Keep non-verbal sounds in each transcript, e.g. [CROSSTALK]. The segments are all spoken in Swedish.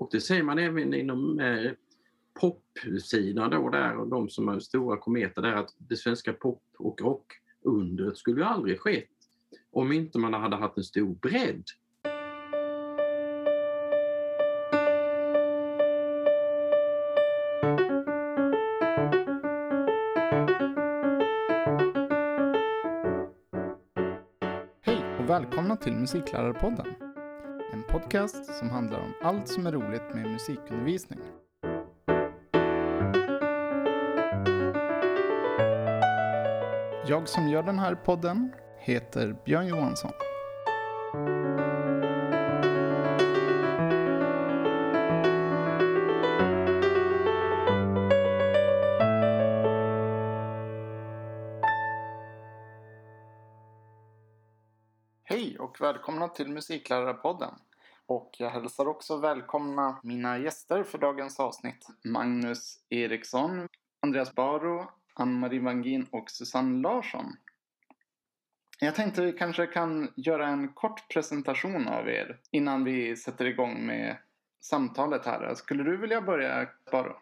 Och det säger man även inom eh, popsidan då där och de som är stora kometer där att det svenska pop och rockundret skulle ju aldrig skett om inte man hade haft en stor bredd. Hej och välkomna till Musiklärarpodden. En podcast som handlar om allt som är roligt med musikundervisning. Jag som gör den här podden heter Björn Johansson. Välkomna till Musiklärarpodden. Och jag hälsar också välkomna mina gäster för dagens avsnitt. Magnus Eriksson, Andreas Baro, Ann-Marie Wangin och Susanne Larsson. Jag tänkte vi kanske kan göra en kort presentation av er innan vi sätter igång med samtalet här. Skulle du vilja börja Baro?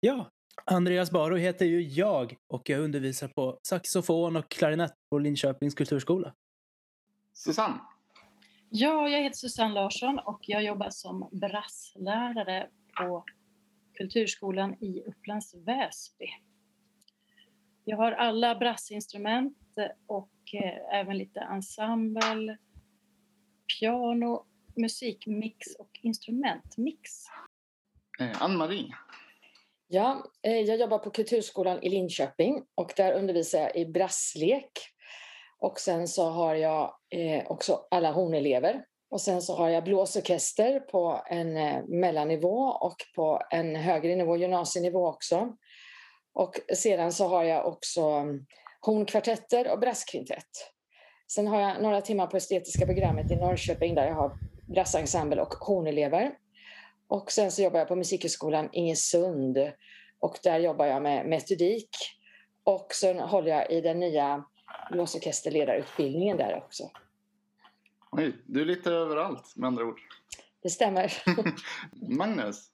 Ja, Andreas Baro heter ju jag och jag undervisar på saxofon och klarinett på Linköpings kulturskola. Susanne? Ja, jag heter Susanne Larsson och jag jobbar som brasslärare på Kulturskolan i Upplands Väsby. Jag har alla brassinstrument och eh, även lite ensemble, piano, musikmix och instrumentmix. Eh, Ann-Marie? Ja, eh, jag jobbar på Kulturskolan i Linköping och där undervisar jag i brasslek. Och sen så har jag eh, också alla hornelever. Och sen så har jag blåsorkester på en eh, mellannivå och på en högre nivå, gymnasienivå också. Och sedan så har jag också mm, hornkvartetter och brasskvintett. Sen har jag några timmar på estetiska programmet i Norrköping där jag har brassensemble och hornelever. Och sen så jobbar jag på Musikhögskolan Ingesund och där jobbar jag med metodik. Och sen håller jag i den nya blåsorkesterledarutbildningen där också. Oj, du är lite överallt med andra ord. Det stämmer. [LAUGHS] Magnus?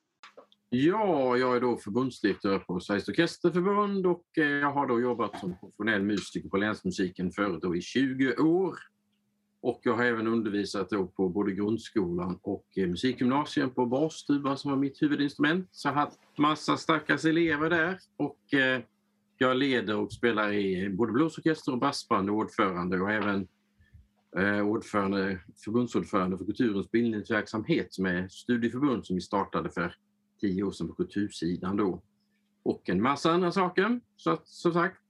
Ja, jag är då förbundsdirektör på Sveriges Orkesterförbund och eh, jag har då jobbat som professionell musiker på länsmusiken förut då i 20 år. Och jag har även undervisat då på både grundskolan och eh, musikgymnasium på basstuban som var mitt huvudinstrument. Så jag har haft massa stackars elever där och eh, jag leder och spelar i både blåsorkester och brassband och ordförande och även eh, ordförande, förbundsordförande för Kulturens bildningsverksamhet som är studieförbund som vi startade för tio år sedan på kultursidan då. Och en massa andra saker. Så att, som sagt,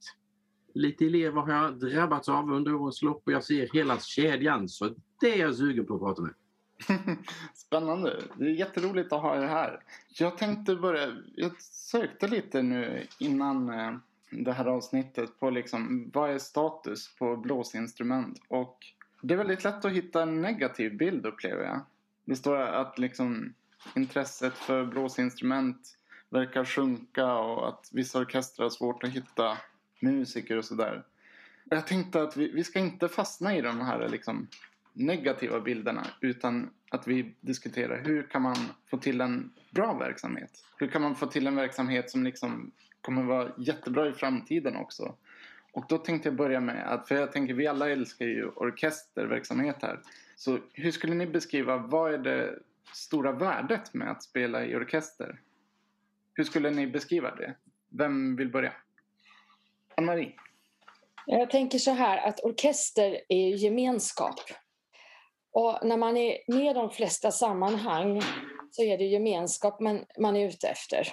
lite elever har jag drabbats av under årens lopp och jag ser hela kedjan. Så det är jag sugen på att prata med. [LAUGHS] Spännande. Det är jätteroligt att ha er här. Jag tänkte börja, jag sökte lite nu innan eh, det här avsnittet på liksom vad är status på blåsinstrument och det är väldigt lätt att hitta en negativ bild upplever jag. Det står att liksom intresset för blåsinstrument verkar sjunka och att vissa orkestrar har svårt att hitta musiker och sådär. Jag tänkte att vi, vi ska inte fastna i de här liksom negativa bilderna utan att vi diskuterar hur kan man få till en bra verksamhet? Hur kan man få till en verksamhet som liksom kommer vara jättebra i framtiden också? Och då tänkte jag börja med att, för jag tänker vi alla älskar ju orkesterverksamhet här. Så hur skulle ni beskriva, vad är det stora värdet med att spela i orkester? Hur skulle ni beskriva det? Vem vill börja? Ann-Marie? Jag tänker så här att orkester är gemenskap. Och när man är med i de flesta sammanhang så är det gemenskap man, man är ute efter.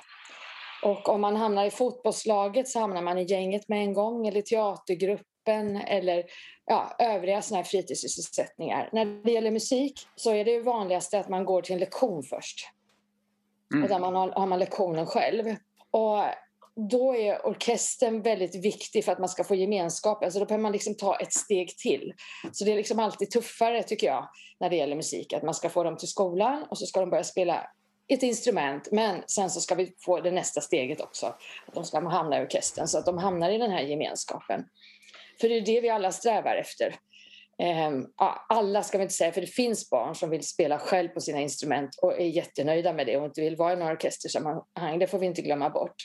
Och om man hamnar i fotbollslaget så hamnar man i gänget med en gång eller teatergruppen eller ja, övriga såna här fritidssysselsättningar. När det gäller musik så är det vanligaste att man går till en lektion först. Mm. Och där man har, har man lektionen själv. Och då är orkestern väldigt viktig för att man ska få gemenskap. Alltså då behöver man liksom ta ett steg till. Så det är liksom alltid tuffare tycker jag när det gäller musik. Att man ska få dem till skolan och så ska de börja spela ett instrument men sen så ska vi få det nästa steget också. Att de ska hamna i orkestern så att de hamnar i den här gemenskapen. För det är det vi alla strävar efter. Ehm, alla ska vi inte säga, för det finns barn som vill spela själv på sina instrument och är jättenöjda med det och inte vill vara i några orkestersammanhang. Det får vi inte glömma bort.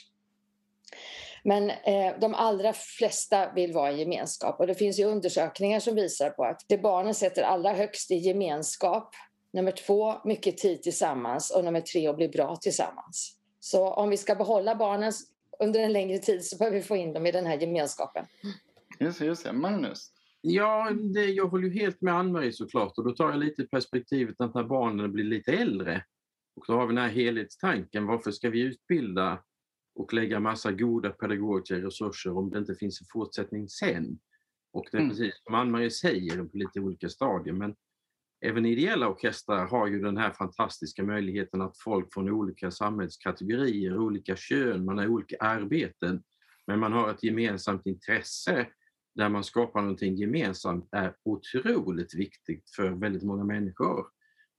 Men eh, de allra flesta vill vara i gemenskap och det finns ju undersökningar som visar på att det barnen sätter allra högst i gemenskap, nummer två, mycket tid tillsammans och nummer tre, att bli bra tillsammans. Så om vi ska behålla barnen under en längre tid så behöver vi få in dem i den här gemenskapen. Just det, just det. Magnus? Ja, det, jag håller ju helt med Ann-Marie såklart och då tar jag lite perspektivet att när barnen blir lite äldre och då har vi den här helhetstanken, varför ska vi utbilda och lägga massa goda pedagogiska resurser om det inte finns en fortsättning sen? Och det är mm. precis som Ann-Marie säger på lite olika stadier, men även ideella orkestrar har ju den här fantastiska möjligheten att folk från olika samhällskategorier, olika kön, man har olika arbeten, men man har ett gemensamt intresse där man skapar någonting gemensamt är otroligt viktigt för väldigt många människor.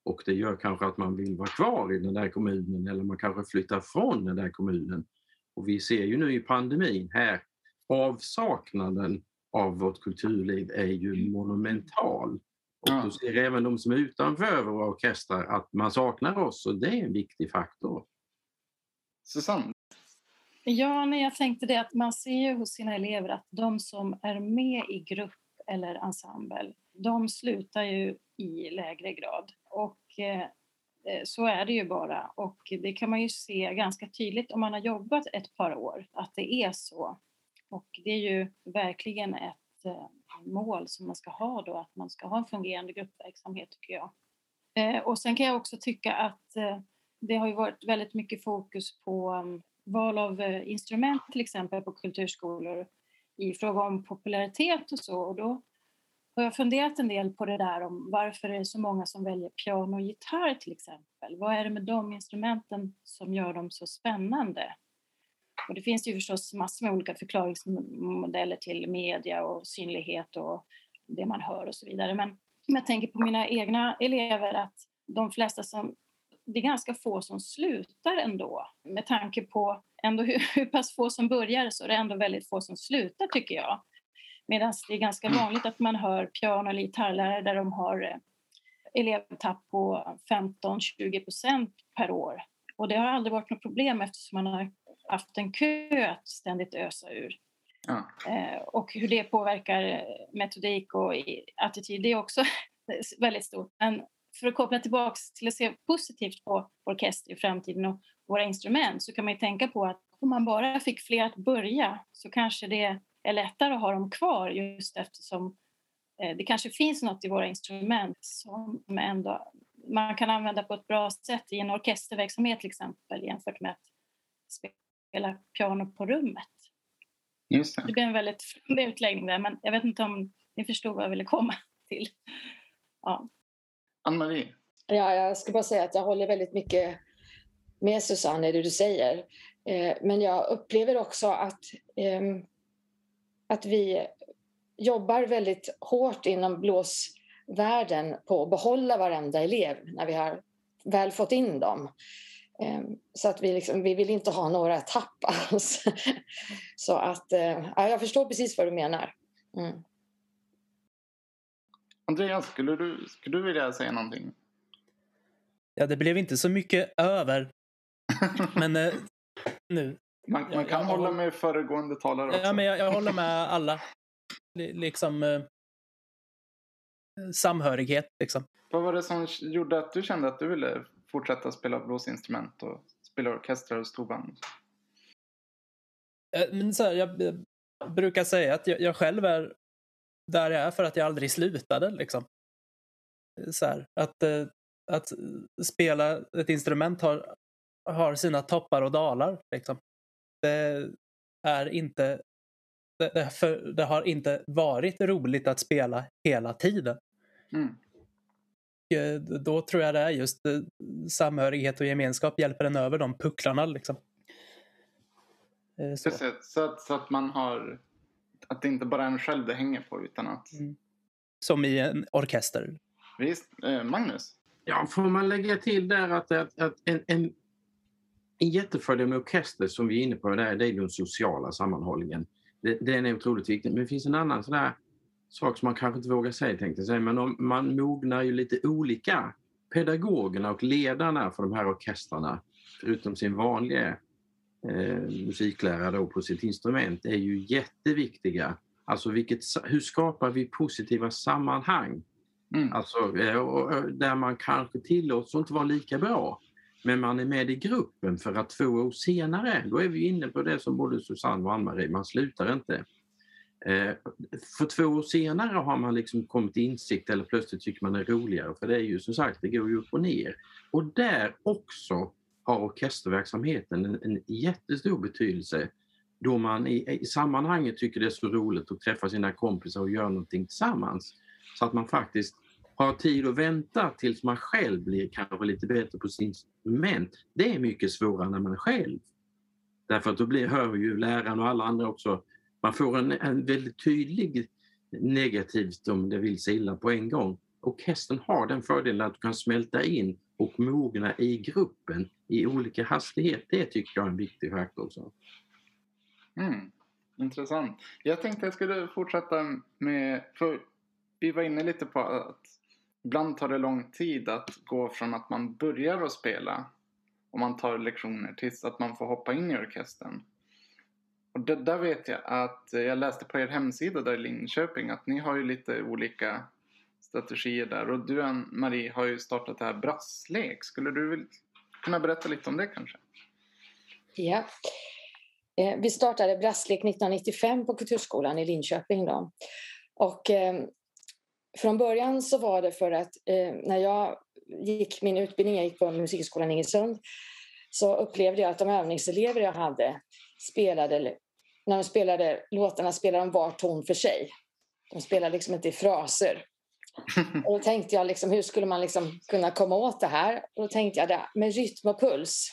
Och det gör kanske att man vill vara kvar i den där kommunen eller man kanske flyttar från den där kommunen. Och vi ser ju nu i pandemin här, avsaknaden av vårt kulturliv är ju monumental. Och då ser även de som är utanför våra orkestrar att man saknar oss och det är en viktig faktor. Susanne? Ja, nej, jag tänkte det att man ser ju hos sina elever att de som är med i grupp eller ensemble, de slutar ju i lägre grad. Och eh, Eh, så är det ju bara. Och det kan man ju se ganska tydligt om man har jobbat ett par år, att det är så. Och det är ju verkligen ett eh, mål som man ska ha då, att man ska ha en fungerande gruppverksamhet tycker jag. Eh, och sen kan jag också tycka att det har ju varit väldigt mycket fokus på mm, val av instrument till exempel på kulturskolor i fråga om popularitet och så. Och då har jag funderat en del på det där om varför det är så många som väljer piano och gitarr till exempel. Vad är det med de instrumenten som gör dem så spännande? Och det finns ju förstås massor med olika förklaringsmodeller till media och synlighet och det man hör och så vidare. Men om jag tänker på mina egna elever att de flesta som det är ganska få som slutar ändå. Med tanke på ändå hur, hur pass få som börjar så är det ändå väldigt få som slutar tycker jag. Medan det är ganska vanligt att man hör piano eller gitarrlärare där de har eh, elevtapp på 15-20 procent per år. Och det har aldrig varit något problem eftersom man har haft en kö att ständigt ösa ur. Ja. Eh, och hur det påverkar eh, metodik och attityd, det är också [LAUGHS] väldigt stort. Men för att koppla tillbaka till att se positivt på orkester i framtiden och våra instrument så kan man ju tänka på att om man bara fick fler att börja så kanske det är lättare att ha dem kvar just eftersom eh, det kanske finns något i våra instrument som ändå man kan använda på ett bra sätt i en orkesterverksamhet till exempel jämfört med att spela piano på rummet. Just det. det blir en väldigt utläggning där men jag vet inte om ni förstod vad jag ville komma [LAUGHS] till. Ja. Ann-Marie? Ja, jag ska bara säga att jag håller väldigt mycket med Susanne i det du säger. Eh, men jag upplever också att, ehm, att vi jobbar väldigt hårt inom blåsvärlden på att behålla varenda elev när vi har väl fått in dem. Ehm, så att vi, liksom, vi vill inte ha några tapp alls. [LAUGHS] Så att, eh, ja, jag förstår precis vad du menar. Mm. Andreas, skulle du, skulle du vilja säga någonting? Ja, det blev inte så mycket över. [LAUGHS] Men eh, nu. Man, man kan jag, hålla jag, med föregående talare också. Ja, men jag, håller med alla. Liksom eh, samhörighet liksom. Vad var det som gjorde att du kände att du ville fortsätta spela blåsinstrument och spela orkestrar och storband? Eh, men så här, jag, brukar säga att jag, själv är där jag är för att jag aldrig slutade. Liksom. Så här, att, eh, att spela ett instrument har, har sina toppar och dalar. Liksom. Det är inte det, det, för, det, har inte varit roligt att spela hela tiden. Mm. Eh, då tror jag det är just eh, samhörighet och gemenskap hjälper en över de pucklarna. Liksom. Så. Så, att, så att man har att det inte bara är en själv det hänger på utan att... Mm. Som i en orkester. Visst. Eh, Magnus? Ja, får man lägga till där att, att, att en, en, en jättefördel med orkester som vi är inne på där, det är den sociala sammanhållningen. Den är otroligt viktig. Men det finns en annan sån där sak som man kanske inte vågar säga tänkte jag säga, men om, man mognar ju lite olika. Pedagogerna och ledarna för de här orkestrarna, förutom sin vanliga eh, musiklärare då på sitt instrument, är ju jätteviktiga. Alltså vilket, hur skapar vi positiva sammanhang? Mm. Alltså, eh, där man kanske tillåts att inte vara lika bra. Men man är med i gruppen för att två år senare, då är vi inne på det som både Susanne och Ann-Marie, man slutar inte. Eh, för två år senare har man liksom kommit till insikt eller plötsligt tycker man det är roligare för det är ju som sagt, det går ju upp och ner. Och där också har orkesterverksamheten en, en jättestor betydelse då man i, i sammanhanget tycker det är så roligt att träffa sina kompisar och göra någonting tillsammans. Så att man faktiskt har tid att vänta tills man själv blir kanske lite bättre på sin instrument. Det är mycket svårare när man är själv. Därför att då blir, hör ju läraren och alla andra också, man får en, en väldigt tydlig negativt om det vill sig illa på en gång. Orkestern har den fördelen att du kan smälta in och mogna i gruppen i olika hastighet. Det tycker jag är en viktig faktor. Också. Mm, intressant. Jag tänkte jag skulle fortsätta med, för vi var inne lite på att ibland tar det lång tid att gå från att man börjar att spela och man tar lektioner tills att man får hoppa in i orkestern. Och det, där vet jag att jag läste på er hemsida där i Linköping att ni har ju lite olika strategier där och du Marie, har ju startat det här Brasslek. Skulle du vilja kunna berätta lite om det kanske? Ja. Eh, vi startade Brasslek 1995 på Kulturskolan i Linköping. Då. Och eh, från början så var det för att eh, när jag gick min utbildning, jag gick på Musikskolan Ingesund, så upplevde jag att de övningselever jag hade spelade, när de spelade låtarna spelade de var ton för sig. De spelade liksom inte i fraser. [LAUGHS] Och då tänkte jag, liksom, hur skulle man liksom kunna komma åt det här? Och då tänkte jag, det, med rytm och puls.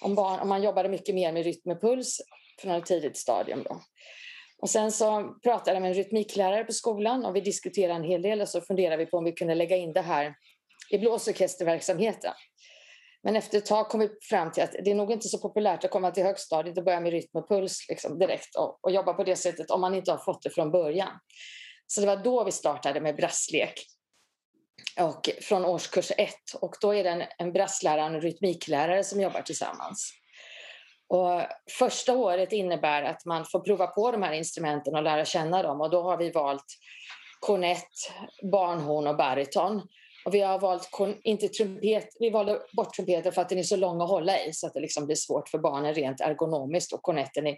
Om, barn, om man jobbade mycket mer med rytm och puls från ett tidigt stadium. Då. Och sen så pratade jag med en rytmiklärare på skolan och vi diskuterade en hel del och så funderade vi på om vi kunde lägga in det här i blåsorkesterverksamheten. Men efter ett tag kom vi fram till att det är nog inte så populärt att komma till högstadiet och börja med rytm och puls liksom direkt och, och jobba på det sättet om man inte har fått det från början. Så det var då vi startade med brasslek. Och från årskurs ett. Och då är det en, en brasslärare och en rytmiklärare som jobbar tillsammans. Och första året innebär att man får prova på de här instrumenten och lära känna dem. Och då har vi valt kornett, barnhorn och bariton. Och vi har valt, inte trumpet, vi valde bort trumpeten för att den är så lång att hålla i så att det liksom blir svårt för barnen rent ergonomiskt och kornetten är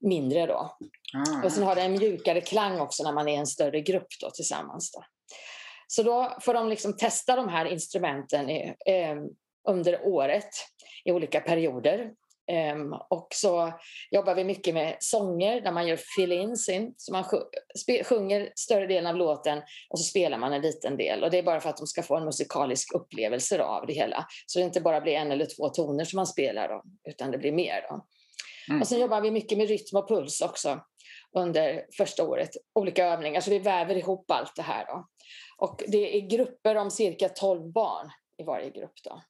mindre då. Mm. Och sen har det en mjukare klang också när man är en större grupp då tillsammans. Då. Så då får de liksom testa de här instrumenten i, eh, under året i olika perioder. Um, och så jobbar vi mycket med sånger där man gör fill-ins in. Så man sjunger större delen av låten och så spelar man en liten del. Och det är bara för att de ska få en musikalisk upplevelse av det hela. Så det inte bara blir en eller två toner som man spelar då, utan det blir mer. Då. Mm. Och sen jobbar vi mycket med rytm och puls också under första året. Olika övningar, så vi väver ihop allt det här. Då. Och det är grupper om cirka 12 barn i varje grupp. Då.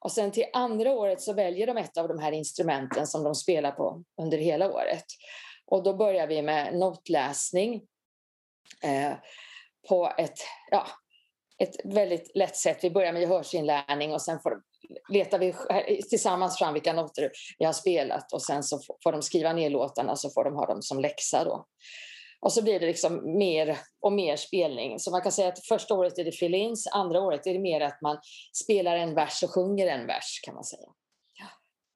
Och sen till andra året så väljer de ett av de här instrumenten som de spelar på under hela året. Och då börjar vi med notläsning eh, på ett, ja, ett väldigt lätt sätt. Vi börjar med gehörsinlärning och sen får, letar vi eh, tillsammans fram vilka noter vi har spelat och sen så får de skriva ner låtarna så får de ha dem som läxa. Då. Och så blir det liksom mer och mer spelning. Så man kan säga att första året är det fill-ins, andra året är det mer att man spelar en vers och sjunger en vers kan man säga.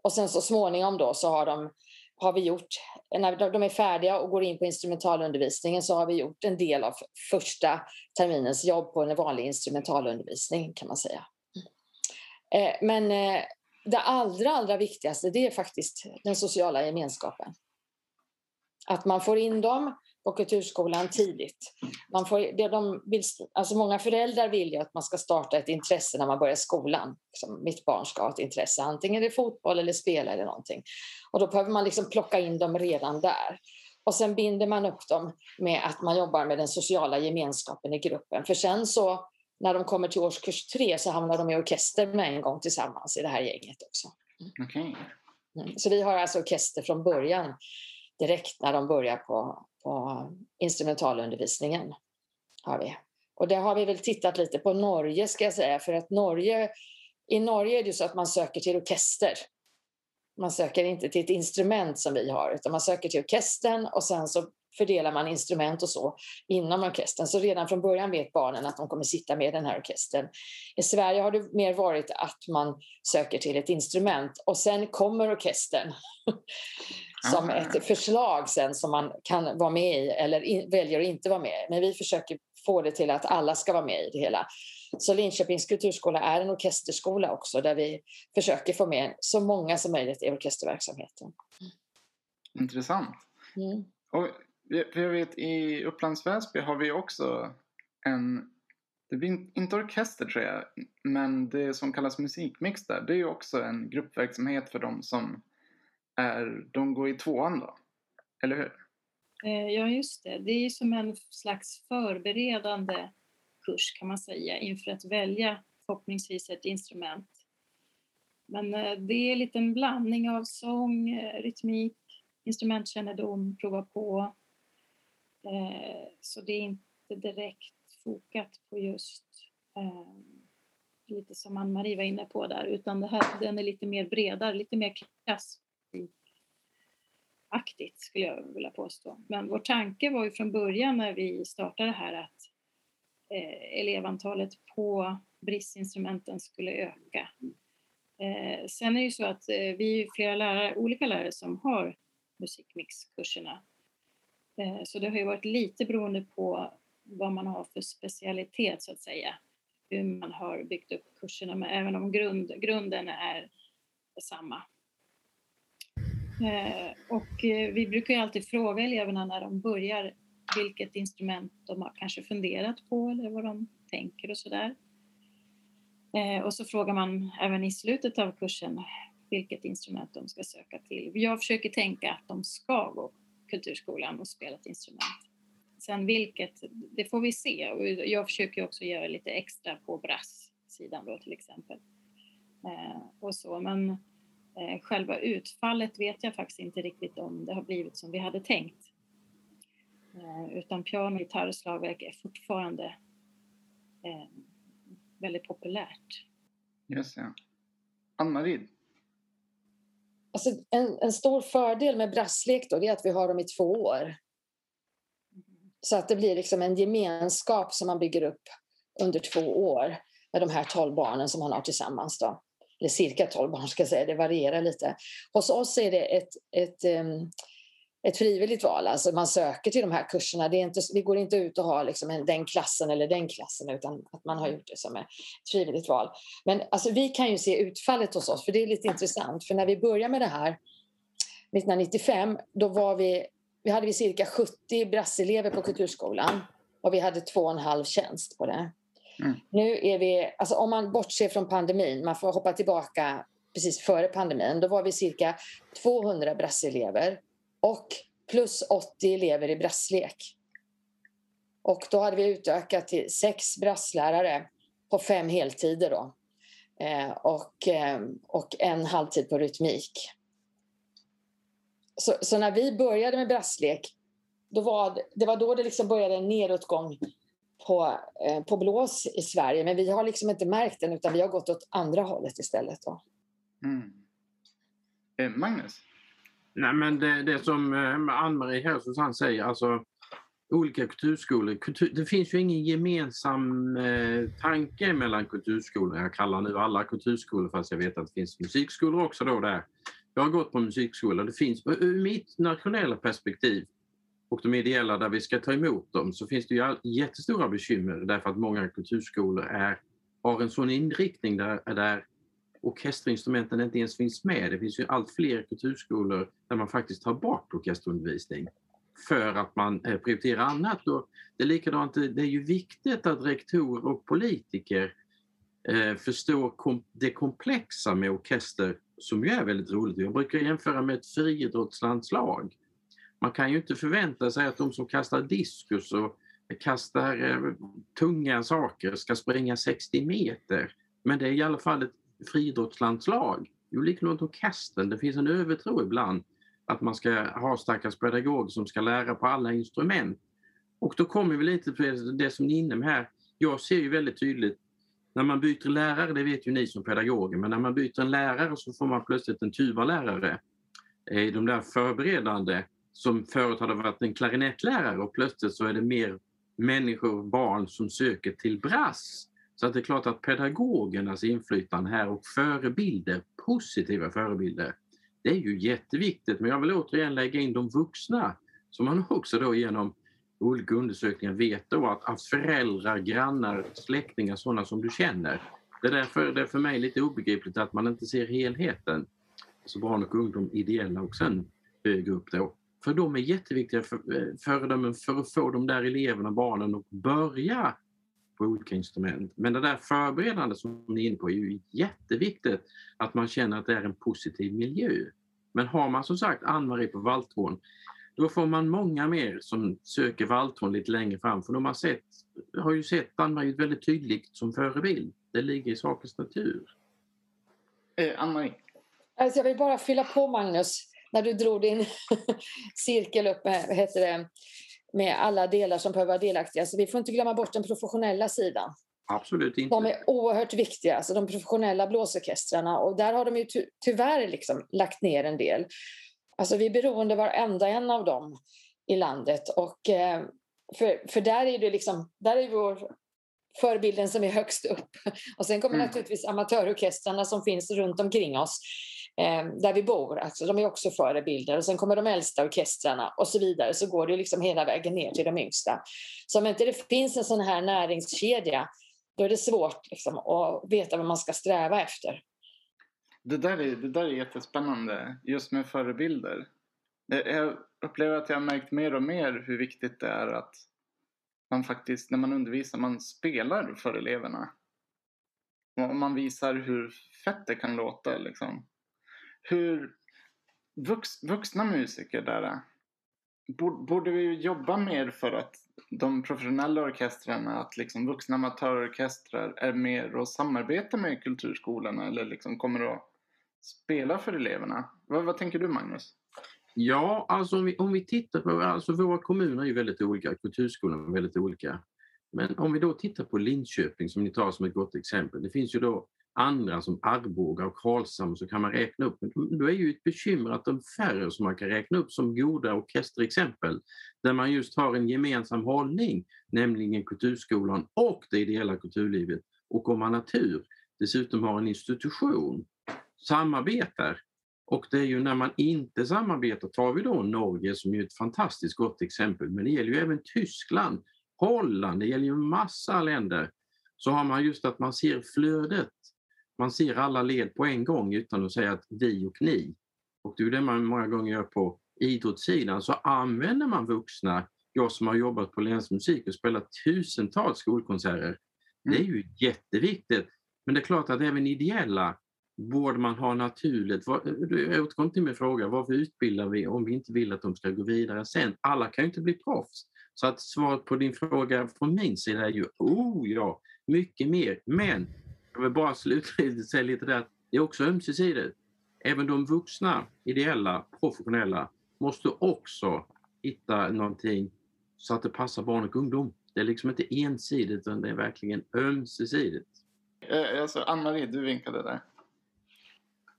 Och sen så småningom då så har de har vi gjort, när de är färdiga och går in på instrumentalundervisningen så har vi gjort en del av första terminens jobb på en vanlig instrumentalundervisning kan man säga. Eh, men eh, det allra, allra viktigaste det är faktiskt den sociala gemenskapen. Att man får in dem på kulturskolan tidigt. Man får, det de vill, alltså många föräldrar vill ju att man ska starta ett intresse när man börjar skolan. Liksom, mitt barn ska ha ett intresse, antingen det är fotboll eller spela eller någonting. Och då behöver man liksom plocka in dem redan där. Och sen binder man upp dem med att man jobbar med den sociala gemenskapen i gruppen. För sen så när de kommer till årskurs tre så hamnar de i orkester med en gång tillsammans i det här gänget också. Okay. Mm. Så vi har alltså orkester från början direkt när de börjar på på instrumentalundervisningen. Har vi. Och det har vi väl tittat lite på Norge ska jag säga, för att Norge, i Norge är det så att man söker till orkester. Man söker inte till ett instrument som vi har, utan man söker till orkestern och sen så fördelar man instrument och så inom orkestern. Så redan från början vet barnen att de kommer sitta med den här orkestern. I Sverige har det mer varit att man söker till ett instrument och sen kommer orkestern [LAUGHS] som ett förslag sen som man kan vara med i eller in, väljer att inte vara med Men vi försöker få det till att alla ska vara med i det hela. Så Linköpings kulturskola är en orkesterskola också där vi försöker få med så många som möjligt i orkesterverksamheten. Intressant. Mm. Och för jag vet i Upplands Väsby har vi också en, det blir inte orkester tror jag, men det som kallas musikmix där, det är ju också en gruppverksamhet för de som är, de går i tvåan då, eller hur? Eh, ja, just det. Det är ju som en slags förberedande kurs kan man säga inför att välja förhoppningsvis ett instrument. Men eh, det är en liten blandning av sång, eh, rytmik, instrumentkännedom, prova på. Eh, så det är inte direkt fokat på just ehm, lite som Ann-Marie var inne på där, utan det här, den är lite mer bredare, lite mer klassaktigt, skulle jag vilja påstå. Men vår tanke var ju från början när vi startade det här att eh, elevantalet på bristinstrumenten skulle öka. Eh, sen är det ju så att eh, vi är flera lärare, olika lärare som har musikmixkurserna. Eh, så det har ju varit lite beroende på vad man har för specialitet så att säga. Hur man har byggt upp kurserna, men även om grund, grunden är samma. Eh, och eh, vi brukar ju alltid fråga eleverna när de börjar vilket instrument de har kanske funderat på eller vad de tänker och sådär. där. och så frågar man även i slutet av kursen vilket instrument de ska söka till. Jag försöker tänka att de ska gå kulturskolan och spelat instrument. Sen vilket, det får vi se. Och jag försöker också göra lite extra på brasssidan då till exempel. Eh, och så. Men Eh, själva utfallet vet jag faktiskt inte riktigt om det har blivit som vi hade tänkt. Eh, utan piano, gitarr och slagverk är fortfarande eh, väldigt populärt. Just ja. Ann-Marie? Alltså, en, en stor fördel med brasslek då, är att vi har dem i två år. Så att det blir liksom en gemenskap som man bygger upp under två år med de här tolv barnen som man har tillsammans. Då eller cirka 12 barn ska jag säga, det varierar lite. Hos oss är det ett, ett, ehm, ett frivilligt val, alltså man söker till de här kurserna. Det är inte, vi går inte ut och har liksom den klassen eller den klassen utan att man har gjort det som ett frivilligt val. Men alltså, vi kan ju se utfallet hos oss, för det är lite intressant. För när vi började med det här 1995, då var vi, vi hade vi cirka 70 brasselever på Kulturskolan och vi hade två och en halv tjänst på det. Mm. Nu är vi, alltså om man bortser från pandemin, man får hoppa tillbaka precis före pandemin, då var vi cirka 200 brasselever och plus 80 elever i brasslek. Och då hade vi utökat till sex brasslärare på fem heltider då. Eh, och, eh, och en halvtid på rytmik. Så, så, när vi började med brasslek, då var det, det var då det liksom började en nedåtgång på, eh, på blås i Sverige. Men vi har liksom inte märkt den utan vi har gått åt andra hållet istället. Då. Mm. Eh, Magnus? Nej, men det, det som eh, Ann-Marie här Susanne säger, alltså olika kulturskolor. Kultur, det finns ju ingen gemensam eh, tanke mellan kulturskolor. Jag kallar nu alla kulturskolor fast jag vet att det finns musikskolor också då där. Jag har gått på musikskola. Det finns, eh, ur mitt nationella perspektiv och de ideella där vi ska ta emot dem så finns det ju jättestora bekymmer därför att många kulturskolor är, har en sån inriktning där, där orkesterinstrumenten inte ens finns med. Det finns ju allt fler kulturskolor där man faktiskt tar bort orkesterundervisning för att man eh, prioriterar annat. Och det är likadant, eh, det är ju viktigt att rektorer och politiker eh, förstår kom, det komplexa med orkester som ju är väldigt roligt. Jag brukar jämföra med ett friidrottslandslag man kan ju inte förvänta sig att de som kastar diskus och kastar eh, tunga saker ska springa 60 meter. Men det är i alla fall ett friidrottslandslag. Jo, likadant orkestern. Det finns en övertro ibland att man ska ha stackars pedagog som ska lära på alla instrument. Och då kommer vi lite till det som ni är inne med här. Jag ser ju väldigt tydligt när man byter lärare, det vet ju ni som pedagoger, men när man byter en lärare så får man plötsligt en Tuvalärare. Eh, de där förberedande som förut hade varit en klarinettlärare och plötsligt så är det mer människor, barn som söker till brass. Så att det är klart att pedagogernas inflytande här och förebilder, positiva förebilder, det är ju jätteviktigt. Men jag vill återigen lägga in de vuxna som man också då genom olika undersökningar vet då att, att föräldrar, grannar, släktingar, sådana som du känner. Det är därför det är för mig lite obegripligt att man inte ser helheten. Alltså barn och ungdom ideella och sen högre upp då. För de är jätteviktiga för, eh, föredömen för att få de där eleverna, barnen att börja på olika instrument. Men det där förberedande som ni är inne på är ju jätteviktigt att man känner att det är en positiv miljö. Men har man som sagt Ann-Marie på valthorn, då får man många mer som söker valthorn lite längre fram för de har, sett, har ju sett Ann-Marie väldigt tydligt som förebild. Det ligger i sakens natur. Eh, Ann-Marie? Alltså jag vill bara fylla på Magnus, när du drog din [LAUGHS] cirkel upp med, heter det, med alla delar som behöver vara delaktiga. Så vi får inte glömma bort den professionella sidan. Absolut inte. De är oerhört viktiga, alltså de professionella blåsorkestrarna. Och där har de ju ty tyvärr liksom lagt ner en del. Alltså vi är beroende varenda en av dem i landet. Och, eh, för, för där är det liksom, där är vår förebilden som är högst upp. Och sen kommer mm. naturligtvis amatörorkestrarna som finns runt omkring oss Eh, där vi bor. Alltså, de är också förebilder. Och sen kommer de äldsta orkestrarna och så vidare. Så går det liksom hela vägen ner till de yngsta. Så om inte det finns en sån här näringskedja då är det svårt liksom, att veta vad man ska sträva efter. Det där, är, det där är jättespännande, just med förebilder. Eh, jag upplever att jag har märkt mer och mer hur viktigt det är att man faktiskt, när man undervisar, man spelar för eleverna. Och man visar hur fett det kan låta. Liksom. Hur vux, vuxna musiker där, eh, borde vi jobba mer för att de professionella orkestrarna, att liksom vuxna amatörorkestrar är mer och samarbetar med kulturskolorna eller liksom kommer att spela för eleverna? Vad, vad tänker du Magnus? Ja, alltså om vi, om vi tittar på, alltså våra kommuner är ju väldigt olika, kulturskolorna är väldigt olika. Men om vi då tittar på Linköping som ni tar som ett gott exempel. Det finns ju då andra som Arboga och Karlshamn så kan man räkna upp. Men då är ju ett bekymmer att de färre som man kan räkna upp som goda orkesterexempel där man just har en gemensam hållning, nämligen kulturskolan och det ideella kulturlivet och om man natur dessutom har en institution, samarbetar. Och det är ju när man inte samarbetar, tar vi då Norge som är ett fantastiskt gott exempel, men det gäller ju även Tyskland, Holland, det gäller ju massa länder, så har man just att man ser flödet man ser alla led på en gång utan att säga att vi och ni. Och det är det man många gånger gör på idrottssidan, så använder man vuxna, jag som har jobbat på länsmusik och spelat tusentals skolkonserter, det är ju jätteviktigt. Men det är klart att även ideella borde man ha naturligt. Jag återkommer till min fråga, varför utbildar vi om vi inte vill att de ska gå vidare sen? Alla kan ju inte bli proffs. Så att svaret på din fråga från min sida är ju, oh ja, mycket mer. Men jag vill bara slutligen säga lite där att det är också ömsesidigt. Även de vuxna, ideella, professionella måste också hitta någonting så att det passar barn och ungdom. Det är liksom inte ensidigt utan det är verkligen ömsesidigt. Eh, alltså, Ann-Marie, du vinkade där.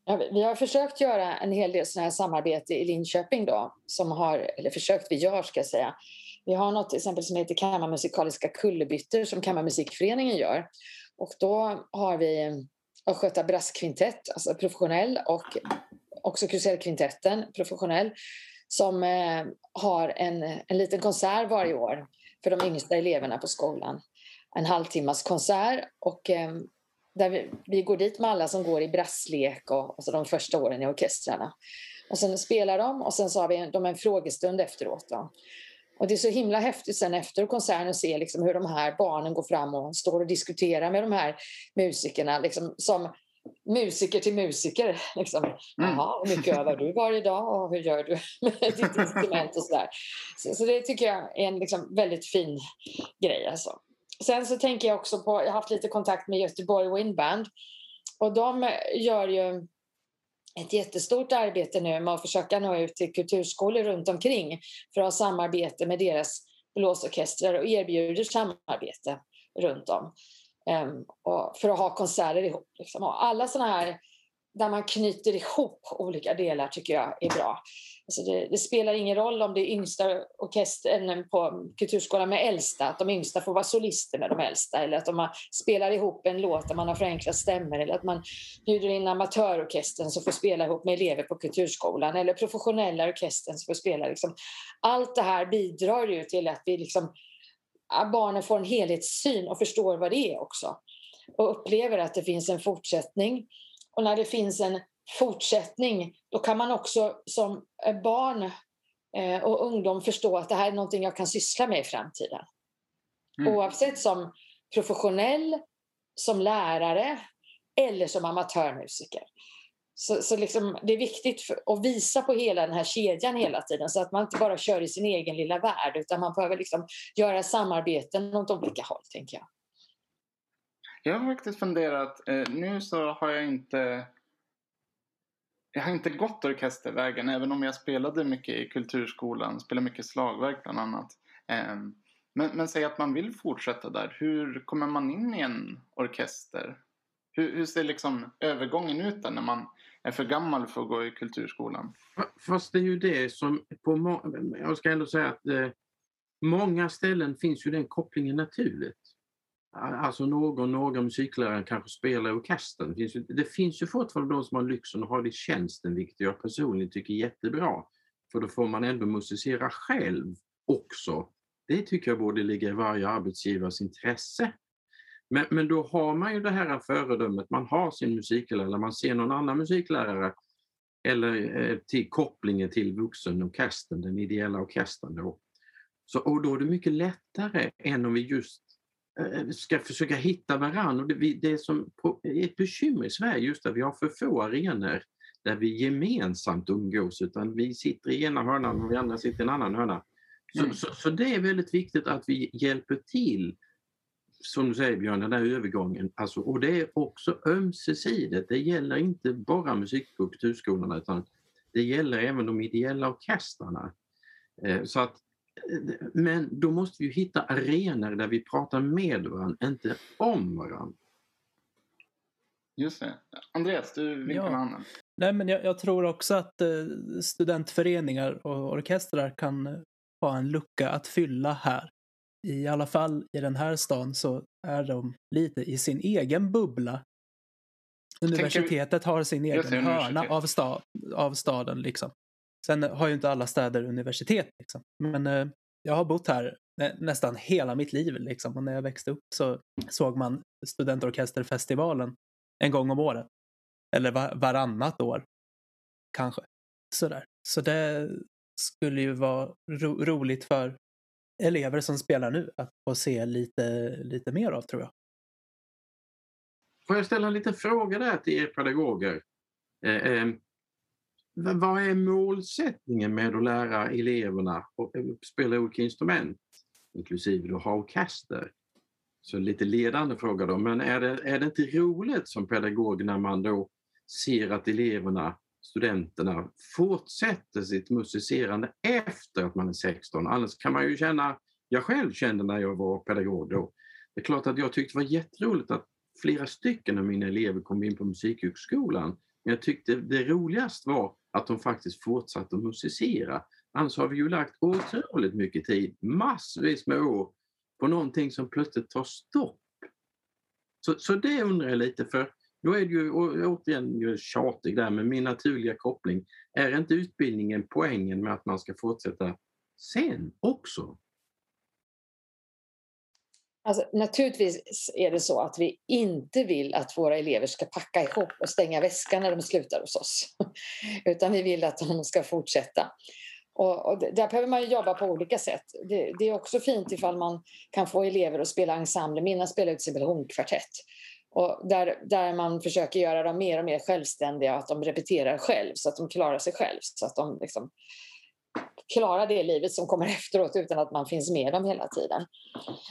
Ja, vi har försökt göra en hel del sådana här samarbete i Linköping då, som har, eller försökt, vi gör ska jag säga. Vi har något till exempel som heter Kammarmusikaliska kullerbyttor som Kammarmusikföreningen gör. Och då har vi eh, Östgöta brasskvintett, alltså professionell, och också Krusellkvintetten, professionell, som eh, har en, en liten konsert varje år för de yngsta eleverna på skolan. En halvtimmas konsert och eh, där vi, vi, går dit med alla som går i brasslek och alltså de första åren i orkestrarna. Och sen spelar de och sen så har vi de en frågestund efteråt. Då. Och det är så himla häftigt sen efter konserten att se liksom hur de här barnen går fram och står och diskuterar med de här musikerna liksom, som musiker till musiker. Liksom. Mm. Jaha, hur mycket övar du varje dag och hur gör du [LAUGHS] med ditt instrument och sådär. Så, så det tycker jag är en liksom väldigt fin grej. Alltså. Sen så tänker jag också på, jag har haft lite kontakt med Göteborg Windband och de gör ju ett jättestort arbete nu med att försöka nå ut till kulturskolor runt omkring för att ha samarbete med deras blåsorkestrar och erbjuder samarbete runt om. Um, och för att ha konserter ihop. Liksom. Och alla sådana här där man knyter ihop olika delar tycker jag är bra. Alltså det, det, spelar ingen roll om det är yngsta orkestern på Kulturskolan med äldsta, att de yngsta får vara solister med de äldsta eller att de spelar ihop en låt där man har förenklat stämmer eller att man bjuder in amatörorkestern som får spela ihop med elever på Kulturskolan eller professionella orkestern som får spela. Liksom. Allt det här bidrar ju till att vi liksom, barnen får en helhetssyn och förstår vad det är också och upplever att det finns en fortsättning. Och när det finns en fortsättning, då kan man också som barn eh, och ungdom förstå att det här är någonting jag kan syssla med i framtiden. Mm. Oavsett som professionell, som lärare eller som amatörmusiker. Så, så liksom, det är viktigt för, att visa på hela den här kedjan hela tiden så att man inte bara kör i sin egen lilla värld utan man behöver liksom göra samarbeten åt olika håll, tänker jag. Jag har faktiskt funderat, eh, nu så har jag inte jag har inte gått orkestervägen även om jag spelade mycket i kulturskolan, spelade mycket slagverk bland annat. Ehm, men, men säg att man vill fortsätta där, hur kommer man in i en orkester? Hur, hur ser liksom övergången ut där när man är för gammal för att gå i kulturskolan? Fast det är ju det som, på jag ska ändå säga att eh, många ställen finns ju den kopplingen naturligt. Alltså någon, några musiklärare kanske spelar i orkestern. Det finns, ju, det finns ju fortfarande de som har lyxen att ha det i tjänsten, vilket jag personligen tycker är jättebra. För då får man ändå musicera själv också. Det tycker jag borde ligga i varje arbetsgivares intresse. Men, men då har man ju det här föredömet, man har sin musiklärare, man ser någon annan musiklärare eller eh, till kopplingen till vuxenorkestern, den ideella orkestern. Då. Så, och då är det mycket lättare än om vi just ska försöka hitta varandra. Och det, det som är ett bekymmer i Sverige just att vi har för få arenor där vi gemensamt umgås utan vi sitter i ena hörnan och vi andra sitter i en annan hörna. Så, mm. så, så, det är väldigt viktigt att vi hjälper till, som du säger Björn, den där övergången. Alltså, och det är också ömsesidigt. Det gäller inte bara musik på kulturskolorna utan det gäller även de ideella orkestrarna. Eh, så att men då måste vi hitta arenor där vi pratar med varandra, inte om varandra. Just det. Andreas, du vinkar ja. med handen. Nej, men jag, jag, tror också att eh, studentföreningar och orkestrar kan ha en lucka att fylla här. I alla fall i den här stan så är de lite i sin egen bubbla. Universitetet har sin egen hörna av, sta, av staden. Liksom. Sen har ju inte alla städer universitet. Liksom. Men eh, jag har bott här nästan hela mitt liv. Liksom. Och när jag växte upp så såg man studentorkesterfestivalen en gång om året. Eller var varannat år. Kanske. Sådär. Så det skulle ju vara ro roligt för elever som spelar nu att få se lite, lite mer av tror jag. Får jag ställa en liten fråga där till er pedagoger? Eh, eh, vad är målsättningen med att lära eleverna att eh, spela olika instrument, inklusive då ha orkester? Så lite ledande fråga då, men är det, är det inte roligt som pedagog när man då ser att eleverna, studenterna, fortsätter sitt musicerande efter att man är 16? Annars kan man ju känna, jag själv kände när jag var pedagog då, det är klart att jag tyckte det var jätteroligt att flera stycken av mina elever kom in på Musikhögskolan. Men jag tyckte det roligaste var att de faktiskt fortsatte att musicera. Annars har vi ju lagt otroligt mycket tid, massvis med år, på någonting som plötsligt tar stopp. Så, så det undrar jag lite, för då är det ju återigen tjatig där, men min naturliga koppling, är inte utbildningen poängen med att man ska fortsätta sen också? Alltså, naturligtvis är det så att vi inte vill att våra elever ska packa ihop och stänga väskan när de slutar hos oss. [LAUGHS] Utan vi vill att de ska fortsätta. Och, och där behöver man jobba på olika sätt. Det, det, är också fint ifall man kan få elever att spela ensemble. Mina spelar ut exempel hornkvartett. Och där, där man försöker göra dem mer och mer självständiga, att de repeterar själv så att de klarar sig själv. Så att de liksom klara det livet som kommer [LAUGHS] efteråt utan att man finns med dem hela tiden.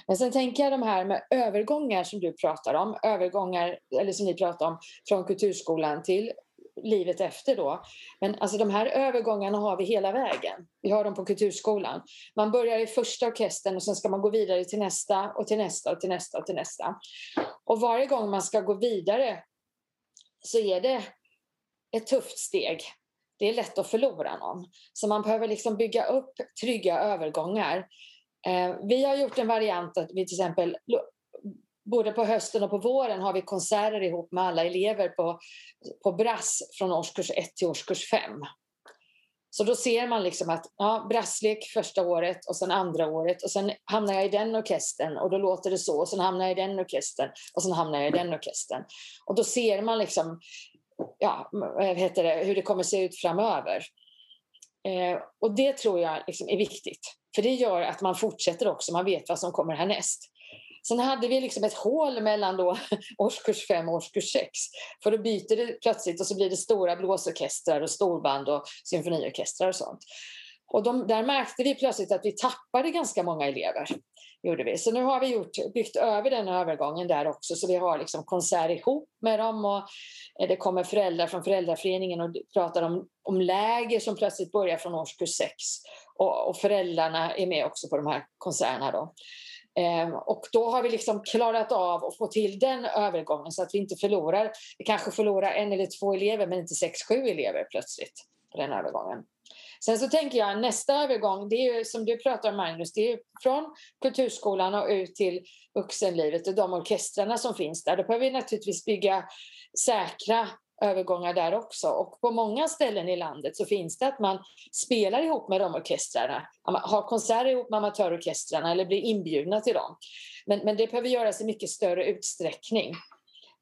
Men sen tänker jag de här med övergångar som du pratar om, övergångar, eller som ni pratar om, från kulturskolan till livet efter då. Men alltså de här övergångarna har vi hela vägen. Vi har dem på Kulturskolan. Man börjar i första orkestern och sen ska man gå vidare till nästa och till nästa och till nästa och till nästa. Och varje gång man ska gå vidare så är det ett tufft steg. Det är lätt att förlora någon. Så man behöver liksom bygga upp trygga övergångar. Eh, vi har gjort en variant att vi till exempel både på hösten och på våren har vi konserter ihop med alla elever på, på brass från årskurs 1 till årskurs 5. Så då ser man liksom att ja, brasslek första året och sen andra året och sen hamnar jag i den orkestern och då låter det så och sen hamnar jag i den orkestern och sen hamnar jag i den orkestern. Och då ser man liksom ja, vad heter det, hur det kommer se ut framöver. Eh, och det tror jag liksom är viktigt. För det gör att man fortsätter också, man vet vad som kommer härnäst. Sen hade vi liksom ett hål mellan då [LAUGHS] årskurs 5 och årskurs 6. För då byter det plötsligt och så blir det stora blåsorkestrar och storband och symfoniorkestrar och sånt. Och de, där märkte vi plötsligt att vi tappade ganska många elever. Gjorde vi. Så nu har vi gjort, byggt över den övergången där också så vi har liksom konsert ihop med dem och eh, det kommer föräldrar från föräldraföreningen och pratar om, om läger som plötsligt börjar från årskurs 6 och, och föräldrarna är med också på de här konserterna. Då. Eh, och då har vi liksom klarat av att få till den övergången så att vi inte förlorar, vi kanske förlorar en eller två elever men inte sex, sju elever plötsligt på den övergången. Sen så tänker jag nästa övergång, det är ju som du pratar om Magnus, det är från kulturskolan och ut till vuxenlivet och de orkestrarna som finns där. Då behöver vi naturligtvis bygga säkra övergångar där också. Och på många ställen i landet så finns det att man spelar ihop med de orkestrarna, har konserter ihop med amatörorkestrarna eller blir inbjudna till dem. Men, men det behöver göras i mycket större utsträckning.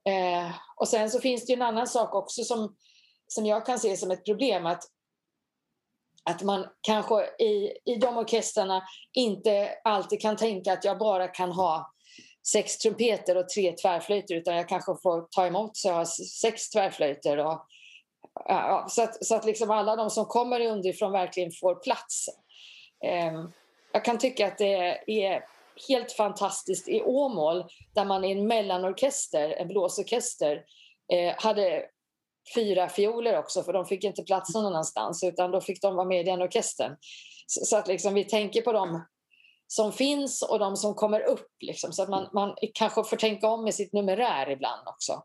Eh, och sen så finns det en annan sak också som, som jag kan se som ett problem att att man kanske i, i de orkestrarna inte alltid kan tänka att jag bara kan ha sex trumpeter och tre tvärflöjter utan jag kanske får ta emot så jag har sex tvärflöjter. Och, ja, så att, så att liksom alla de som kommer underifrån verkligen får plats. Eh, jag kan tycka att det är helt fantastiskt i Åmål där man i en mellanorkester, en blåsorkester, eh, hade fyra fioler också för de fick inte plats någon annanstans utan då fick de vara med i den orkestern. Så, så att liksom vi tänker på dem som finns och de som kommer upp. Liksom, så att man, man kanske får tänka om med sitt numerär ibland också.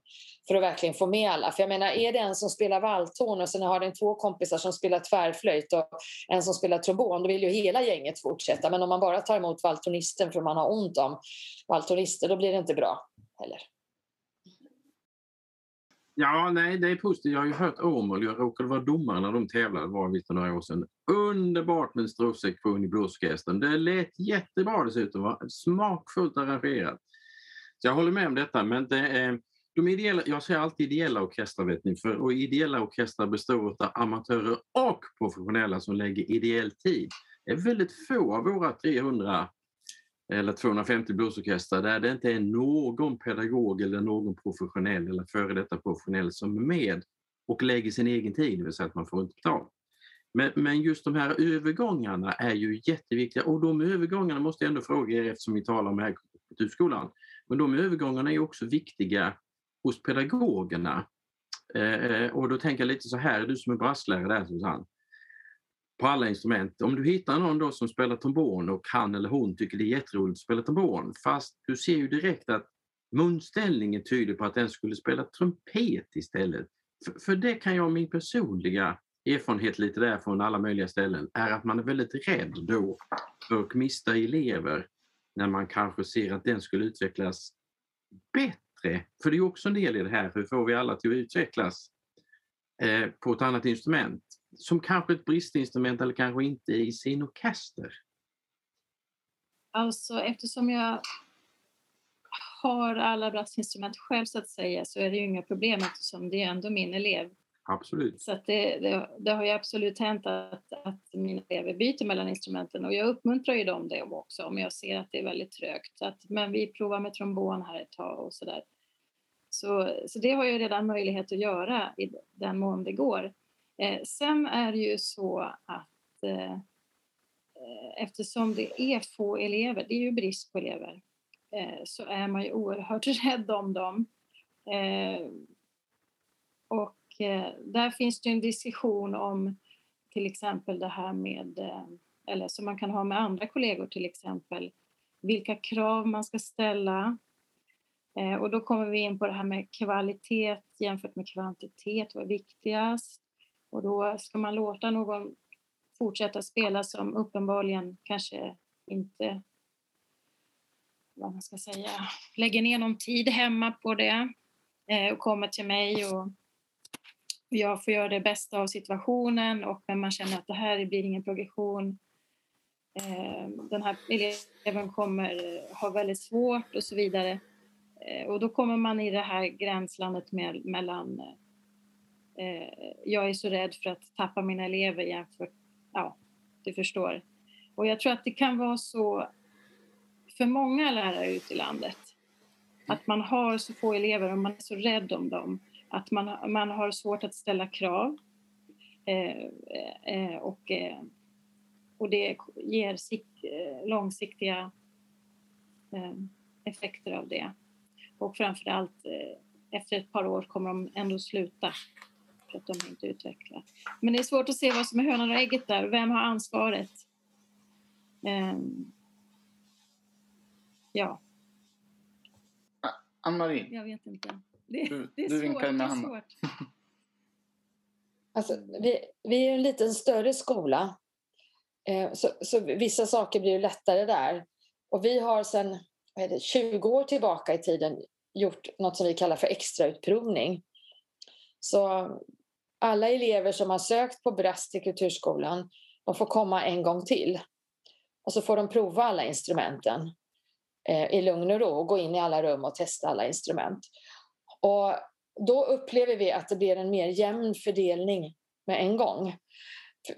För att verkligen få med alla. För jag menar, är det en som spelar valthorn och sen har den två kompisar som spelar tvärflöjt och en som spelar trombon, då vill ju hela gänget fortsätta. Men om man bara tar emot valthornisten för man har ont om valthornister, då blir det inte bra heller. Ja, nej, det är positivt. Jag har ju hört Åmål. Jag råkade vara domare när de tävlade, var det för några år sedan. Underbart med en stråksektion i blåsorkestern. Det lät jättebra dessutom. Va? smakfullt arrangerat. Så jag håller med om detta, men det är, de ideella, jag säger alltid ideella orkestrar, vet ni, för, och ideella orkestrar består av amatörer och professionella som lägger ideell tid. Det är väldigt få av våra 300 eller 250 blåsorkestrar där det inte är någon pedagog eller någon professionell eller före detta professionell som är med och lägger sin egen tid, det vill säga att man får inte betalt. Men, men just de här övergångarna är ju jätteviktiga och de övergångarna måste jag ändå fråga er eftersom vi talar om här kulturskolan. Men de övergångarna är också viktiga hos pedagogerna. Eh, eh, och då tänker jag lite så här, du som är brasslärare där Susanne på alla instrument. Om du hittar någon då som spelar trombon och han eller hon tycker det är jätteroligt att spela trombon fast du ser ju direkt att munställningen tyder på att den skulle spela trumpet istället. För, för det kan jag, min personliga erfarenhet lite där från alla möjliga ställen, är att man är väldigt rädd då för att mista elever när man kanske ser att den skulle utvecklas bättre. För det är också en del i det här, hur får vi alla till att utvecklas eh, på ett annat instrument? Som kanske ett bristinstrument eller kanske inte i sin orkester? Alltså eftersom jag har alla brassinstrument själv så att säga så är det ju inga problem eftersom det är ändå min elev. Absolut. Så det, det, det, har ju absolut hänt att, att mina elever byter mellan instrumenten och jag uppmuntrar ju dem det också om jag ser att det är väldigt trögt. Så att, men vi provar med trombon här ett tag och sådär. Så, så det har jag redan möjlighet att göra i den mån det går. Eh, sen är det ju så att eh, eh, eftersom det är få elever, det är ju brist på elever, eh, så är man ju oerhört [LAUGHS] rädd om dem. Eh, och eh, där finns det en diskussion om till exempel det här med, eh, eller som man kan ha med andra kollegor till exempel, vilka krav man ska ställa. Eh, och då kommer vi in på det här med kvalitet jämfört med kvantitet, vad är viktigast? Och då ska man låta någon fortsätta spela som uppenbarligen kanske inte vad man ska säga, lägger ner någon tid hemma på det eh, och kommer till mig och jag får göra det bästa av situationen och men man känner att det här blir ingen progression. Eh, den här eleven kommer ha väldigt svårt och så vidare. Eh, och då kommer man i det här gränslandet mellan eh, jag är så rädd för att tappa mina elever jämfört, ja, du förstår. Och jag tror att det kan vara så för många lärare ute i landet att man har så få elever och man är så rädd om dem att man, man har svårt att ställa krav eh, eh, och, eh, och det ger sikt, eh, långsiktiga eh, effekter av det. Och framförallt eh, efter ett par år kommer de ändå sluta för att de inte utvecklar. Men det är svårt att se vad som är hönan och ägget där. Vem har ansvaret? ja. Ann-Marie? Jag vet inte. Det, du, det är du svårt. vinkar med det är handen. svårt. Alltså, vi, vi är en liten större skola. Eh, så, så vissa saker blir ju lättare där. Och vi har sedan 20 år tillbaka i tiden gjort något som vi kallar för extrautprovning. Så alla elever som har sökt på Brast till Kulturskolan de får komma en gång till. Och så får de prova alla instrumenten eh, i lugn och ro och gå in i alla rum och testa alla instrument. Och då upplever vi att det blir en mer jämn fördelning med en gång.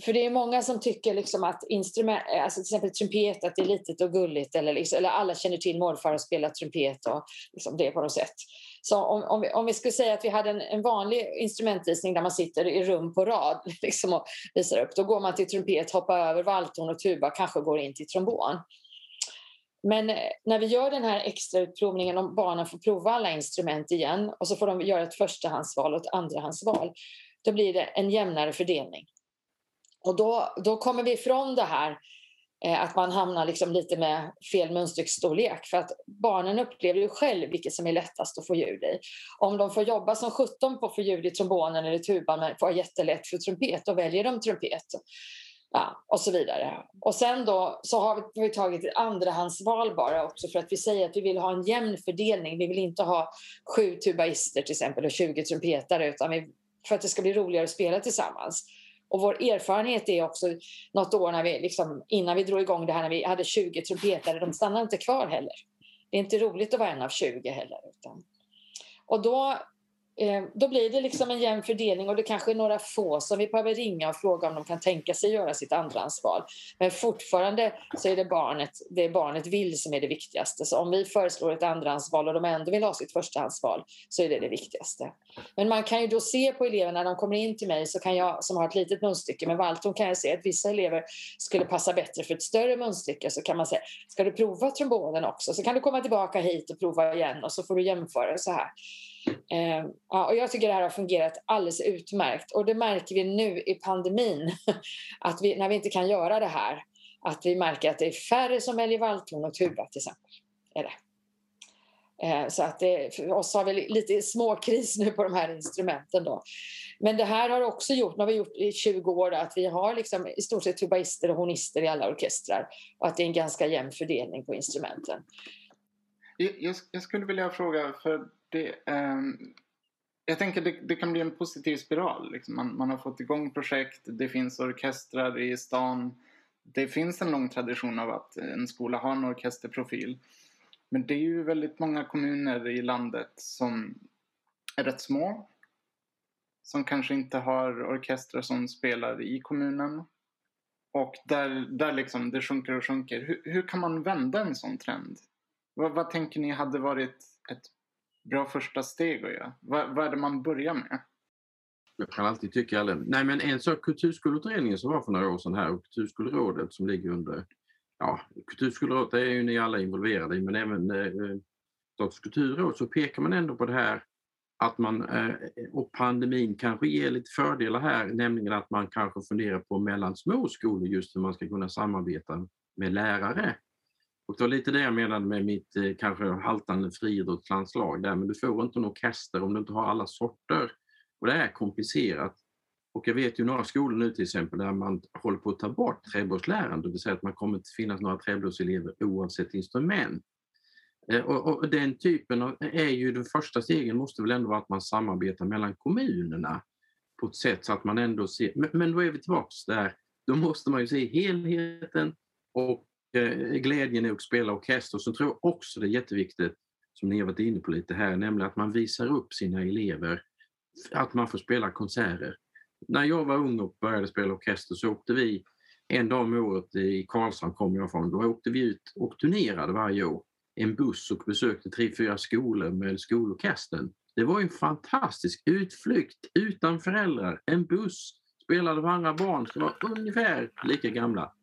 För det är många som tycker liksom att instrument, alltså till exempel trumpet, att det är litet och gulligt eller, liksom, eller alla känner till morfar och spelar trumpet och liksom det på något sätt. Så om, om, vi, om vi skulle säga att vi hade en, en vanlig instrumentvisning där man sitter i rum på rad [LAUGHS] liksom, och visar upp, då går man till trumpet, hoppar över valthorn och tuba, kanske går in till trombon. Men eh, när vi gör den här extra utprovningen om barnen får prova alla instrument igen och så får de göra ett förstahandsval och ett andrahandsval, då blir det en jämnare fördelning. Och då, då kommer vi ifrån det här eh, att man hamnar liksom lite med fel munstycksstorlek för att barnen upplever ju själv vilket som är lättast att få ljud i. Om de får jobba som 17 på att få ljud i trombonen eller tuban men får jättelätt för trumpet, då väljer de trumpet. Ja, och så vidare. Och sen då så har vi, har vi tagit ett andrahandsval bara också för att vi säger att vi vill ha en jämn fördelning. Vi vill inte ha sju tubaister till exempel och 20 trumpetare utan vi, för att det ska bli roligare att spela tillsammans. Och vår erfarenhet är också något år när vi, liksom, innan vi drog igång det här när vi hade 20 trumpetare, de stannade inte kvar heller. Det är inte roligt att vara en av 20 heller. Utan. Och då Eh, då blir det liksom en jämn fördelning och det kanske är några få som vi behöver ringa och fråga om de kan tänka sig göra sitt andrahandsval. Men fortfarande så är det barnet, det barnet vill som är det viktigaste. Så om vi föreslår ett andrahandsval och de ändå vill ha sitt förstahandsval så är det det viktigaste. Men man kan ju då se på eleverna när de kommer in till mig så kan jag som har ett litet munstycke med valton kan jag se att vissa elever skulle passa bättre för ett större munstycke så kan man säga ska du prova trombonen också så kan du komma tillbaka hit och prova igen och så får du jämföra så här. Eh, ja, och jag tycker det här har fungerat alldeles utmärkt och det märker vi nu i pandemin [LAUGHS] att vi, när vi inte kan göra det här att vi märker att det är färre som väljer valthorn och tuba till exempel. Är det. Eh, så att det, för oss har vi lite småkris nu på de här instrumenten. Då. Men det här har också gjort, nu har vi gjort i 20 år, att vi har liksom i stort sett tubaister och hornister i alla orkestrar och att det är en ganska jämn fördelning på instrumenten. Jag, jag skulle vilja fråga, för det, um, jag tänker det, det kan bli en positiv spiral. Liksom. Man, man har fått igång projekt, det finns orkestrar i stan. Det finns en lång tradition av att en skola har en orkesterprofil. Men det är ju väldigt många kommuner i landet som är rätt små. Som kanske inte har orkestrar som spelar i kommunen. Och där, där liksom det sjunker och sjunker. Hur, hur kan man vända en sån trend? Vad, vad tänker ni hade varit ett bra första steg att göra? Vad, vad är det man börjar med? Jag kan alltid tycka alla... Nej men en sak, Kulturskoleutredningen som var för några år sedan här och Kulturskolerådet som ligger under... Ja, Kulturskolerådet är ju ni alla involverade i men även eh, Statens kulturråd så pekar man ändå på det här att man, eh, och pandemin kanske ger lite fördelar här, nämligen att man kanske funderar på mellan små skolor just hur man ska kunna samarbeta med lärare. Och det var lite det jag menade med mitt eh, kanske haltande friidrottslandslag där, men du får inte en orkester om du inte har alla sorter. Och det är komplicerat. Och jag vet ju några skolor nu till exempel där man håller på att ta bort trädgårdsläraren, det vill säga att man kommer inte finnas några trädgårdselever oavsett instrument. Eh, och, och, den typen av, är ju den första stegen måste väl ändå vara att man samarbetar mellan kommunerna på ett sätt så att man ändå ser, men, men då är vi tillbaks där, då måste man ju se helheten och Eh, glädjen i att spela orkester. Sen tror jag också det är jätteviktigt, som ni har varit inne på lite här, nämligen att man visar upp sina elever, att man får spela konserter. När jag var ung och började spela orkester så åkte vi en dag om året i Karlshamn kom jag från, då åkte vi ut och turnerade varje år en buss och besökte tre, fyra skolor med skolorkestern. Det var en fantastisk utflykt utan föräldrar. En buss spelade för andra barn som var ungefär lika gamla.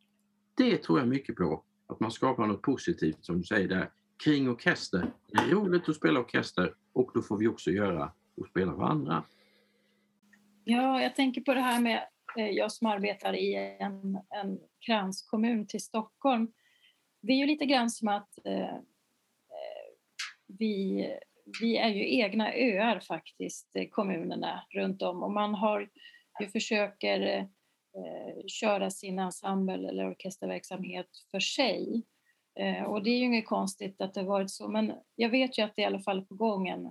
Det tror jag mycket på, att man skapar något positivt som du säger där kring orkester. Det är roligt att spela orkester och då får vi också göra och spela för andra. Ja, jag tänker på det här med eh, jag som arbetar i en, en kranskommun till Stockholm. Det är ju lite grann som att eh, eh vi, vi är ju egna öar faktiskt, eh, kommunerna runt om och man har ju försöker eh, köra sin ensemble eller orkesterverksamhet för sig. Eh, och det är ju inget konstigt att det har varit så, men jag vet ju att det är i alla fall på gången.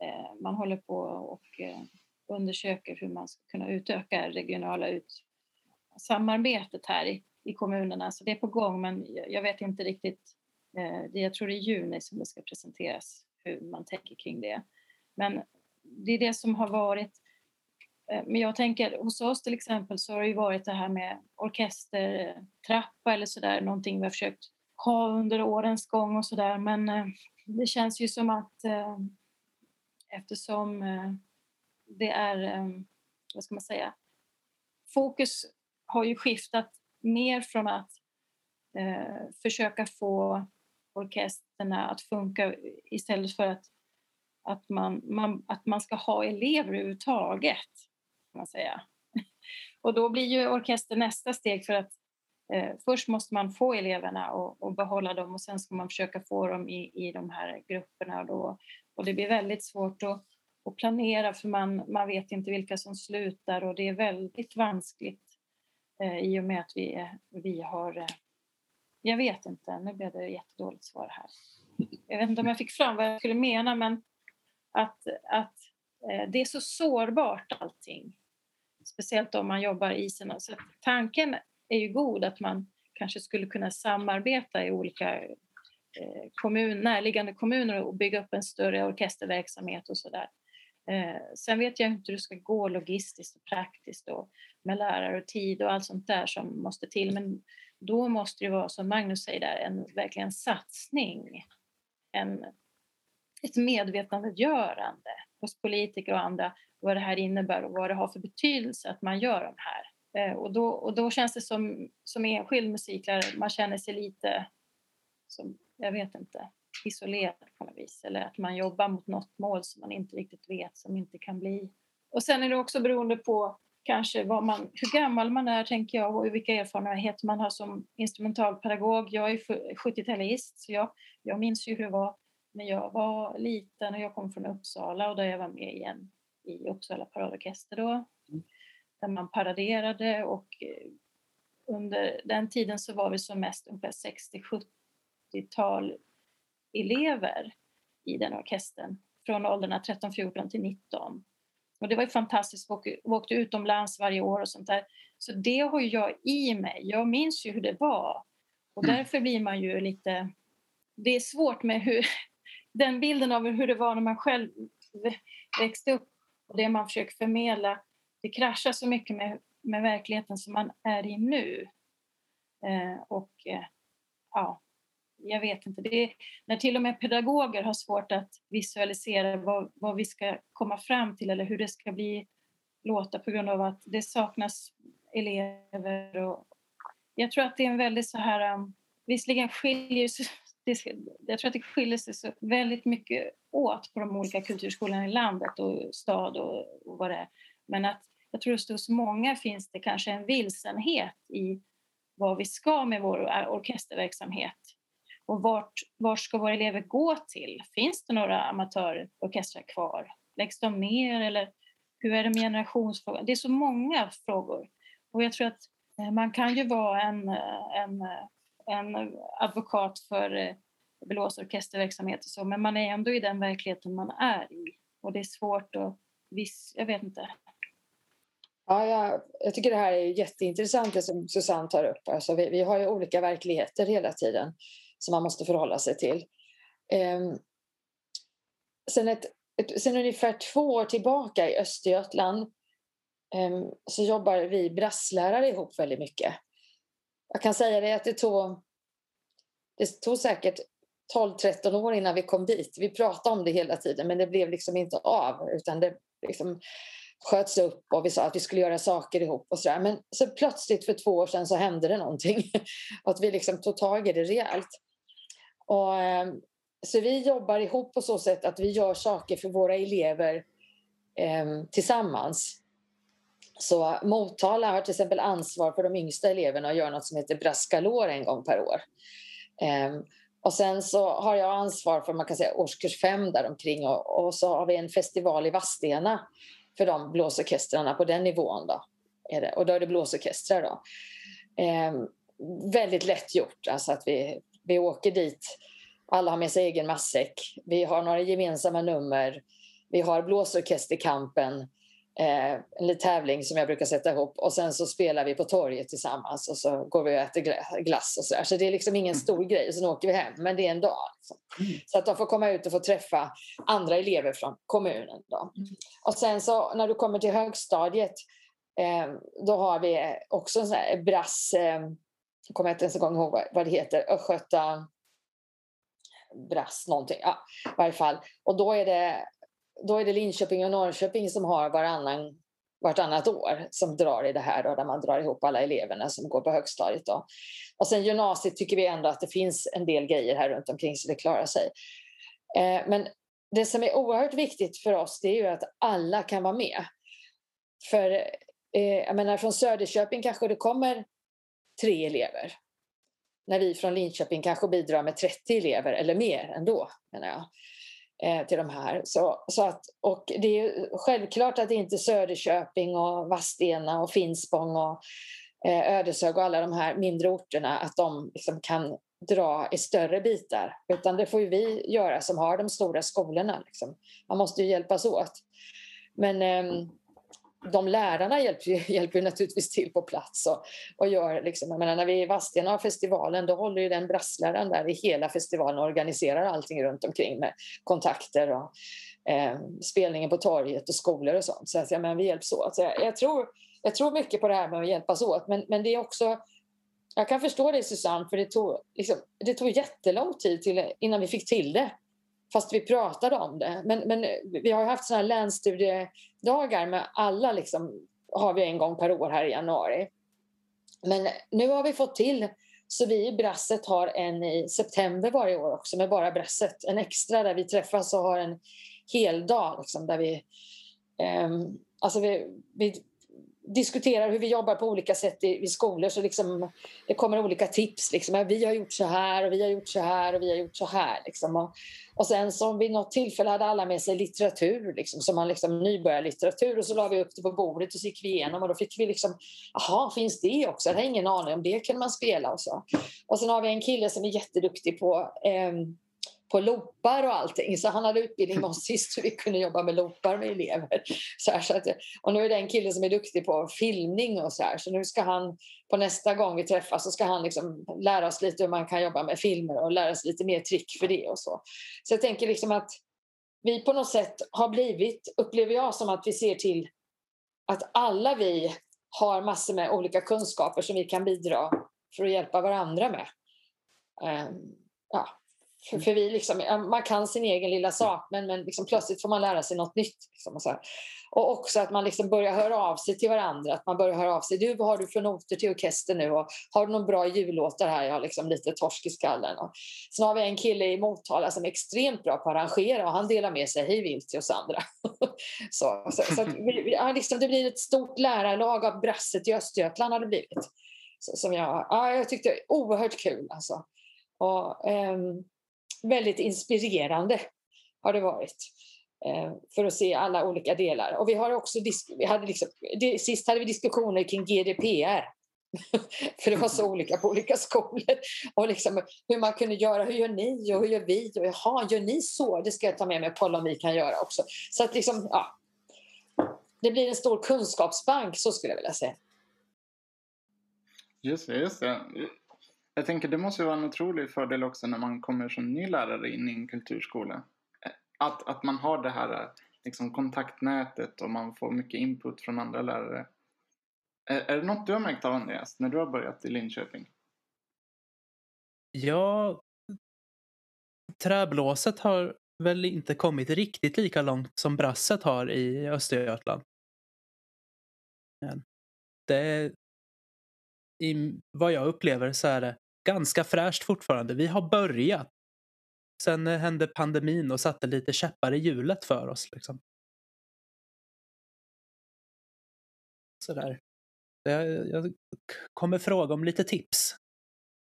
Eh, man håller på och eh, undersöker hur man ska kunna utöka regionala ut samarbetet här i, i kommunerna, så det är på gång, men jag vet inte riktigt Eh, jag tror det är i juni som det ska presenteras hur man tänker kring det. Men det är det som har varit Eh, men jag tänker hos oss till exempel så har det ju varit det här med orkestertrappa eller sådär, någonting vi har försökt ha under årens gång och sådär. Men eh, det känns ju som att eh, eftersom det är, vad ska man säga, fokus har ju skiftat mer från att försöka få orkesterna att funka istället för att, att, man, man, att man ska ha elever överhuvudtaget. Kan man säga. Och då blir ju orkester nästa steg för att eh, först måste man få eleverna och, och, behålla dem och sen ska man försöka få dem i, i de här grupperna. Och, då, och det blir väldigt svårt att, att planera för man, man vet inte vilka som slutar och det är väldigt vanskligt eh, i och med att vi, vi har eh, jag vet inte, nu blev det ett jättedåligt svar här. Jag vet inte om jag fick fram vad jag skulle mena, men att, att eh, det är så sårbart allting. Speciellt om man jobbar i sina... Så tanken är ju god att man kanske skulle kunna samarbeta i olika eh, kommun, närliggande kommuner och bygga upp en större orkesterverksamhet och sådär. Eh, sen vet jag inte hur det ska gå logistiskt och praktiskt och med lärare och tid och allt sånt där som måste till. Men då måste det vara, som Magnus säger där, en verkligen satsning. En, ett medvetandegörande hos politiker och andra vad det här innebär och vad det har för betydelse att man gör de här. Eh, och då, och då känns det som, som enskild musiklärare, man känner sig lite som, jag vet inte, isolerad på något vis. Eller att man jobbar mot något mål som man inte riktigt vet, som inte kan bli. Och sen är det också beroende på kanske vad man, hur gammal man är, tänker jag, och vilka erfarenheter man har som instrumentalpedagog. Jag är 70-talist, så jag, jag minns ju hur det var när jag var liten och jag kom från Uppsala och där jag var med i, en, i Uppsala paradorkester då, mm. där man paraderade och eh, under den tiden så var vi som mest ungefär 60-70-tal elever i den orkestern från åldrarna 13-14 till 19. Och det var ju fantastiskt, vi åkte utomlands varje år och sånt där. Så det har jag i mig. Jag minns ju hur det var. Och mm. därför blir man ju lite... Det är svårt med hur, [LAUGHS] den bilden av hur det var när man själv växte upp och det man försöker förmedla. Det kraschar så mycket med, med verkligheten som man är i nu. Eh, och eh, ja, jag vet inte. Det är, när till och med pedagoger har svårt att visualisera vad, vad vi ska komma fram till eller hur det ska bli låta på grund av att det saknas elever. Och jag tror att det är en väldigt så här... Um, visserligen skiljer det, jag tror att det skiljer sig så väldigt mycket åt på de olika kulturskolorna i landet och stad och, och vad det är. Men att jag tror att hos många finns det kanske en vilsenhet i vad vi ska med vår orkesterverksamhet. Och vart, vart ska våra elever gå till? Finns det några amatörorkestrar kvar? Läggs de ner eller hur är det med generationsfrågan? Det är så många frågor. Och jag tror att eh, man kan ju vara en, eh, en, eh, en advokat för eh, blåsorkesterverksamhet och så, men man är ändå i den verkligheten man är i. Och det är svårt att, viss, jag vet inte. Ja, jag, jag tycker det här är jätteintressant det som Susanne tar upp. Alltså vi, vi har ju olika verkligheter hela tiden som man måste förhålla sig till. Um, sen, ett, ett, sen ungefär två år tillbaka i Östergötland um, så jobbar vi brasslärare ihop väldigt mycket. Jag kan säga det att det tog, det tog säkert 12-13 år innan vi kom dit. Vi pratade om det hela tiden men det blev liksom inte av utan det liksom sköts upp och vi sa att vi skulle göra saker ihop och sådär. Men så plötsligt för två år sedan så hände det någonting och [LAUGHS] att vi liksom tog tag i det rejält. Och, ehm, så vi jobbar ihop på så sätt att vi gör saker för våra elever eh, tillsammans. Så Motala har till exempel ansvar för de yngsta eleverna och gör något som heter Braskalor en gång per år. Um, och sen så har jag ansvar för man kan säga årskurs fem däromkring och, och så har vi en festival i Vadstena för de blåsorkestrarna på den nivån. Då, är det. Och då är det blåsorkestrar. Då. Um, väldigt lätt gjort, alltså att vi vi åker dit, alla har med sig egen matsäck. Vi har några gemensamma nummer. Vi har blåsorkesterkampen, en liten tävling som jag brukar sätta ihop. Och sen så spelar vi på torget tillsammans och så går vi och äter glass och så där. Så det är liksom ingen stor grej. Och sen åker vi hem, men det är en dag. Liksom. Mm. Så att de får komma ut och få träffa andra elever från kommunen. Då. Mm. Och sen så när du kommer till högstadiet eh, då har vi också en sån här brass eh, jag kommer inte ens ihåg vad det heter, Östgöta Brass någonting, ja, i varje fall. Och då är det, då är det Linköping och Norrköping som har varannan, vartannat år som drar i det här då, där man drar ihop alla eleverna som går på högstadiet. Då. Och sen gymnasiet tycker vi ändå att det finns en del grejer här runt omkring så det klarar sig. Eh, men det som är oerhört viktigt för oss det är ju att alla kan vara med. För eh, jag menar från Söderköping kanske det kommer tre elever. När vi från Linköping kanske bidrar med 30 elever eller mer ändå, menar jag, eh, Eh, till de här. Så, så att, och det är självklart att inte Söderköping och Vadstena och Finspång och eh, Ödeshög och alla de här mindre orterna, att de liksom kan dra i större bitar. Utan det får ju vi göra som har de stora skolorna. Liksom. Man måste ju hjälpas åt. Men eh, de lärarna hjälper [LAUGHS] hjälper naturligtvis till på plats och, och gör liksom, jag menar, när vi är i Vadstena har festivalen då håller ju den brassläraren där i hela festivalen och organiserar allting runt omkring med kontakter och eh, spelningen på torget och skolor och sånt. Så att, ja, men vi hjälps åt. Så jag, jag, tror, jag tror mycket på det här med att hjälpas åt men, men det är också jag kan förstå dig, Susanne, för det tog, liksom, det tog jättelång tid till, innan vi fick till det fast vi pratade om det. Men, men vi har haft såna här länsstudiedagar med alla, liksom, har vi en gång per år här i januari. Men nu har vi fått till så vi i Brasset har en i september varje år också med bara Brasset. En extra där vi träffas och har en hel dag liksom, där vi, eh, alltså vi, vi diskuterar hur vi jobbar på olika sätt i, i skolor. Så liksom, det kommer olika tips. Liksom. Vi har gjort så här och vi har gjort så här och vi har gjort så här. Liksom. Och, och sen så vid något tillfälle hade alla med sig litteratur, liksom, som man liksom nybörjarlitteratur och så la vi upp det på bordet och så gick vi igenom och då fick vi liksom, jaha, finns det också? Jag har ingen aning om det kunde man spela och så. Och sen har vi en kille som är jätteduktig på eh, på loopar och allting. Så han hade utbildning med oss sist hur vi kunde jobba med loopar med elever. Så, här, så att, och nu är det en kille som är duktig på filmning och så här. Så nu ska han, på nästa gång vi träffas, så ska han liksom lära oss lite hur man kan jobba med filmer och lära sig lite mer trick för det och så. Så jag tänker liksom att vi på något sätt har blivit, upplever jag som att vi ser till att alla vi har massor med olika kunskaper som vi kan bidra för att hjälpa varandra med. Um, ja, för, för vi liksom, man kan sin egen lilla sak men, men liksom plötsligt får man lära sig något nytt. Liksom och, så här. och också att man liksom börjar höra av sig till varandra. Att man börjar höra av sig. Du, vad har du för noter till orkester nu? Och har du några bra jullåtar här? Jag har liksom lite torsk i skallen. Och sen har vi en kille i Motala som är extremt bra på att arrangera och han delar med sig hej vilt till oss andra. [LAUGHS] så så, så vi, ja, liksom, det blir ett stort lärarlag av brasset i Östergötland har det blivit. Så, som jag, ja, jag tyckte oerhört kul alltså. Och, um, väldigt inspirerande har det varit eh, för att se alla olika delar. Och vi har också vi hade liksom, sist hade vi diskussioner kring GDPR. [LAUGHS] för det var så olika på olika skolor. Och liksom hur man kunde göra, hur gör ni och hur gör vi? Och jaha, gör ni så? Det ska jag ta med mig och kolla om vi kan göra också. Så att liksom, ja. Det blir en stor kunskapsbank, så skulle jag vilja säga. Just det, just det. Jag tänker det måste vara en otrolig fördel också när man kommer som ny lärare in i en kulturskola. Att, att man har det här liksom, kontaktnätet och man får mycket input från andra lärare. Är, är det något du har märkt av Andreas när du har börjat i Linköping? Ja, träblåset har väl inte kommit riktigt lika långt som brasset har i Östergötland. Det, i vad jag upplever så är det ganska fräscht fortfarande. Vi har börjat. Sen hände pandemin och satte lite käppar i hjulet för oss. Liksom. Sådär. Jag, jag kommer fråga om lite tips.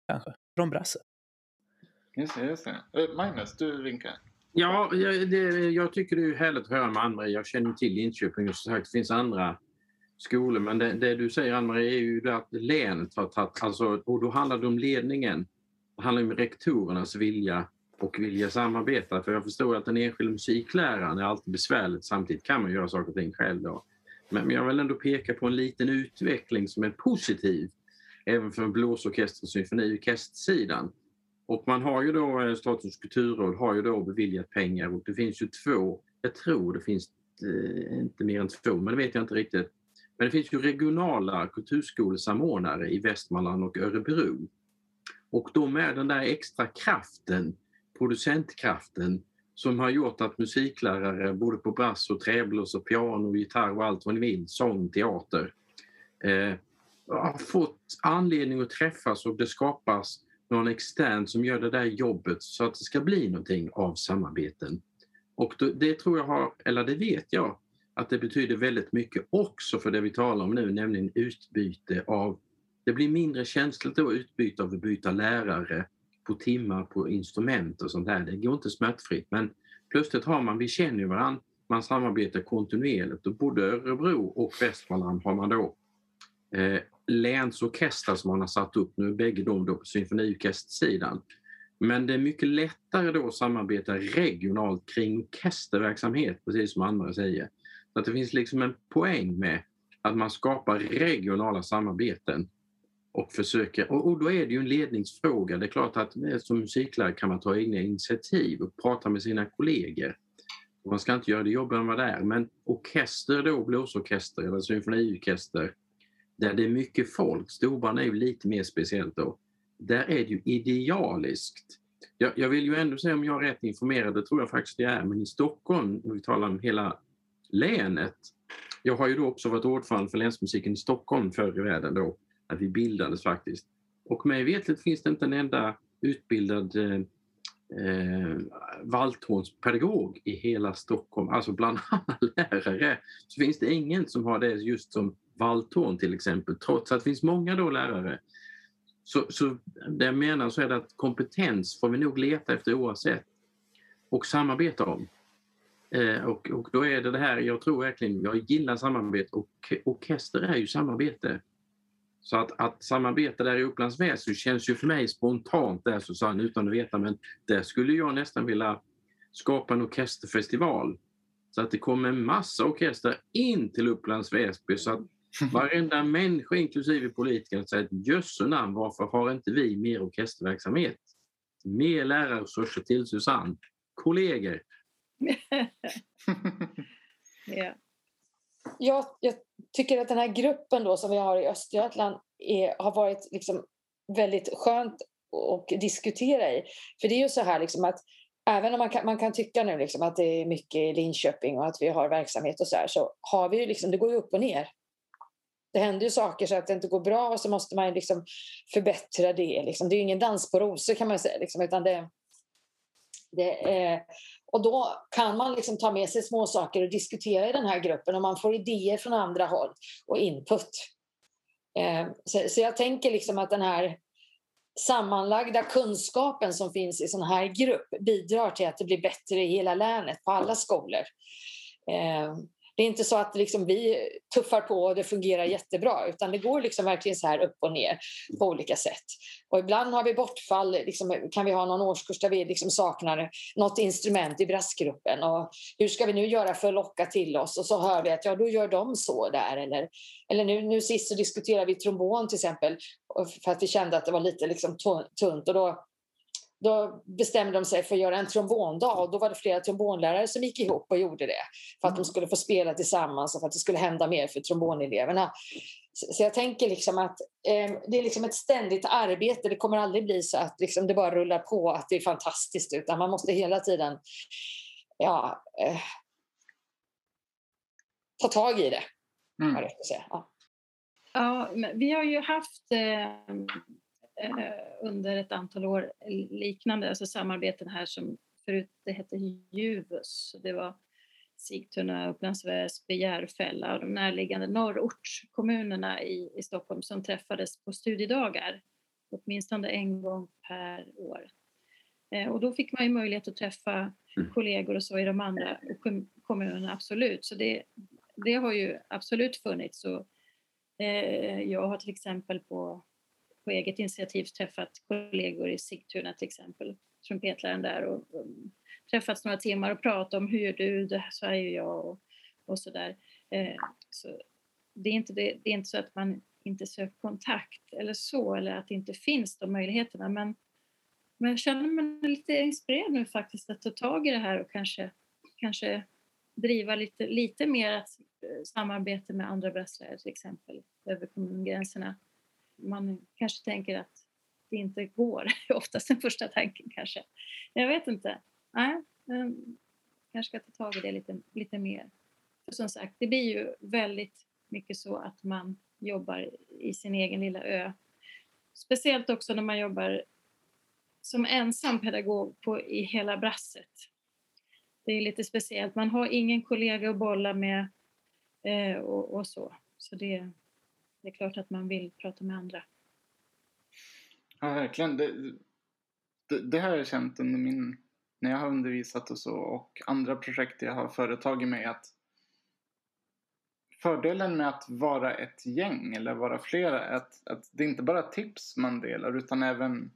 Kanske. Från Brasse. Just det, just det. Uh, Magnus, du vinkar. Ja, jag, det, jag tycker det är härligt att höra med andra. Jag känner till Linköping och sagt det finns andra skolor. Men det, det du säger Ann-Marie är ju att länet har tagit, alltså, och då handlar det om ledningen. Det handlar om rektorernas vilja och vilja samarbeta. För jag förstår att den enskilda musikläraren är alltid besvärligt. Samtidigt kan man göra saker och ting själv. Då. Men jag vill ändå peka på en liten utveckling som är positiv även för blåsorkester och symfoniorkestersidan. Och man har ju då, eh, Statens kulturråd har ju då beviljat pengar och det finns ju två, jag tror det finns eh, inte mer än två, men det vet jag inte riktigt, men det finns ju regionala kulturskolesamordnare i Västmanland och Örebro. Och de är den där extra kraften, producentkraften, som har gjort att musiklärare både på brass och träblås och piano, gitarr och allt vad ni vill, sång, teater, eh, har fått anledning att träffas och det skapas någon extern som gör det där jobbet så att det ska bli någonting av samarbeten. Och det tror jag har, eller det vet jag, att det betyder väldigt mycket också för det vi talar om nu, nämligen utbyte av... Det blir mindre känsligt då utbyte av att byta lärare på timmar på instrument och sånt där. Det går inte smärtfritt men plötsligt har man, vi känner ju varandra, man samarbetar kontinuerligt och både Örebro och Västmanland har man då eh, länsorkestrar som man har satt upp, nu bägge de då på symfoniorkestersidan. Men det är mycket lättare då att samarbeta regionalt kring orkesterverksamhet, precis som andra säger. Att det finns liksom en poäng med att man skapar regionala samarbeten och försöker, och, och då är det ju en ledningsfråga. Det är klart att som musiklärare kan man ta egna initiativ och prata med sina kollegor. Man ska inte göra det jobbigare än vad det är, men orkester då, blåsorkester eller symfoniorkester, där det är mycket folk, storband är ju lite mer speciellt då, där är det ju idealiskt. Jag, jag vill ju ändå säga om jag är rätt informerad, det tror jag faktiskt jag är, men i Stockholm, om vi talar om hela länet. Jag har ju då också varit ordförande för Länsmusiken i Stockholm förr i världen då, när vi bildades faktiskt. Och mig vetligt finns det inte en enda utbildad eh, eh valthornspedagog i hela Stockholm. Alltså bland [LAUGHS] alla lärare så finns det ingen som har det just som valthorn till exempel, trots att det finns många då lärare. Så, så det jag menar så är det att kompetens får vi nog leta efter oavsett och samarbeta om. Eh, och, och då är det det här, jag tror verkligen, jag gillar samarbete och orkester är ju samarbete. Så att, att samarbeta där i Upplands Väsby känns ju för mig spontant där Susanne utan att veta men där skulle jag nästan vilja skapa en orkesterfestival. Så att det kommer en massa orkestrar in till Upplands Väsby så att varenda människa inklusive politikerna säger jösse namn varför har inte vi mer orkesterverksamhet? Mer lärarresurser till Susanne. Kollegor, [LAUGHS] yeah. jag, jag, tycker att den här gruppen då som vi har i Östergötland är, har varit liksom väldigt skönt och diskutera i. För det är ju så här liksom att även om man kan, man kan tycka nu liksom att det är mycket i Linköping och att vi har verksamhet och så här, så har vi ju liksom, det går ju upp och ner. Det händer ju saker så att det inte går bra och så måste man liksom förbättra det. Liksom. Det är ju ingen dans på rosor kan man säga, liksom, utan det, det är, och då kan man liksom ta med sig små saker och diskutera i den här gruppen och man får idéer från andra håll och input. Ehm, så, så, jag tänker liksom att den här sammanlagda kunskapen som finns i sån här grupp bidrar till att det blir bättre i hela länet på alla skolor. Ehm, det är inte så att liksom vi tuffar på och det fungerar jättebra utan det går liksom verkligen så här upp och ner på olika sätt. Och ibland har vi bortfall, liksom, kan vi ha någon årskurs där vi liksom saknar något instrument i brassgruppen och hur ska vi nu göra för att locka till oss? Och så hör vi att ja, då gör de så där. Eller, eller nu, nu sist så diskuterade vi trombon till exempel för att vi kände att det var lite liksom tunt och då då bestämde de sig för att göra en trombondag och då var det flera trombonlärare som gick ihop och gjorde det för att de mm. skulle få spela tillsammans och för att det skulle hända mer för tromboneleverna. Så jag tänker liksom att eh, det är liksom ett ständigt arbete. Det kommer aldrig bli så att liksom det bara rullar på, att det är fantastiskt, utan man måste hela tiden ja, eh, ta tag i det. Mm. Ja. ja, vi har ju haft eh, eh, under ett antal år liknande, alltså samarbeten här som förut det hette Juvus. Det var Sigtuna, Upplands Väsby, Järfälla och de närliggande norrortskommunerna i, i Stockholm som träffades på studiedagar åtminstone en gång per år. Eh, och då fick man ju möjlighet att träffa mm. kollegor och så i de andra kommunerna, absolut. Så det, det har ju absolut funnits. Och, eh, jag har till exempel på på eget initiativ träffat kollegor i Sigtuna till exempel, trumpetläraren där och, och träffats några timmar och pratat om hur gör du, det, så här gör jag och, och så där. Eh, så det, är inte det, det är inte så att man inte söker kontakt eller så, eller att det inte finns de möjligheterna, men, men jag känner mig lite inspirerad nu faktiskt att ta tag i det här och kanske, kanske driva lite, lite mer att, eh, samarbete med andra brasslärare till exempel över kommungränserna man kanske tänker att det inte går. [LAUGHS] Oftast den första tanken kanske. Jag vet inte. Nej, ehm, kanske ska ta tag i det lite, lite mer. För som sagt, det blir ju väldigt mycket så att man jobbar i sin egen lilla ö. Speciellt också när man jobbar som ensam pedagog på, i hela brasset. Det är lite speciellt. Man har ingen kollega att bolla med eh, och, och, så. Så det, det är klart att man vill prata med andra. Ja, verkligen. Det, det, det har jag känt under min, när jag har undervisat och så och andra projekt jag har företagit mig att fördelen med att vara ett gäng eller vara flera är att, att det är inte bara tips man delar utan även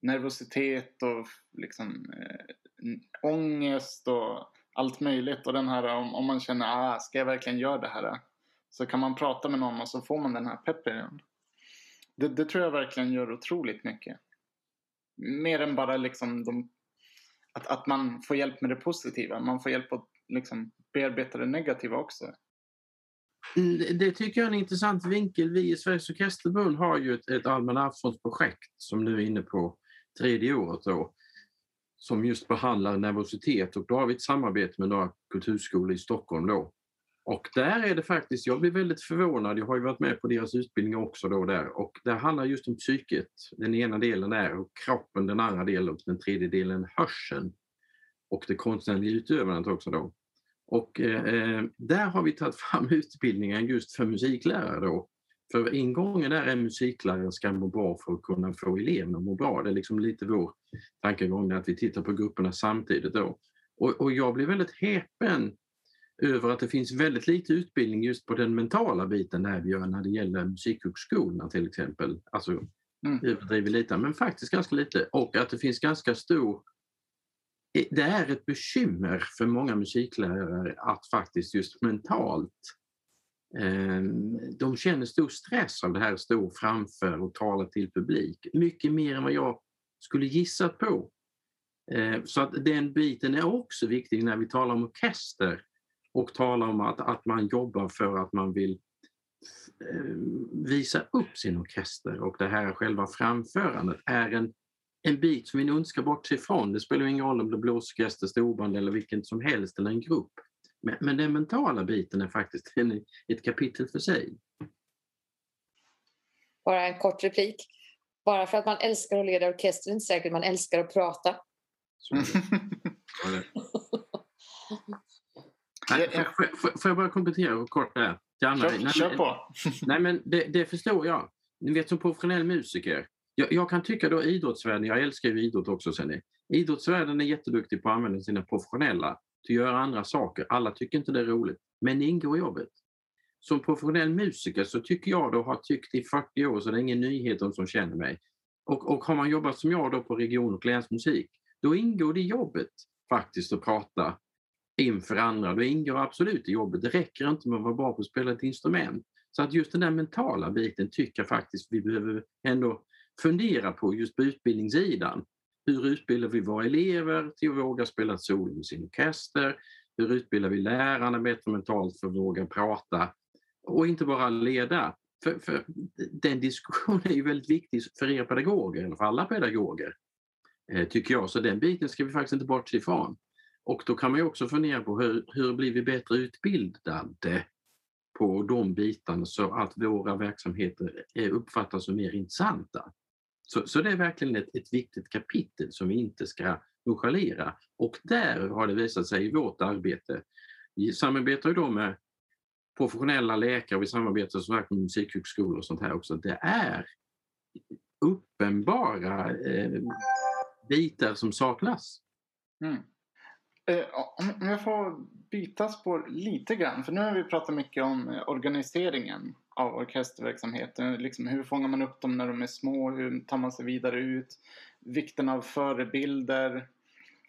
nervositet och liksom äh, ångest och allt möjligt och den här om, om man känner ah, ska jag verkligen göra det här? Så kan man prata med någon och så får man den här peppen. Det, det tror jag verkligen gör otroligt mycket. Mer än bara liksom de, att, att man får hjälp med det positiva. Man får hjälp att liksom bearbeta det negativa också. Det tycker jag är en intressant vinkel. Vi i Sveriges Orkesterförbund har ju ett, ett allmänna arvsfondsprojekt som nu är inne på tredje året då, som just behandlar nervositet och då har vi ett samarbete med några kulturskolor i Stockholm då, och där är det faktiskt, jag blir väldigt förvånad, jag har ju varit med på deras utbildning också då där och det handlar just om psyket. Den ena delen är och kroppen, den andra delen och den tredje delen hörseln. Och det konstnärliga utövandet också då. Och eh, eh, där har vi tagit fram [LAUGHS] utbildningen just för musiklärare då. För ingången där är musikläraren ska må bra för att kunna få eleverna att må bra. Det är liksom lite vår tankegång att vi tittar på grupperna samtidigt då. Och, och jag blir väldigt häpen över att det finns väldigt lite utbildning just på den mentala biten där vi gör när det gäller musikhögskolorna till exempel. Alltså mm. överdriver lite, men faktiskt ganska lite. Och att det finns ganska stor det är ett bekymmer för många musiklärare att faktiskt just mentalt eh, de känner stor stress av det här att stå framför och tala till publik. Mycket mer än vad jag skulle gissat på. Eh, så att den biten är också viktig när vi talar om orkester och tala om att, att man jobbar för att man vill eh, visa upp sin orkester och det här själva framförandet är en, en bit som vi nog inte ska bortse ifrån. Det spelar ingen roll om det är blåsorkester, storband eller vilken som helst eller en grupp. Men, men den mentala biten är faktiskt en, ett kapitel för sig. Bara en kort replik. Bara för att man älskar att leda orkester är inte säkert man älskar att prata. [LAUGHS] Nej, får, får, får jag bara komplettera kort där? Kör, Nej, kör på. Nej, men [LAUGHS] det, det förstår jag. Ni vet som professionell musiker. Jag, jag kan tycka då idrottsvärlden, jag älskar ju idrott också sen ni. Idrottsvärlden är jätteduktig på att använda sina professionella till att göra andra saker. Alla tycker inte det är roligt, men det ingår i jobbet. Som professionell musiker så tycker jag då, har tyckt i 40 år, så det är ingen nyhet de som känner mig. Och, och har man jobbat som jag då på region och länsmusik, då ingår det i jobbet faktiskt att prata inför andra. Det ingår absolut i jobbet. Det räcker inte med att vara bra på att spela ett instrument. Så att just den där mentala biten tycker jag faktiskt vi behöver ändå fundera på just på utbildningssidan. Hur utbildar vi våra elever till att våga spela solo med sin orkester? Hur utbildar vi lärarna bättre mentalt för att våga prata? Och inte bara leda. För, för den diskussionen är ju väldigt viktig för er pedagoger, eller för alla pedagoger, eh, tycker jag. Så den biten ska vi faktiskt inte bortse ifrån. Och då kan man ju också fundera på hur, hur blir vi bättre utbildade på de bitarna så att våra verksamheter uppfattas som mer intressanta. Så, så det är verkligen ett, ett viktigt kapitel som vi inte ska nonchalera. Och där har det visat sig i vårt arbete. Vi samarbetar ju då med professionella läkare, vi samarbetar som sagt med musikhögskolor och sånt här också. Det är uppenbara eh, bitar som saknas. Mm. Eh, om jag får byta spår lite grann. För nu har vi pratat mycket om eh, organiseringen av orkesterverksamheten. Liksom hur fångar man upp dem när de är små? Hur tar man sig vidare ut? Vikten av förebilder.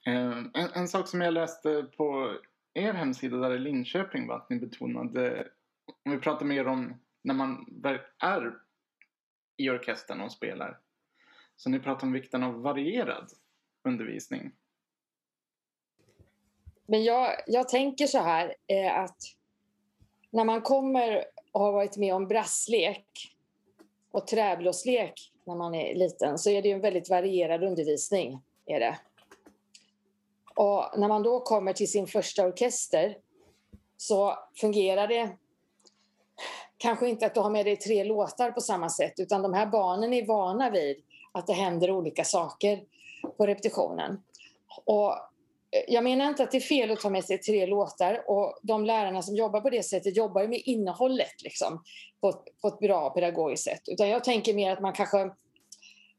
Eh, en, en sak som jag läste på er hemsida där i Linköping var att ni betonade, om vi pratar mer om när man är i orkestern och spelar. Så ni pratar om vikten av varierad undervisning. Men jag, jag tänker så här eh, att när man kommer och har varit med om brasslek och träblåslek när man är liten så är det ju en väldigt varierad undervisning. Är det. Och när man då kommer till sin första orkester så fungerar det kanske inte att du har med dig tre låtar på samma sätt utan de här barnen är vana vid att det händer olika saker på repetitionen. Och Eh, jag menar inte att det är fel att ta med sig tre låtar och de lärarna som jobbar på det sättet jobbar med innehållet liksom, på, ett- på ett bra pedagogiskt sätt. Utan jag tänker mer att man kanske,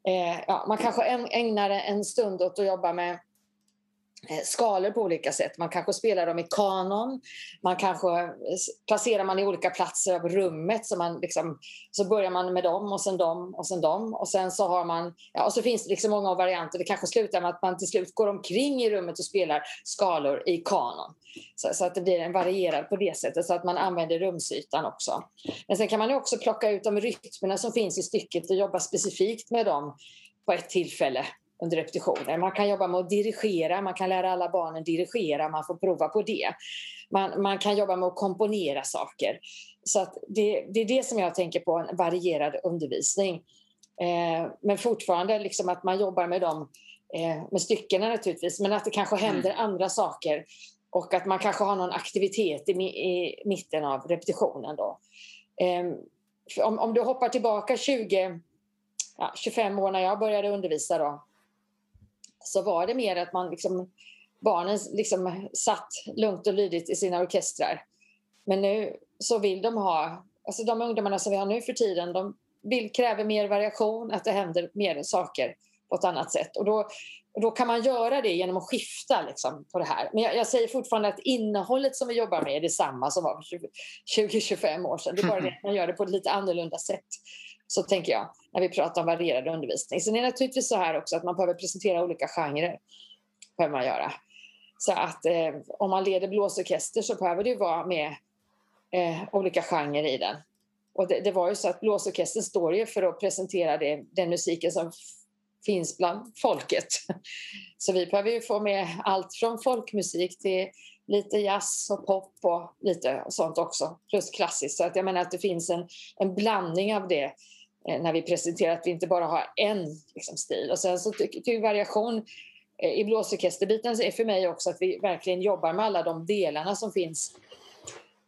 eh, ja, man kanske ägnar en stund åt att jobba med Eh, skalor på olika sätt. Man kanske spelar dem i kanon, man kanske placerar man i olika platser av rummet så, man liksom, så börjar man med dem och sen dem och sen dem och sen så har man, ja, och så finns det liksom många varianter. Det kanske slutar med att man till slut går omkring i rummet och spelar skalor i kanon. Så, så att det blir en varierad på det sättet så att man använder rumsytan också. Men sen kan man också plocka ut de rytmerna som finns i stycket och jobba specifikt med dem på ett tillfälle under repetitioner. Man kan jobba med att dirigera, man kan lära alla barnen dirigera, man får prova på det. Man, man kan jobba med att komponera saker. Så det, det är det som jag tänker på, en varierad undervisning. Eh, men fortfarande liksom att man jobbar med dem, eh, med styckena naturligtvis, men att det kanske händer andra saker och att man kanske har någon aktivitet i, i mitten av repetitionen. Då. Eh, om, om du hoppar tillbaka 20, ja, 25 år när jag började undervisa då, så var det mer att man liksom, barnen liksom satt lugnt och lydigt i sina orkestrar. Men nu så vill de ha, alltså de ungdomarna som vi har nu för tiden, de vill, kräver mer variation, att det händer mer saker på ett annat sätt. Och då, då kan man göra det genom att skifta liksom, på det här. Men jag, jag säger fortfarande att innehållet som vi jobbar med är detsamma som var för 20-25 år sedan. Det är bara det att man gör det på ett lite annorlunda sätt. Så tänker jag när vi pratar om varierad undervisning. Sen är det naturligtvis så här också att man behöver presentera olika genrer. Behöver man göra. Så att eh, om man leder blåsorkester så behöver det ju vara med eh, olika genrer i den. Och det, det var ju så att blåsorkestern står ju för att presentera det, den musiken som finns bland folket. [LAUGHS] Så vi behöver ju få med allt från folkmusik till lite jazz och pop och lite sånt också, plus klassiskt. Så att jag menar att det finns en, en blandning av det Eh, när vi presenterar att vi inte bara har en liksom, stil. Och sen så tycker jag variation eh, i blåsorkesterbiten är för mig också att vi verkligen jobbar med alla de delarna som finns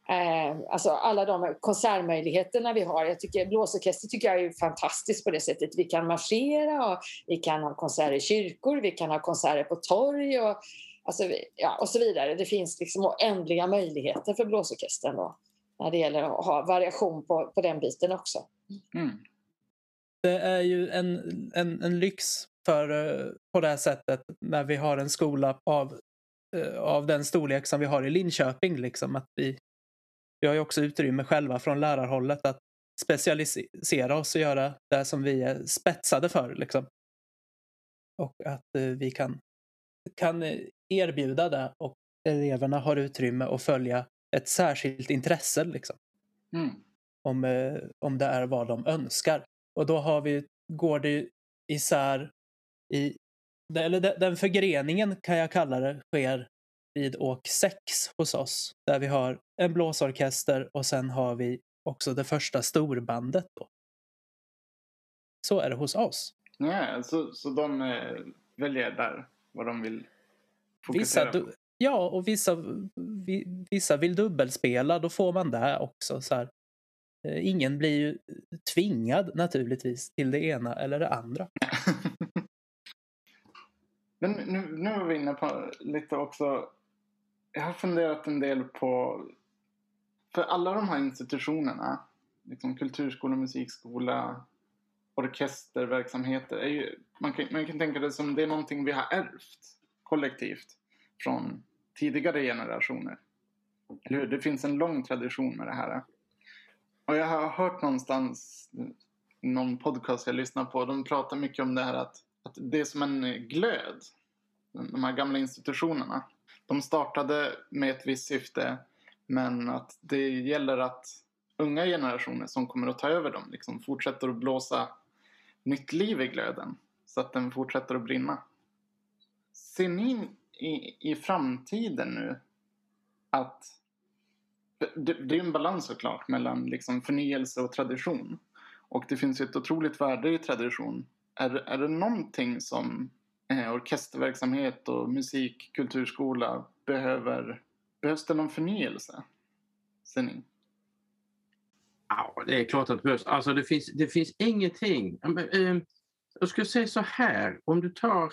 Eh, alltså alla de konsertmöjligheterna vi har. Jag tycker, blåsorkester tycker jag är fantastiskt på det sättet. Vi kan marschera, och vi kan ha konserter i kyrkor, vi kan ha konserter på torg och, alltså, ja, och så vidare. Det finns liksom oändliga möjligheter för blåsorkestern då, när det gäller att ha variation på, på den biten också. Mm. Det är ju en, en, en lyx för, eh, på det här sättet när vi har en skola av, eh, av den storlek som vi har i Linköping. Liksom, att vi vi har ju också utrymme själva från lärarhållet att specialisera oss och göra det som vi är spetsade för. Liksom. Och att eh, vi kan, kan erbjuda det och eleverna har utrymme att följa ett särskilt intresse. Liksom. Mm. Om, om det är vad de önskar. Och då har vi, går det isär i, eller den förgreningen kan jag kalla det, sker vid åk 6 hos oss. Där vi har en blåsorkester och sen har vi också det första storbandet. Då. Så är det hos oss. Nej, så, så de eh, väljer där vad de vill fokusera vissa, på? Ja, och vissa, vissa vill dubbelspela. Då får man det också. Så här. Eh, ingen blir ju eh, tvingad naturligtvis till det ena eller det andra. [LAUGHS] Men nu, nu är vi inne på lite också jag har funderat en del på... För alla de här institutionerna, liksom kulturskola, musikskola, orkesterverksamheter, är ju, man, kan, man kan tänka det som det är någonting vi har ärvt kollektivt från tidigare generationer. Eller hur? Det finns en lång tradition med det här. Och jag har hört någonstans, någon podcast jag lyssnar på, de pratar mycket om det här att, att det är som en glöd, de här gamla institutionerna de startade med ett visst syfte men att det gäller att unga generationer som kommer att ta över dem liksom fortsätter att blåsa nytt liv i glöden så att den fortsätter att brinna. Ser ni i, i framtiden nu att det, det är en balans såklart mellan liksom förnyelse och tradition. Och det finns ett otroligt värde i tradition. Är, är det någonting som eh, orkesterverksamhet och musik, kulturskola behöver, behövs det någon förnyelse? Ser ni? Ja, det är klart att det behövs. Alltså det finns, det finns ingenting. Ehm, jag skulle säga så här, om du tar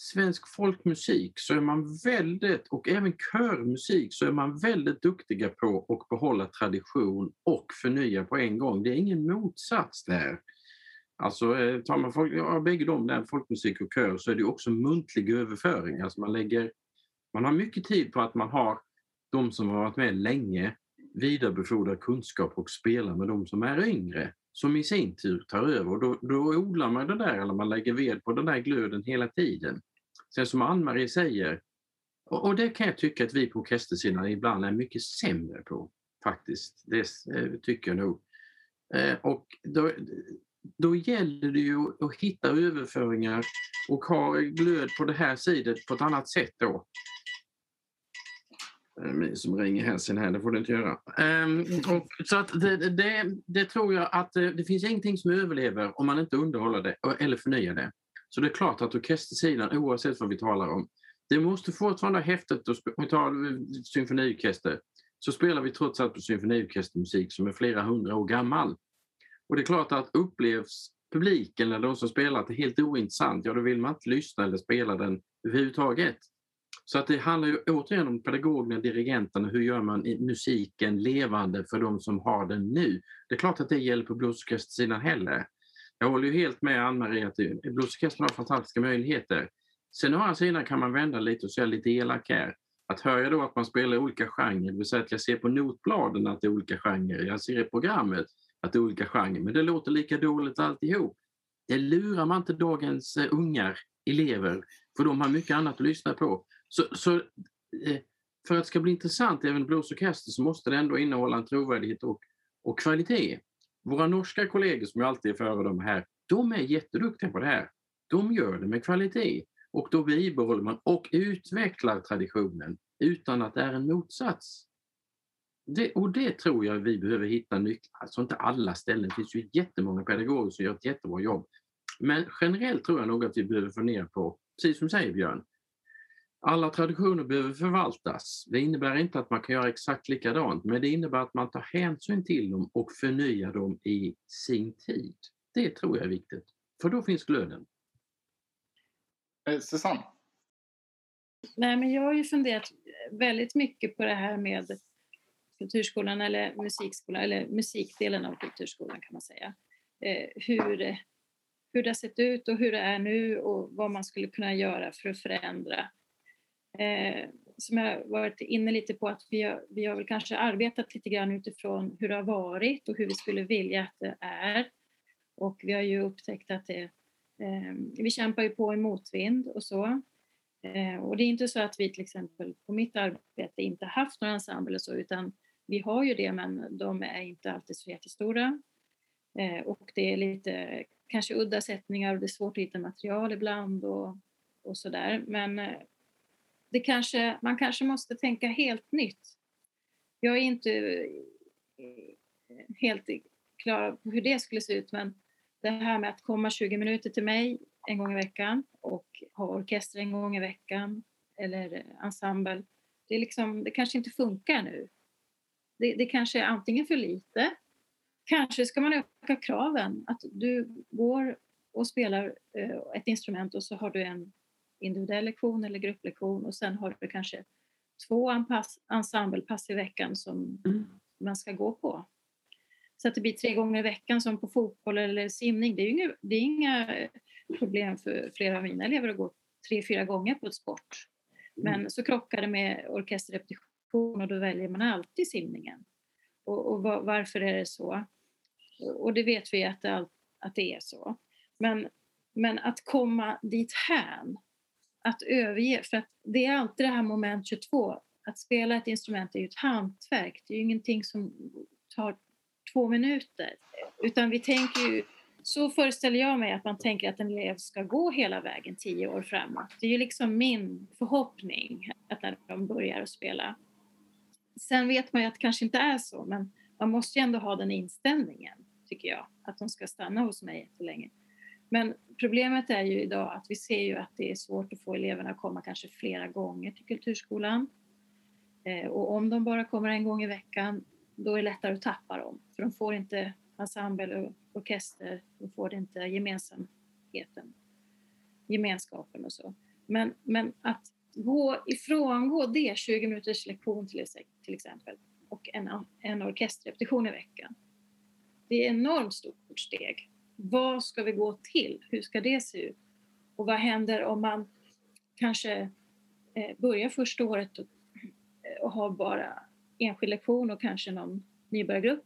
svensk folkmusik så är man väldigt, och även körmusik, så är man väldigt duktiga på att behålla tradition och förnya på en gång. Det är ingen motsats där. Alltså eh, tar man folk, ja, bägge de, där, folkmusik och kör, så är det också muntlig överföring. Alltså man, lägger, man har mycket tid på att man har de som har varit med länge vidarebefordrar kunskap och spelar med de som är yngre som i sin tur tar över. Och då, då odlar man det där, eller man lägger ved på den där glöden hela tiden. Sen som Ann-Marie säger, och, och, det kan jag tycka att vi på orkestersidan ibland är mycket sämre på faktiskt. Det eh, tycker jag nog. Eh, och då, då gäller det ju att hitta överföringar och ha glöd på det här sidan på ett annat sätt då. Min som ringer hälsen här, det får du inte göra. Um, och, så att det, det, det, tror jag att eh, det, finns ingenting som överlever om man inte underhåller det eller förnyar det. Så det är klart att orkestersidan, oavsett vad vi talar om, det måste fortfarande vara häftigt. Om vi tar eh, symfoniorkester så spelar vi trots allt på symfoniorkestermusik som är flera hundra år gammal. Och det är klart att upplevs publiken eller de som spelar att det är helt ointressant, ja då vill man inte lyssna eller spela den överhuvudtaget. Så att det handlar ju återigen om pedagogerna, dirigenterna, hur gör man musiken levande för de som har den nu? Det är klart att det hjälper blåsorkestersidan heller. Jag håller ju helt med Ann-Marie att blåsorkestern har fantastiska möjligheter. Sen å andra sidan kan man vända lite och säga lite elak här. Att hör jag då att man spelar olika genrer, det vill säga att jag ser på notbladen att det är olika genrer, jag ser i programmet att det är olika genrer, men det låter lika dåligt alltihop. Det lurar man inte dagens eh, ungar, elever, för de har mycket annat att lyssna på. Så, så eh, för att det ska bli intressant även blåsorkester så måste det ändå innehålla en trovärdighet och, och kvalitet. Våra norska kollegor som jag alltid är före dem här, de är jätteduktiga på det här. De gör det med kvalitet. Och då bibehåller man och utvecklar traditionen utan att det är en motsats. Det, och det tror jag vi behöver hitta nycklar. Alltså inte alla ställen, det finns ju jättemånga pedagoger som gör ett jättebra jobb. Men generellt tror jag nog att vi behöver få ner på, precis som säger Björn, alla traditioner behöver förvaltas. Det innebär inte att man kan göra exakt likadant, men det innebär att man tar hänsyn till dem och förnyar dem i sin tid. Det tror jag är viktigt, för då finns glöden. Eh, Susanne? Nej, men jag har ju funderat väldigt mycket på det här med kulturskolan eller musikskolan, eller musikdelen av kulturskolan kan man säga. Eh, hur, hur det har sett ut och hur det är nu och vad man skulle kunna göra för att förändra. Eh, som jag varit inne lite på att vi har, vi har väl kanske arbetat lite grann utifrån hur det har varit och hur vi skulle vilja att det är. Och vi har ju upptäckt att det, eh, vi kämpar ju på i motvind och så. Eh, och det är inte så att vi till exempel på mitt arbete inte haft några ensemble och så, utan vi har ju det, men de är inte alltid så jättestora. Eh, och det är lite kanske udda sättningar och det är svårt att hitta material ibland och, och sådär. Men eh, det kanske, man kanske måste tänka helt nytt. Jag är inte eh, helt klar på hur det skulle se ut, men det här med att komma 20 minuter till mig en gång i veckan och ha orkester en gång i veckan eller ensemble, det, är liksom, det kanske inte funkar nu. Det, det kanske är antingen för lite, kanske ska man öka kraven, att du går och spelar eh, ett instrument och så har du en individuell lektion eller grupplektion och sen har du kanske två ensemblepass i veckan som mm. man ska gå på. Så att det blir tre gånger i veckan som på fotboll eller simning. Det är, inga, det är inga problem för flera av mina elever att gå tre, fyra gånger på ett sport. Men mm. så krockar det med orkesterrepetition och då väljer man alltid simningen. Och, och var, varför är det så? Och det vet vi att det, att det är så. Men, men att komma dit hän att överge, för att det är alltid det här moment 22. Att spela ett instrument är ju ett hantverk, det är ju ingenting som tar två minuter. Utan vi tänker ju, så föreställer jag mig att man tänker att en elev ska gå hela vägen tio år framåt. Det är ju liksom min förhoppning att när de börjar att spela. Sen vet man ju att det kanske inte är så, men man måste ju ändå ha den inställningen, tycker jag, att de ska stanna hos mig jättelänge. Men problemet är ju idag att vi ser ju att det är svårt att få eleverna att komma kanske flera gånger till kulturskolan. Eh, och om de bara kommer en gång i veckan, då är det lättare att tappa dem. För de får inte ensemble och orkester, de får inte gemensamheten, gemenskapen och så. Men, men att gå ifrångå det, 20 minuters lektion till, till exempel, och en, en orkesterrepetition i veckan. Det är ett enormt stort steg vad ska vi gå till? Hur ska det se ut? Och vad händer om man kanske eh, börjar första året och, eh, och har bara enskild lektion och kanske någon nybörjargrupp.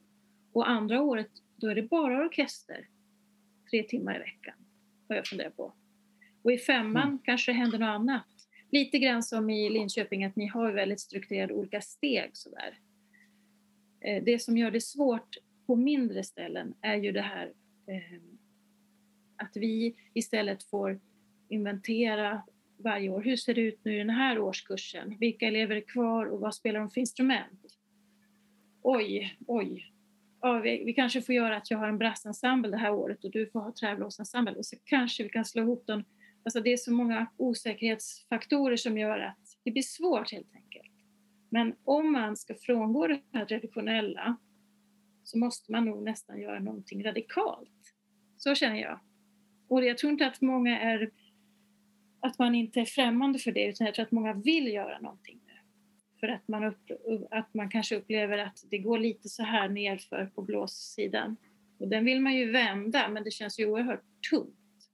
Och andra året, då är det bara orkester tre timmar i veckan, har jag funderat på. Och i femman mm. kanske det händer något annat. Lite grann som i Linköping, att ni har väldigt strukturerade olika steg sådär. Eh, det som gör det svårt på mindre ställen är ju det här Ehm, att vi istället får inventera varje år. Hur ser det ut nu i den här årskursen? Vilka elever är kvar och vad spelar de för instrument? Oj, oj. Ja, vi, vi kanske får göra att jag har en brassensemble det här året och du får ha träblåsensemble och så kanske vi kan slå ihop dem. Alltså det är så många osäkerhetsfaktorer som gör att det blir svårt helt enkelt. Men om man ska frångå det här traditionella så måste man nog nästan göra någonting radikalt. Så känner jag. Och jag tror inte att många är att man inte är främmande för det utan jag tror att många vill göra någonting nu. För att man, upp, att man kanske upplever att det går lite så här nerför på blåssidan. Och den vill man ju vända men det känns ju oerhört tungt.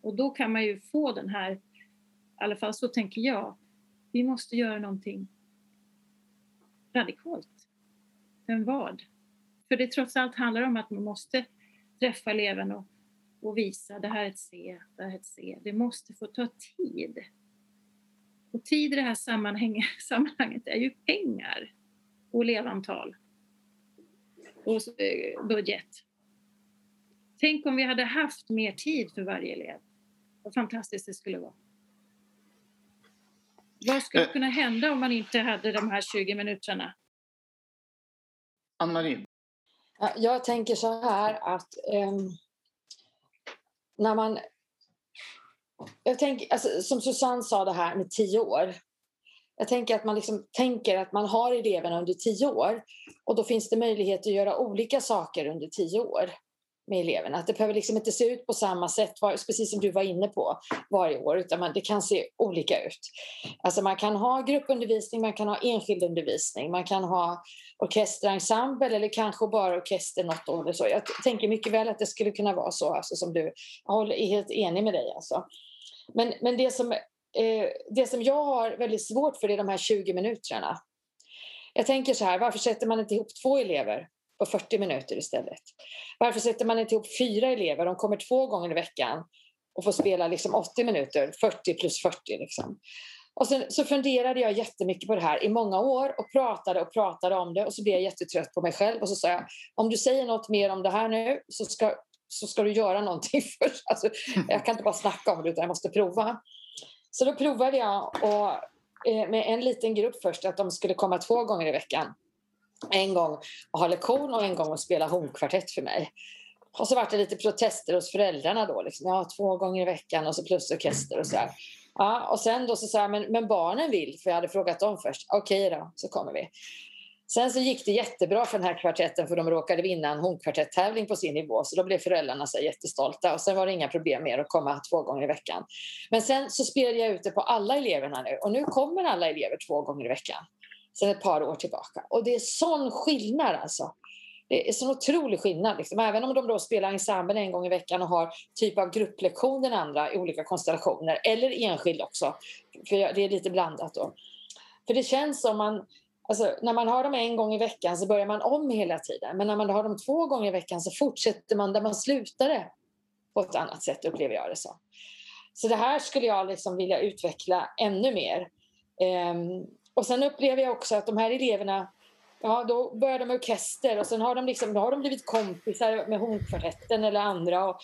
Och då kan man ju få den här, i alla fall så tänker jag, vi måste göra någonting radikalt. Men vad? För det trots allt handlar om att man måste träffa eleven och, och visa det här är ett C, det här är ett C. Det måste få ta tid. Och tid i det här [LAUGHS] sammanhanget är ju pengar och elevantal och eh, budget. Tänk om vi hade haft mer tid för varje elev. Vad fantastiskt det skulle vara. Vad skulle Eh. kunna hända om man inte hade de här 20 minuterna? Ann-Marie, Ja, Jag tänker så här att ehm, när man... Jag tänker, alltså, som Susanne sa det här med tio år. Jag tänker att man liksom tänker att man har eleverna under tio år och då finns det möjlighet att göra olika saker under tio år med eleverna. Att det behöver liksom inte se ut på samma sätt, var- precis som du var inne på, varje år, utan man, det kan se olika ut. Alltså man kan ha gruppundervisning, man kan ha enskild undervisning, man kan ha orkesterensemble eller kanske bara orkester något år eller så. Jag tänker mycket väl att det skulle kunna vara så, alltså som du jag håller- är helt enig med dig. Alltså. Men, men det, som, eh, det som jag har väldigt svårt för är de här 20 minuterna. Jag tänker så här, varför sätter man inte ihop två elever på 40 minuter istället? Varför sätter man inte ihop fyra elever, de kommer två gånger i veckan och får spela liksom 80 minuter, 40 plus 40 liksom. Och sen så funderade jag jättemycket på det här i många år och pratade och pratade om det och så blev jag jättetrött på mig själv och så sa jag om du säger något mer om det här nu så ska, så ska du göra någonting [LAUGHS] först. Alltså, jag kan inte bara snacka om det utan jag måste prova. Så då provade jag och, eh, med en liten grupp först att de skulle komma två gånger i veckan. En gång och ha lektion och en gång och spela hornkvartett för mig. Och så var det lite protester hos föräldrarna då. Liksom. Ja, två gånger i veckan och så plus orkester och så här. Ja, och sen då så sa jag, men, men barnen vill, för jag hade frågat dem först. Okej då, så kommer vi. Sen så gick det jättebra för den här kvartetten för de råkade vinna en hornkvartetttävling på sin nivå så då blev föräldrarna så jättestolta och sen var det inga problem mer att komma två gånger i veckan. Men sen så spelade jag ut det på alla eleverna nu och nu kommer alla elever två gånger i veckan sedan ett par år tillbaka. Och det är sån skillnad alltså. Det är sån otrolig skillnad. Liksom. Även om de då spelar ensemble en gång i veckan och har typ av grupplektion den andra i olika konstellationer eller enskild också. För det är lite blandat då. För det känns som man Alltså, när man har dem en gång i veckan så börjar man om hela tiden. Men när man har dem två gånger i veckan så fortsätter man där man slutade på ett annat sätt upplever jag det som. Så det här skulle jag liksom vilja utveckla ännu mer. Ehm, och sen upplever jag också att de här eleverna Ja, då börjar de med orkester och sen har de, liksom, då har de blivit kompisar med hornkvartetten eller andra. Och,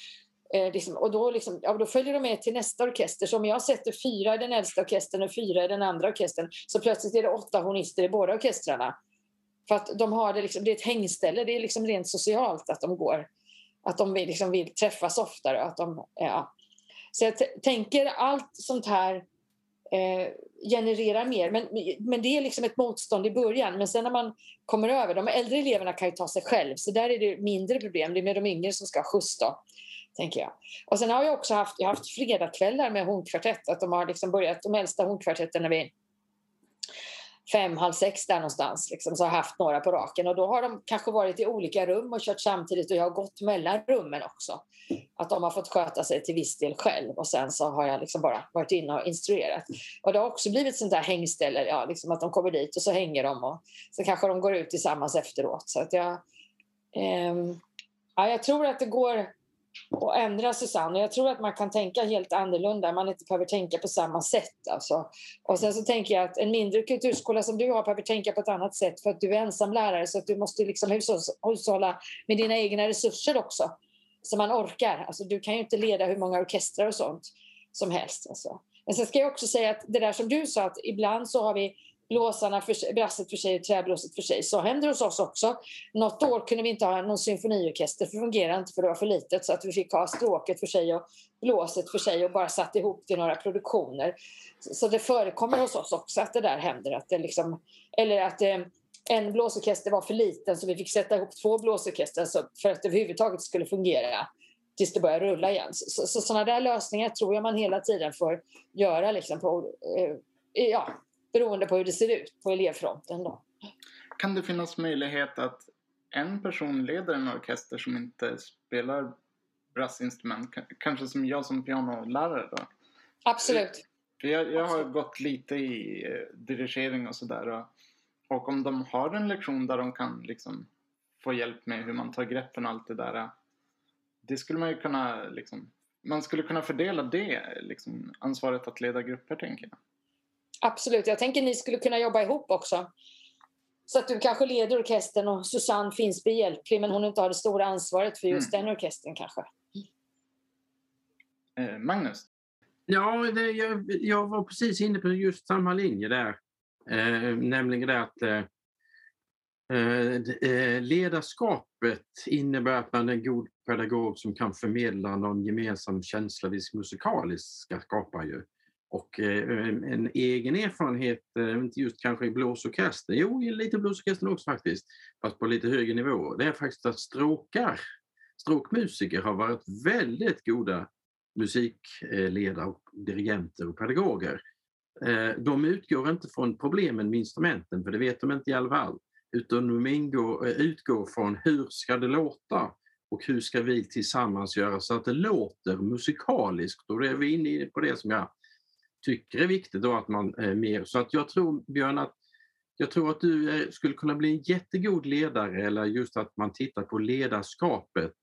eh, liksom, och då, liksom, ja, då följer de med till nästa orkester. Så om jag sätter fyra i den äldsta orkestern och fyra i den andra orkestern så plötsligt är det åtta hornister i båda orkestrarna. För att de har det, liksom, det är ett hängställe, det är liksom rent socialt att de går. Att de vill, liksom, vill träffas oftare. Att de, ja. Så jag tänker allt sånt här eh, genererar mer. Men, men det är liksom ett motstånd i början. Men sen när man kommer över, de äldre eleverna kan ju ta sig själv. Så där är det mindre problem. Det är med de yngre som ska ha skjuts då. Tänker jag. Och sen har jag också haft, jag har haft fredagskvällar med hornkvartett. Att de har liksom börjat, de äldsta hornkvartetterna vid fem, halv sex där någonstans. Liksom, så har jag haft några på raken. Och då har de kanske varit i olika rum och kört samtidigt och jag har gått mellan rummen också. Att de har fått sköta sig till viss del själv och sen så har jag liksom bara varit inne och instruerat. Och det har också blivit sånt där hängställe, ja, liksom att de kommer dit och så hänger de och så kanske de går ut tillsammans efteråt. Så att jag, eh, ja, jag tror att det går och ändra Susanne och jag tror att man kan tänka helt annorlunda. Man inte behöver tänka på samma sätt. Alltså. Och sen så tänker jag att en mindre kulturskola som du har behöver tänka på ett annat sätt för att du är ensam lärare så att du måste liksom hushålla med dina egna resurser också. Så man orkar. Alltså, du kan ju inte leda hur många orkestrar och sånt som helst. Alltså. Men sen ska jag också säga att det där som du sa att ibland så har vi blåsarna för sig, brasset för sig och träblåset för sig. Så händer det hos oss också. Något år kunde vi inte ha någon symfoniorkester för det fungerade inte för det var för litet så att vi fick ha stråket för sig och blåset för sig och bara satt ihop till några produktioner. Så, det förekommer hos oss också att det där händer. Att det liksom, eller att det, en blåsorkester var för liten så vi fick sätta ihop två blåsorkestrar för att det överhuvudtaget skulle fungera tills det börjar rulla igen. Så, så sådana där lösningar tror jag man hela tiden får göra liksom på, eh, ja, beroende på hur det ser ut på elevfronten. Då. Kan det finnas möjlighet att en person leder en orkester som inte spelar brassinstrument? Kanske som jag som pianolärare då? Absolut. Jag, jag har gått lite i eh, dirigering och sådär. Och, och om de har en lektion där de kan liksom få hjälp med hur man tar greppen och allt det där. Det skulle man ju kunna liksom, man skulle kunna fördela det liksom, ansvaret att leda grupper tänker jag. Absolut. Jag tänker ni skulle kunna jobba ihop också. Så att du kanske leder orkestern och Susanne finns behjälplig men hon inte har det stora ansvaret för just den orkestern kanske. Eh, Magnus? Ja, det, jag, jag var precis inne på just samma linje där. Eh, nämligen det att eh, eh, ledarskapet innebär att man är en god pedagog som kan förmedla någon gemensam känsla vi musikaliskt ska skapa. Ju. Och eh, en egen erfarenhet, eh, inte just kanske i blåsorkestern, jo lite blåsorkestern också faktiskt, fast på lite högre nivå, det är faktiskt att stråkar, stråkmusiker har varit väldigt goda musikledare, och dirigenter och pedagoger. Eh, de utgår inte från problemen med instrumenten, för det vet de inte i alla fall, utan de ingår, utgår från hur ska det låta och hur ska vi tillsammans göra så att det låter musikaliskt. Och då är vi inne på det som jag tycker är viktigt då att man är mer, så att jag tror Björn att jag tror att du skulle kunna bli en jättegod ledare eller just att man tittar på ledarskapet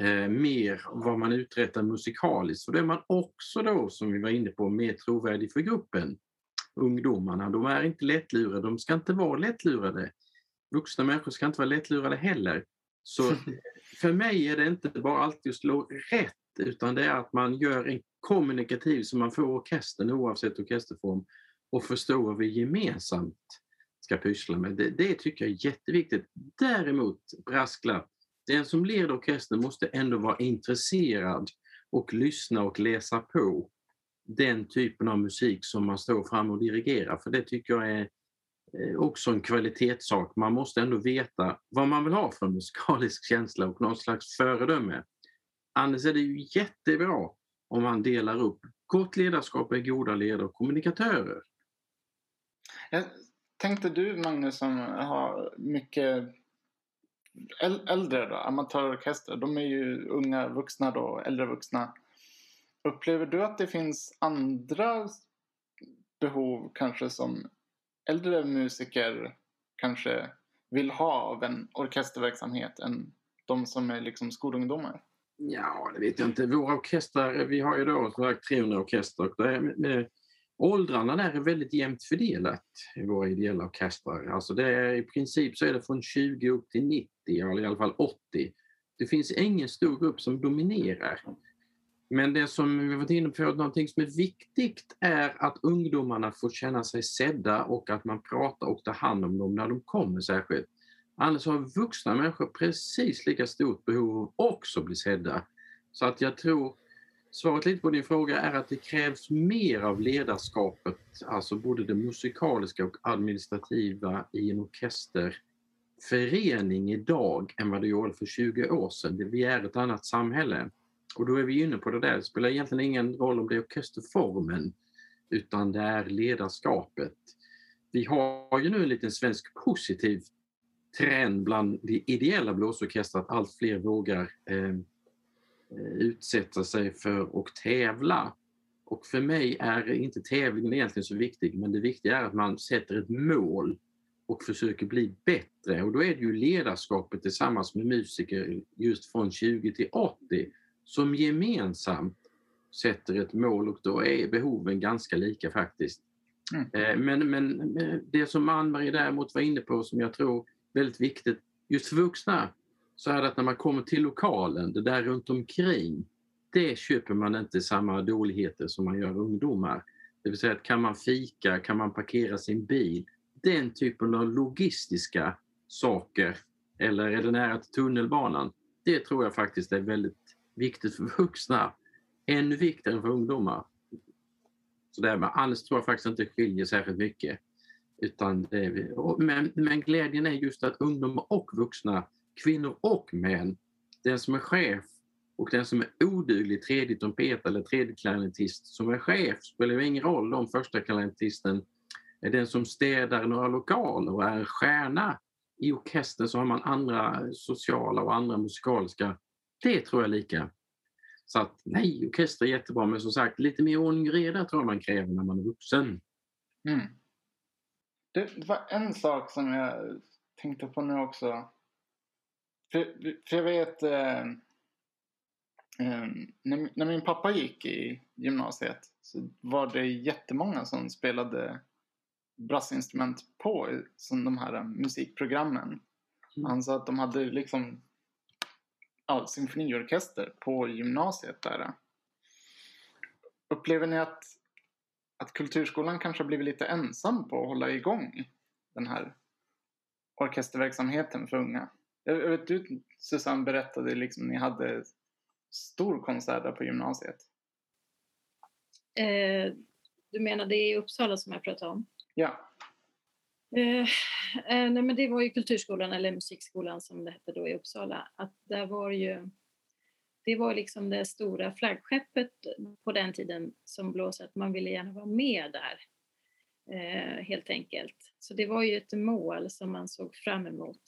eh, mer vad man uträttar musikaliskt. För då är man också då, som vi var inne på, mer trovärdig för gruppen. Ungdomarna, de är inte lättlurade, de ska inte vara lättlurade. Vuxna människor ska inte vara lättlurade heller. Så [LAUGHS] för mig är det inte bara alltid att slå rätt, utan det är att man gör en kommunikativ så man får orkestern oavsett orkesterform och förstår vad vi gemensamt ska pyssla med. Det, det tycker jag är jätteviktigt. Däremot, brasklapp, den som leder orkestern måste ändå vara intresserad och lyssna och läsa på den typen av musik som man står fram och dirigerar. För det tycker jag är eh, också en kvalitetssak. Man måste ändå veta vad man vill ha för musikalisk känsla och någon slags föredöme. Annars är det ju jättebra om man delar upp. Gott ledarskap är goda ledare och kommunikatörer. Jag tänkte du Magnus som har mycket äldre då, amatörorkester, de är ju unga vuxna då, äldre vuxna. Upplever du att det finns andra behov kanske som äldre musiker kanske vill ha av en orkesterverksamhet än de som är liksom skolungdomar? Ja, det vet jag inte. Våra orkestrar, vi har ju då 300 orkestrar. Det är, åldrarna där är väldigt jämnt fördelat i våra ideella orkestrar. Alltså det är, I princip så är det från 20 upp till 90, eller i alla fall 80. Det finns ingen stor grupp som dominerar. Men det som vi varit inne på, någonting som är viktigt är att ungdomarna får känna sig sedda och att man pratar och tar hand om dem när de kommer särskilt. Annars har vuxna människor precis lika stort behov av också bli sedda. Så att jag tror Svaret lite på din fråga är att det krävs mer av ledarskapet, alltså både det musikaliska och administrativa i en orkesterförening idag än vad det gjorde för 20 år sedan. Vi är ett annat samhälle. Och då är vi inne på det där, det spelar egentligen ingen roll om det är orkesterformen utan det är ledarskapet. Vi har ju nu en liten svensk positiv trend bland de ideella blåsorkestrar att allt fler vågar eh, utsätta sig för och tävla. Och för mig är inte tävlingen egentligen så viktig, men det viktiga är att man sätter ett mål och försöker bli bättre. Och då är det ju ledarskapet tillsammans med musiker just från 20 till 80 som gemensamt sätter ett mål och då är behoven ganska lika faktiskt. Mm. Eh, men, men det som Ann-Marie däremot var inne på som jag tror väldigt viktigt just för vuxna så är det att när man kommer till lokalen, det där runt omkring, det köper man inte samma dåligheter som man gör ungdomar. Det vill säga att kan man fika, kan man parkera sin bil? Den typen av logistiska saker, eller är det nära till tunnelbanan? Det tror jag faktiskt är väldigt viktigt för vuxna. Ännu viktigare för ungdomar. Så det här med alls tror jag faktiskt inte det skiljer särskilt mycket. Utan det, men, men glädjen är just att ungdomar och vuxna kvinnor och män. Den som är chef och den som är oduglig tredje trumpet eller tredje klarinettist som är chef spelar ingen roll om första klarinettisten är den som städar några lokaler och är en stjärna. I orkestern så har man andra sociala och andra musikaliska. Det tror jag är lika. Så att nej, orkester är jättebra men som sagt lite mer ordning och reda tror jag man kräver när man är vuxen. Mm. Det var en sak som jag tänkte på nu också. För, för jag vet eh, eh, när, när, min pappa gick i gymnasiet så var det jättemånga som spelade brassinstrument på som de här musikprogrammen. Mm. Han sa att de hade liksom ja, symfoniorkester på gymnasiet där. upplever ni att, att kulturskolan kanske har blivit lite ensam på att hålla igång den här orkesterverksamheten för unga? Jag vet du Susanne berättade liksom ni hade stor konsert där på gymnasiet. Eh, du menar det i Uppsala som jag pratade om? Ja. Eh, eh, nej men det var ju Kulturskolan, eller Musikskolan som det hette då i Uppsala. Att där var ju, det var liksom det stora flaggskeppet på den tiden som blåste, att man ville gärna vara med där. Eh, helt enkelt. Så det var ju ett mål som man såg fram emot.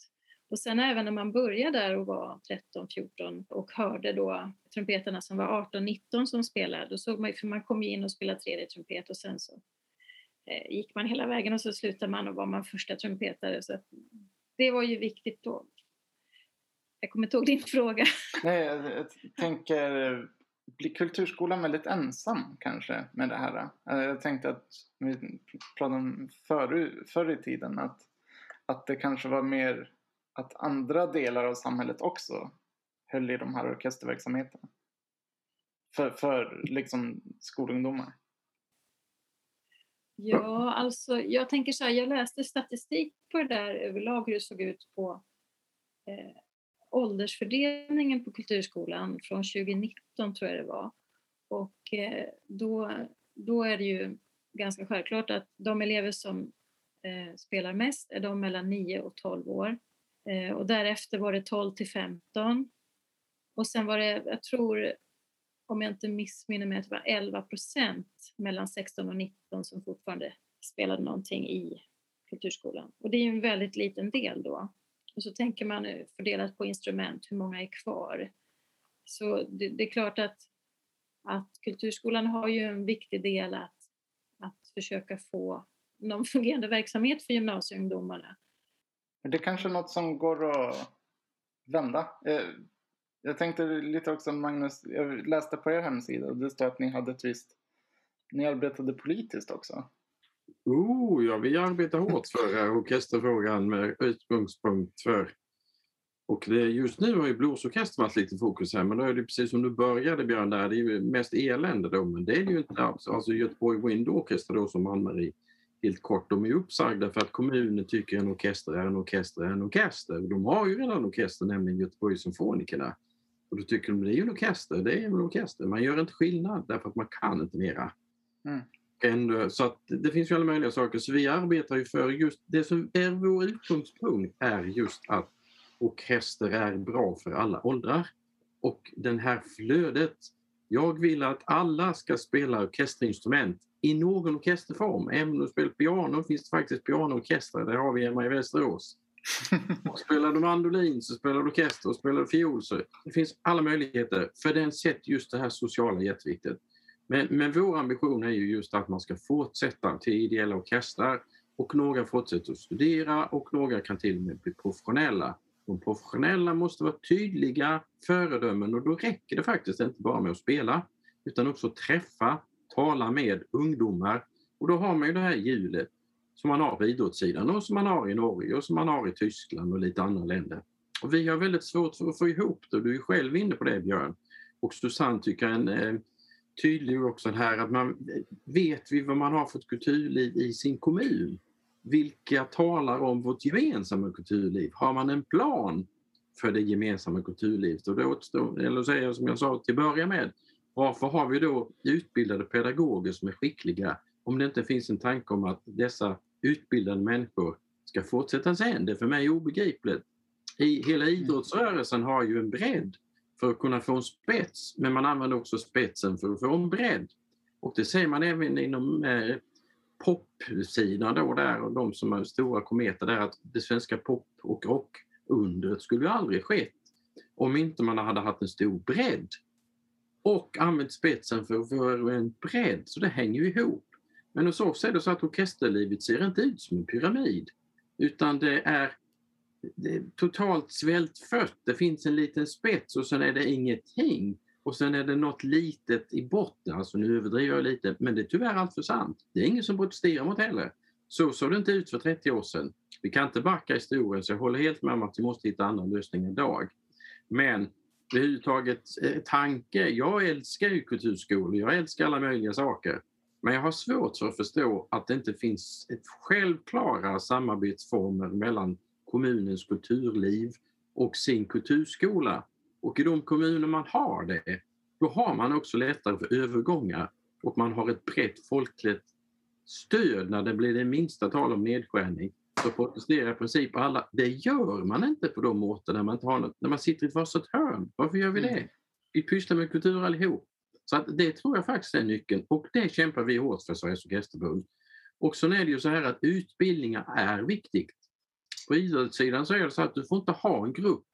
Och sen även när man började där och var 13, 14 och hörde då trumpeterna som var 18, 19 som spelade, då såg man för man kom ju in och spelade tredje trumpet och sen så eh, gick man hela vägen och så slutade man och var man första trumpetare. Så det var ju viktigt då. Jag kommer inte ihåg din fråga. Nej, jag tänker, blir kulturskolan väldigt ensam kanske med det här? Eh, jag tänkte att vi pratade om förr, förr i tiden att, att det kanske var mer att andra delar av samhället också höll i de här orkesterverksamheterna. För, för liksom skolungdomar. Ja, alltså jag tänker så här, jag läste statistik på det där överlag hur det såg ut på eh, åldersfördelningen på kulturskolan från 2019 tror jag det var. Och eh, då, då är det ju ganska självklart att de elever som eh, spelar mest är de mellan 9 och 12 år. Eh, och därefter var det 12 till 15. Och sen var det, jag tror, om jag inte missminner mig, att det var 11 procent mellan 16 och 19 som fortfarande spelade någonting i kulturskolan. Och det är ju en väldigt liten del då. Och så tänker man eh, fördelat på instrument, hur många är kvar? Så det, det är klart att, att kulturskolan har ju en viktig del att, att försöka få någon [LAUGHS] fungerande verksamhet för gymnasieungdomarna. Det är kanske är något som går att vända. Eh, jag tänkte lite också Magnus, jag läste på er hemsida och det står att ni hade ett visst, ni arbetade politiskt också. Oh, ja, vi arbetar hårt för eh, orkesterfrågan med utgångspunkt för och det, just nu har ju blåsorkestern varit lite fokus här, men då är det precis som du började Björn, där, det är ju mest elände då, men det är det ju inte alls. Alltså Göteborg Wind Orchestra då som Ann-Marie helt kort, de är uppsagda för att kommunen tycker en orkester är en orkester är en orkester. De har ju redan en orkester, nämligen Göteborgs Symfonikerna. Och då tycker de det är ju en orkester, det är en orkester. Man gör inte skillnad därför att man kan inte mera. Mm. Ändå, så att det finns ju alla möjliga saker. Så vi arbetar ju för just det som är vår utgångspunkt är just att orkester är bra för alla åldrar. Och det här flödet. Jag vill att alla ska spela orkesterinstrument i någon orkesterform. Även om du spelar piano finns det faktiskt pianoorkestrar. Det har vi hemma i Västerås. [LAUGHS] spelar du mandolin så spelar du orkester och spelar du fiol så det finns alla möjligheter. För den sätt just det här sociala jätteviktigt. Men, men vår ambition är ju just att man ska fortsätta till ideella orkestrar och några fortsätter att studera och några kan till och med bli professionella. De professionella måste vara tydliga föredömen och då räcker det faktiskt inte bara med att spela utan också träffa tala med ungdomar. Och då har man ju det här hjulet som man har på idrottssidan och som man har i Norge och som man har i Tyskland och lite andra länder. Och vi har väldigt svårt för att få ihop det. Du är själv inne på det Björn. Och Susanne tycker en eh, eh, tydlig också här att man vet vi vad man har för ett kulturliv i sin kommun. Vilka talar om vårt gemensamma kulturliv? Har man en plan för det gemensamma kulturlivet? Och då återstår, eller säger som jag sa till att börja med, varför har vi då utbildade pedagoger som är skickliga om det inte finns en tanke om att dessa utbildade människor ska fortsätta sen? Det är för mig obegripligt. I, hela mm. idrottsrörelsen har ju en bredd för att kunna få en spets, men man använder också spetsen för att få en bredd. Och det ser man även inom eh, popsidan då där och de som är stora kometer där att det svenska pop och rockundret skulle ju aldrig skett om inte man hade haft en stor bredd och använt spetsen för att få en bredd, så det hänger ju ihop. Men hos oss är det så att orkesterlivet ser inte ut som en pyramid utan det är, det är totalt svältfött. Det finns en liten spets och sen är det ingenting. Och sen är det något litet i botten, alltså nu överdriver jag lite, men det är tyvärr allt för sant. Det är ingen som protesterar mot heller. Så såg det inte ut för 30 år sedan. Vi kan inte backa historien, så jag håller helt med om att vi måste hitta andra lösningar idag. Men överhuvudtaget eh, tanke. Jag älskar ju kulturskolor, jag älskar alla möjliga saker. Men jag har svårt för att förstå att det inte finns ett självklara samarbetsformer mellan kommunens kulturliv och sin kulturskola. Och i de kommuner man har det, då har man också lättare för övergångar och man har ett brett folkligt stöd när det blir det minsta tal om nedskärning. Så protesterar i princip alla. Det gör man inte på de orter där man inte har något, när man sitter i ett varsitt hörn. Varför gör vi det? Vi pysslar med kultur allihop. Så att det tror jag faktiskt är nyckeln och det kämpar vi hårt för Sveriges Orkesterförbund. Och sen är det ju så här att utbildningar är viktigt. På idrottssidan så är det så att du får inte ha en grupp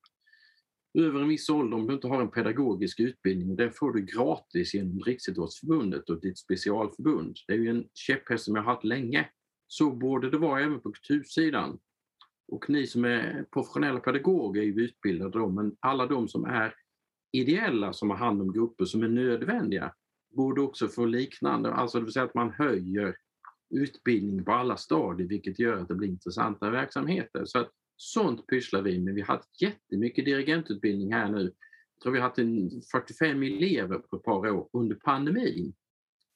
över en viss ålder om du inte har en pedagogisk utbildning. Den får du gratis genom Riksidrottsförbundet och ditt specialförbund. Det är ju en käpphäst som jag har haft länge. Så borde det vara även på kultursidan. Och ni som är professionella pedagoger är ju utbildade då, men alla de som är ideella som har hand om grupper som är nödvändiga borde också få liknande, alltså det vill säga att man höjer utbildning på alla stadier vilket gör att det blir intressanta verksamheter. Så att sånt pysslar vi med. Vi har haft jättemycket dirigentutbildning här nu. Jag tror vi har haft 45 elever på ett par år under pandemin.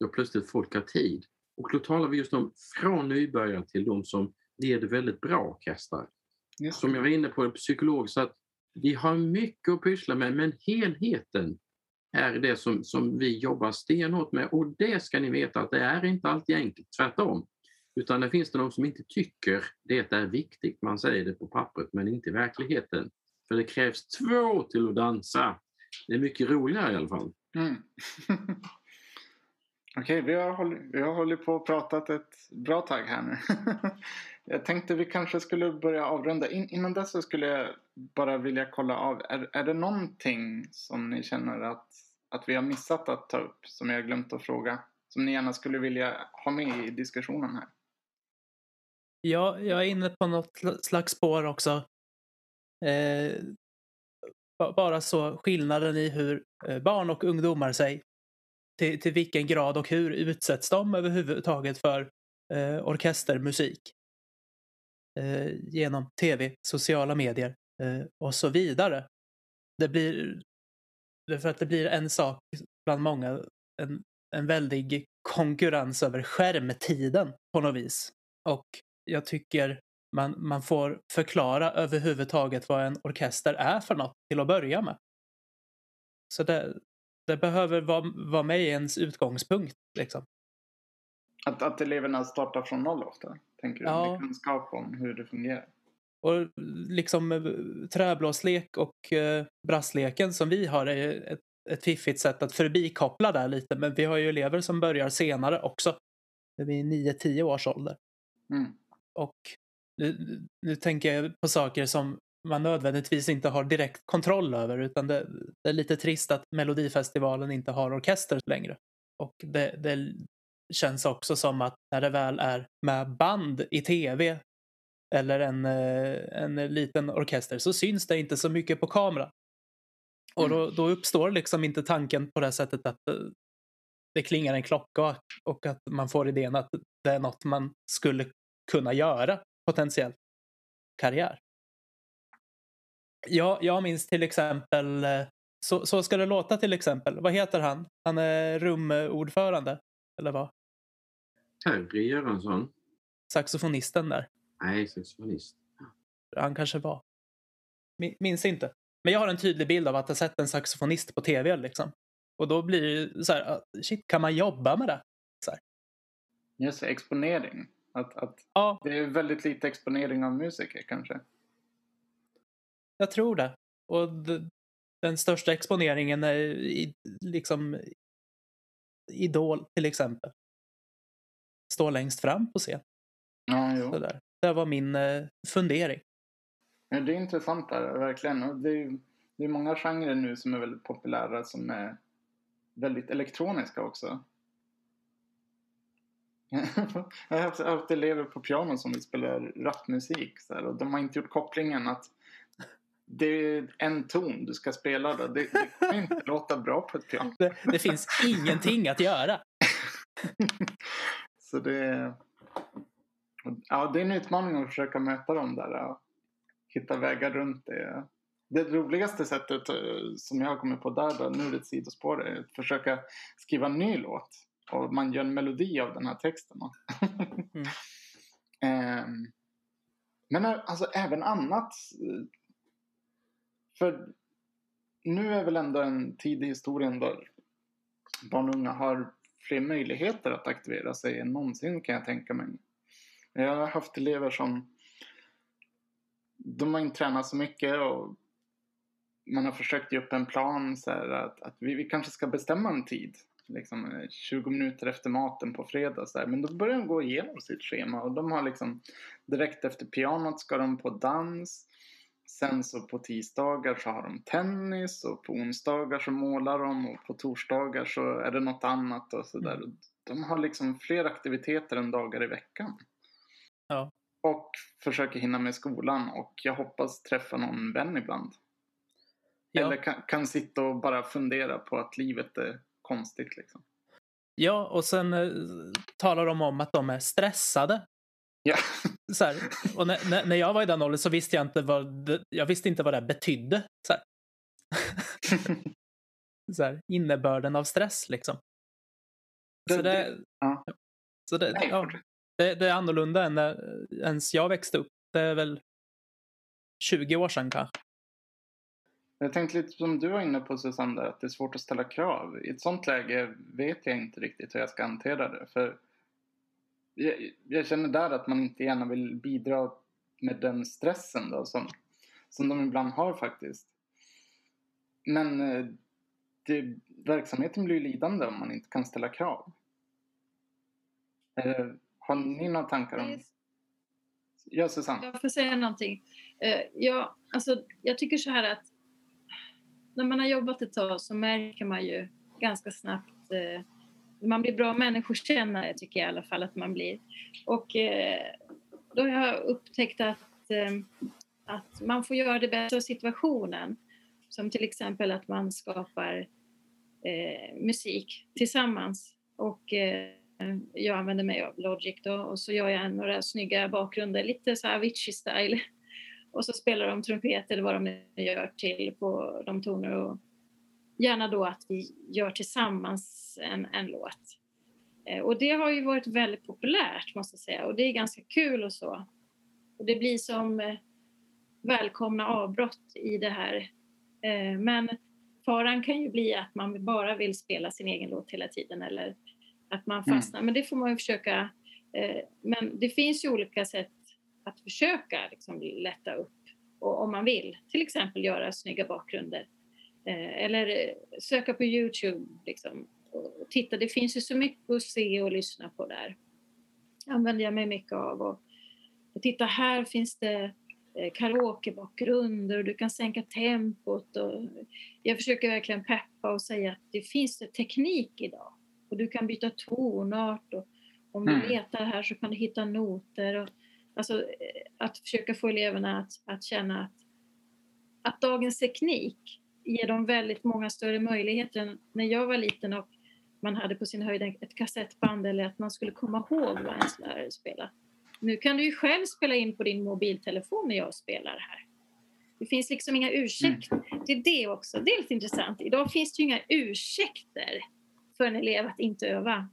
Då plötsligt folk har tid. Och då talar vi just om från nybörjare till de som leder väldigt bra orkestrar. Som jag var inne på psykologiskt, så att vi har mycket att pyssla med men helheten är det som, som vi jobbar stenhårt med och det ska ni veta att det är inte alltid enkelt, tvärtom. Utan det finns det de som inte tycker det är viktigt. Man säger det på pappret men inte i verkligheten. För det krävs två till att dansa. Det är mycket roligare i alla fall. Mm. [LAUGHS] Okej, vi, har hållit, vi har hållit på och pratat ett bra tag här nu. [LAUGHS] jag tänkte vi kanske skulle börja avrunda. In, innan dess så skulle jag bara vilja kolla av. Är, är det någonting som ni känner att, att vi har missat att ta upp som jag glömt att fråga? Som ni gärna skulle vilja ha med i diskussionen här? Ja, jag är inne på något slags spår också. Eh, bara så skillnaden i hur eh, barn och ungdomar sig till, till vilken grad och hur utsätts de överhuvudtaget för eh, orkestermusik? Eh, genom tv, sociala medier eh, och så vidare. Det blir, för att det blir en sak bland många, en, en väldig konkurrens över skärmtiden på något vis. Och jag tycker man, man får förklara överhuvudtaget vad en orkester är för något till att börja med. Så det, det behöver vara, vara med i ens utgångspunkt. Liksom. Att, att eleverna startar från noll ofta? Tänker du? Ja. Med kunskap om hur det fungerar? Och liksom eh, träblåslek och eh, brassleken som vi har är ett, ett fiffigt sätt att förbikoppla där lite. Men vi har ju elever som börjar senare också. Vid 9-10 års ålder. Mm. Och nu, nu tänker jag på saker som man nödvändigtvis inte har direkt kontroll över utan det, det, är lite trist att Melodifestivalen inte har orkester längre. Och det, det, känns också som att när det väl är med band i tv eller en, eh, en liten orkester så syns det inte så mycket på kamera. Och då, då uppstår liksom inte tanken på det sättet att eh, det klingar en klocka och att man får idén att det är något man skulle kunna göra potentiellt karriär. Ja, jag minns till exempel, eh, så, så ska det låta till exempel. Vad heter han? Han är rumordförande, eller vad? Terry Göransson. Saxofonisten där. Nej, saxofonist. Han kanske var. Minns inte. Men jag har en tydlig bild av att ha sett en saxofonist på tv. Liksom. Och då blir det så här, shit, kan man jobba med det? Så här. Just exponering. Att, att ja. Det är väldigt lite exponering av musiker kanske. Jag tror det. Och den största exponeringen är i, liksom Idol till exempel. Står längst fram på scen. Ja, jo. där. Det var min eh, fundering. Ja, det är intressant där, verkligen. Och det, är, det är många genrer nu som är väldigt populära som är väldigt elektroniska också. [LAUGHS] jag har haft, haft elever på piano som vill spela rapmusik så här, och de har inte gjort kopplingen att det är en ton du ska spela. Då. Det, det kan inte låta bra på ett piano. Det, det finns ingenting att göra. [LAUGHS] så det, ja, det är en utmaning att försöka möta dem där och hitta vägar runt det. det roligaste sättet eh, som jag har kommit på där, då, nu är det ett sidospår, är att försöka skriva en ny låt. Och man gör en melodi av den här texten. mm. um, [LAUGHS] men alltså även annat. För nu är väl ändå en tid i historien då barn och unga har fler möjligheter att aktivera sig än någonsin kan jag tänka mig. Jag har haft elever som de har inte tränat så mycket och man har försökt ge upp en plan så här, att, att vi, vi kanske ska bestämma en tid. Liksom 20 minuter efter maten på fredag. Så här. Men då börjar de gå igenom sitt schema och de har liksom direkt efter pianot ska de på dans. Sen så på tisdagar så har de tennis och på onsdagar så målar de och på torsdagar så är det något annat och sådär. Mm. De har liksom fler aktiviteter än dagar i veckan. Och försöker hinna med skolan och jag hoppas träffa någon vän ibland. Ja. Eller kan, kan sitta och bara fundera på att livet är konstigt liksom. Ja, och sen eh, talar de om att de är stressade. Ja. Så här, och när, när jag var i den åldern så visste jag inte vad det, jag visste inte vad det betydde. Så här. [LAUGHS] så här, innebörden av stress liksom. Så det, ja. så det, ja, det, det, är annorlunda än när ens jag växte upp. Det är väl 20 år sedan kanske. Jag tänkte lite som du var inne på Susanne, att det är svårt att ställa krav. I ett sånt läge vet jag inte riktigt hur jag ska hantera det. För jag, jag känner där att man inte gärna vill bidra med den stressen då, som, som de ibland har faktiskt. Men eh, det, verksamheten blir ju lidande om man inte kan ställa krav. Eh, har ni några tankar om Ja, Susanne. Jag får säga någonting. Eh, ja, alltså, jag tycker så här att när man har jobbat ett tag så märker man ju ganska snabbt eh, man blir bra människokännare tycker jag i alla fall att man blir. Och eh, då har jag upptäckt att, att man får göra det bästa av situationen. Som till exempel att man skapar eh, musik tillsammans. Och eh, Eh, jag använder mig av Logic då och så gör jag några snygga bakgrunder, lite så här Avicii-style. [LAUGHS] Och så spelar de trumpet eller vad de nu gör till på de toner och gärna då att vi gör tillsammans en, en låt. Eh, och det har ju varit väldigt populärt måste jag säga och det är ganska kul och så. Och det blir som eh, välkomna avbrott i det här. Men faran kan ju bli att man bara vill spela sin egen låt hela tiden eller att man mm. fastnar. Mm. Men det får man ju försöka. Men det finns ju olika sätt att försöka liksom lätta upp och om man vill. Till exempel göra snygga bakgrunder Eh, eller söka på Youtube liksom, och titta. Det finns ju så mycket att se och lyssna på där. Använder jag mig mycket av. Och, och titta, här finns det eh, karaokebakgrunder och du kan sänka tempot. Och jag försöker verkligen peppa och säga att det finns teknik idag. Och du kan byta tonart och om du mm. letar här så kan du hitta noter. Och, alltså, eh, att försöka få eleverna att, att känna att, att dagens teknik ger dem väldigt många större möjligheter än när jag var liten och man hade på sin höjd ett kassettband eller att man skulle komma ihåg vad ens lärare spelade. Nu kan du ju själv spela in på din mobiltelefon när jag spelar här. Det finns liksom inga ursäkter. Mm. Det är det också. Det är lite intressant. Idag finns det ju inga ursäkter för en elev att inte öva.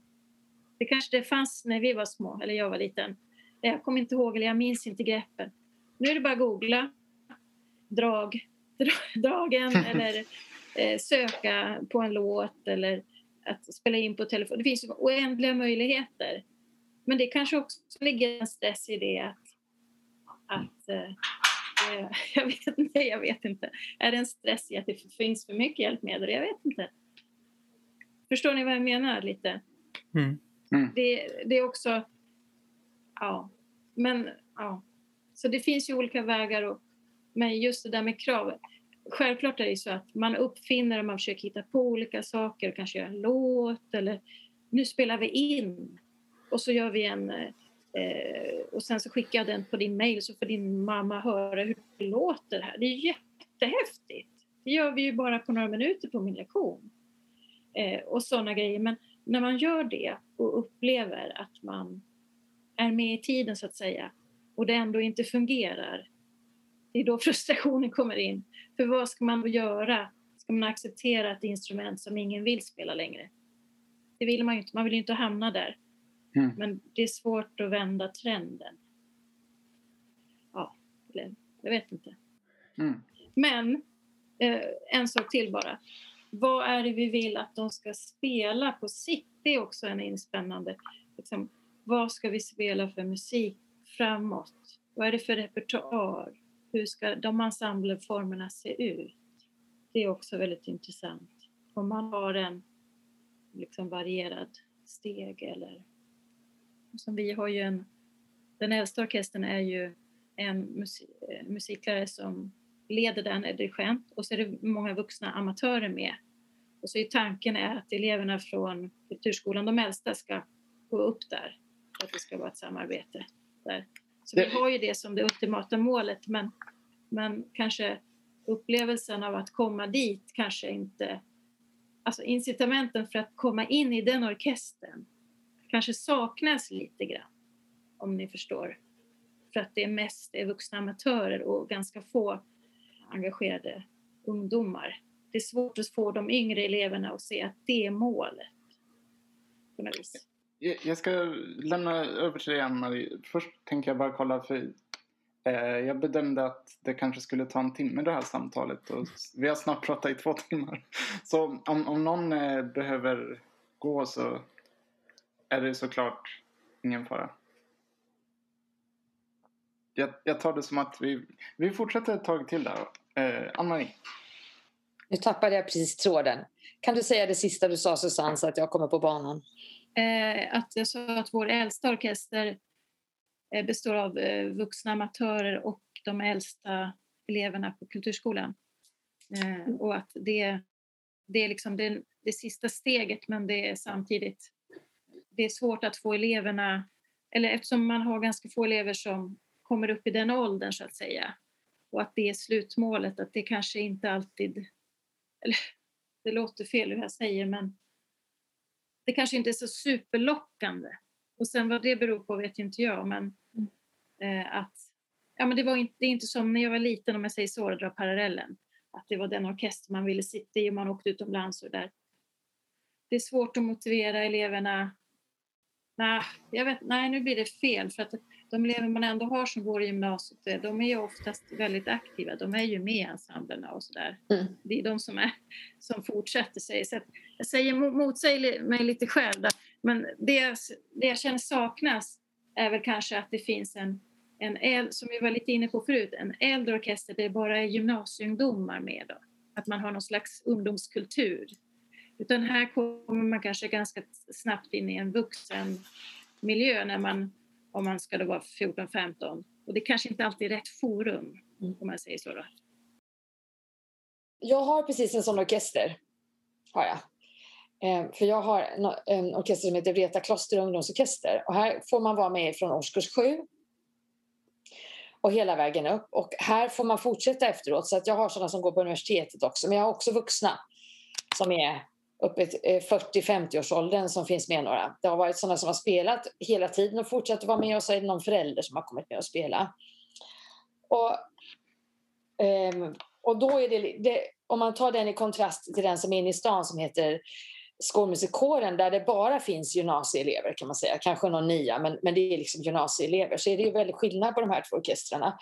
Det kanske det fanns när vi var små, eller jag var liten. Jag kommer inte ihåg, eller jag minns inte greppen. Nu är det bara att googla. Drag, [LAUGHS] dragen eller eh, söka på en låt eller att spela in på telefon. Det finns oändliga möjligheter. Men det kanske också ligger en stress i det att, att eh, jag, vet nej, jag vet inte. Är det en stress i att det finns för mycket hjälpmedel? Jag vet inte. Förstår ni vad jag menar lite? Mm. Mm. Det, det är också... Ja. Men ja. Så det finns ju olika vägar och men just det där med krav. Självklart är det så att man uppfinner och man försöker hitta på olika saker, kanske göra en låt eller nu spelar vi in och så gör vi en eh, och sen så skickar jag den på din mail så får din mamma höra hur det låter här. Det är jättehäftigt. Det gör vi ju bara på några minuter på min lektion. Eh, och sådana grejer. Men när man gör det och upplever att man är med i tiden så att säga och det ändå inte fungerar det är då [LAUGHS] frustrationen kommer in. För vad ska man göra? Ska man acceptera ett instrument som ingen vill spela längre? Det vill man ju inte, man vill ju inte hamna där. Mm. Men det är svårt att vända trenden. Ja, eller, jag vet inte. Mm. Men eh, en sak till bara. Vad är det vi vill att de ska spela på sikt? Det är också en inspännande. Liksom, vad ska vi spela för musik framåt? Vad är det för repertoar? Hur ska de ensembleformerna se ut? Det är också väldigt intressant. Om man har en liksom varierad steg eller som vi har ju en, den äldsta orkestern är ju en musik, musiklärare som leder den, är dirigent och så är det många vuxna amatörer med. Och så är tanken är att eleverna från kulturskolan, de äldsta, ska gå upp där för att det ska vara ett samarbete där. Så vi har ju det som det ultimata målet men, men kanske upplevelsen av att komma dit kanske inte... Alltså incitamenten för att komma in i den orkestern kanske saknas lite grann, om ni förstår. För att det är mest är vuxna amatörer och ganska få engagerade ungdomar. Det är svårt att få de yngre eleverna att se att det är målet. På något vis. Jag ska lämna över till dig Ann-Marie. Först tänker jag bara kolla för eh, jag bedömde att det kanske skulle ta en timme det här samtalet och vi har snart pratat i två timmar. Så om, om någon eh, behöver gå så är det såklart ingen fara. Jag, jag tar det som att vi, vi fortsätter ett tag till där. Eh, Ann-Marie. Nu tappade jag precis tråden. Kan du säga det sista du sa Susanne så att jag kommer på banan? Eh, att jag sa att vår äldsta orkester eh, består av eh, vuxna amatörer och de äldsta eleverna på kulturskolan. Eh, och att det, det är liksom det, det sista steget men det är samtidigt det är svårt att få eleverna, eller eftersom man har ganska få elever som kommer upp i den åldern så att säga och att det är slutmålet, att det kanske inte alltid, eller det låter fel hur jag säger men det kanske inte är så superlockande. Och sen vad det beror på vet ju inte jag men eh, att ja, men det, var inte, det är inte som när jag var liten om jag säger så, att dra parallellen. Att det var den orkester man ville sitta i och man åkte utomlands och där. Det är svårt att motivera eleverna Nej, jag vet, nej, nu blir det fel. För att de elever man ändå har som går i gymnasiet, de är ju oftast väldigt aktiva. De är ju med i ensemblerna och sådär. Mm. Det är de som, är, som fortsätter sig. Så jag säger motsäger mig lite själv. Där. Men det, det jag känner saknas är väl kanske att det finns en, en äldre, som vi var lite inne på förut, en äldre orkester där det bara är gymnasieungdomar med. Då. Att man har någon slags ungdomskultur. Utan här kommer man kanske ganska snabbt in i en vuxen miljö när man, om man ska då vara 14-15. Och det kanske inte alltid är rätt forum, om man säger så. Då. Jag har precis en sån orkester. Har jag. Eh, för jag har en, en orkester som heter Vreta kloster ungdomsorkester. Och här får man vara med från årskurs 7 och hela vägen upp. Och här får man fortsätta efteråt. Så att jag har sådana som går på universitetet också. Men jag har också vuxna som är uppe eh, i 40-50-årsåldern som finns med några. Det har varit sådana som har spelat hela tiden och fortsätter vara med och så är det någon förälder som har kommit med och spela. Och, um, och då är det, det, om man tar den i kontrast till den som är inne i stan som heter skolmusikkåren där det bara finns gymnasieelever kan man säga, kanske någon nia men, men det är liksom gymnasieelever så är det ju väldigt skillnad på de här två orkestrarna.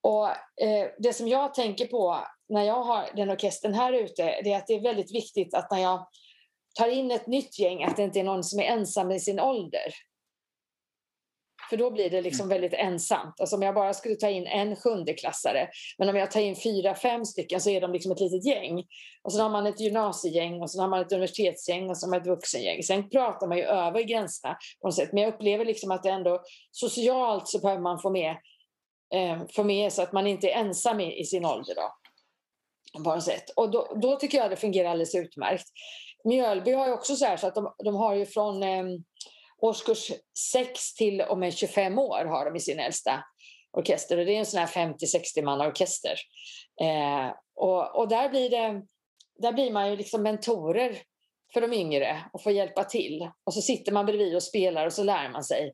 Och eh, det som jag tänker på när jag har den orkestern här ute det är att det är väldigt viktigt att när jag tar in ett nytt gäng att det inte är någon som är ensam i sin ålder. För då blir det liksom väldigt ensamt. Alltså om jag bara skulle ta in en sjundeklassare men om jag tar in fyra, fem stycken så är de liksom ett litet gäng. Och sen har man ett gymnasiegäng och sen har man ett universitetsgäng och sen har man ett vuxengäng. Sen pratar man ju över gränserna på något sätt. Men jag upplever liksom att det ändå socialt så behöver man få med, eh, få med så att man inte är ensam i, i sin ålder. Då på något sätt. Och då, då, tycker jag det fungerar alldeles utmärkt. Mjölby har ju också så här så att de, de har ju från eh, årskurs 6 till och med 25 år har de i sin äldsta orkester och det är en sån här 50-60 man orkester. Eh, och, och där blir det där blir man ju liksom mentorer för de yngre och får hjälpa till. Och så sitter man bredvid och spelar och så lär man sig.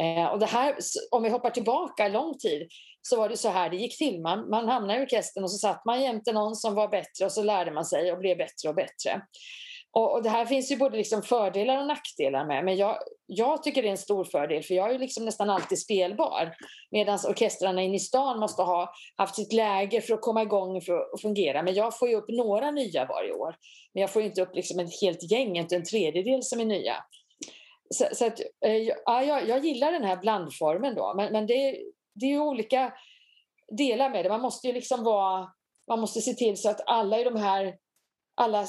Eh, och det här, om vi hoppar tillbaka lång tid så var det så här det gick till. Man, man hamnade i orkestern och så satt man jämte någon som var bättre och så lärde man sig och blev bättre och bättre. Och, och det här finns ju både liksom fördelar och nackdelar med. Men jag, jag tycker det är en stor fördel för jag är liksom nästan alltid spelbar. Medan orkestrarna inne i stan måste ha haft sitt läge för att komma igång för att fungera. Men jag får ju upp några nya varje år. Men jag får inte upp liksom ett helt gäng, inte en tredjedel som är nya. Så, så att, eh, ja, jag, jag gillar den här blandformen då. Men, men det, det är ju olika delar med det. Man måste ju liksom vara man måste se till så att alla i de här alla,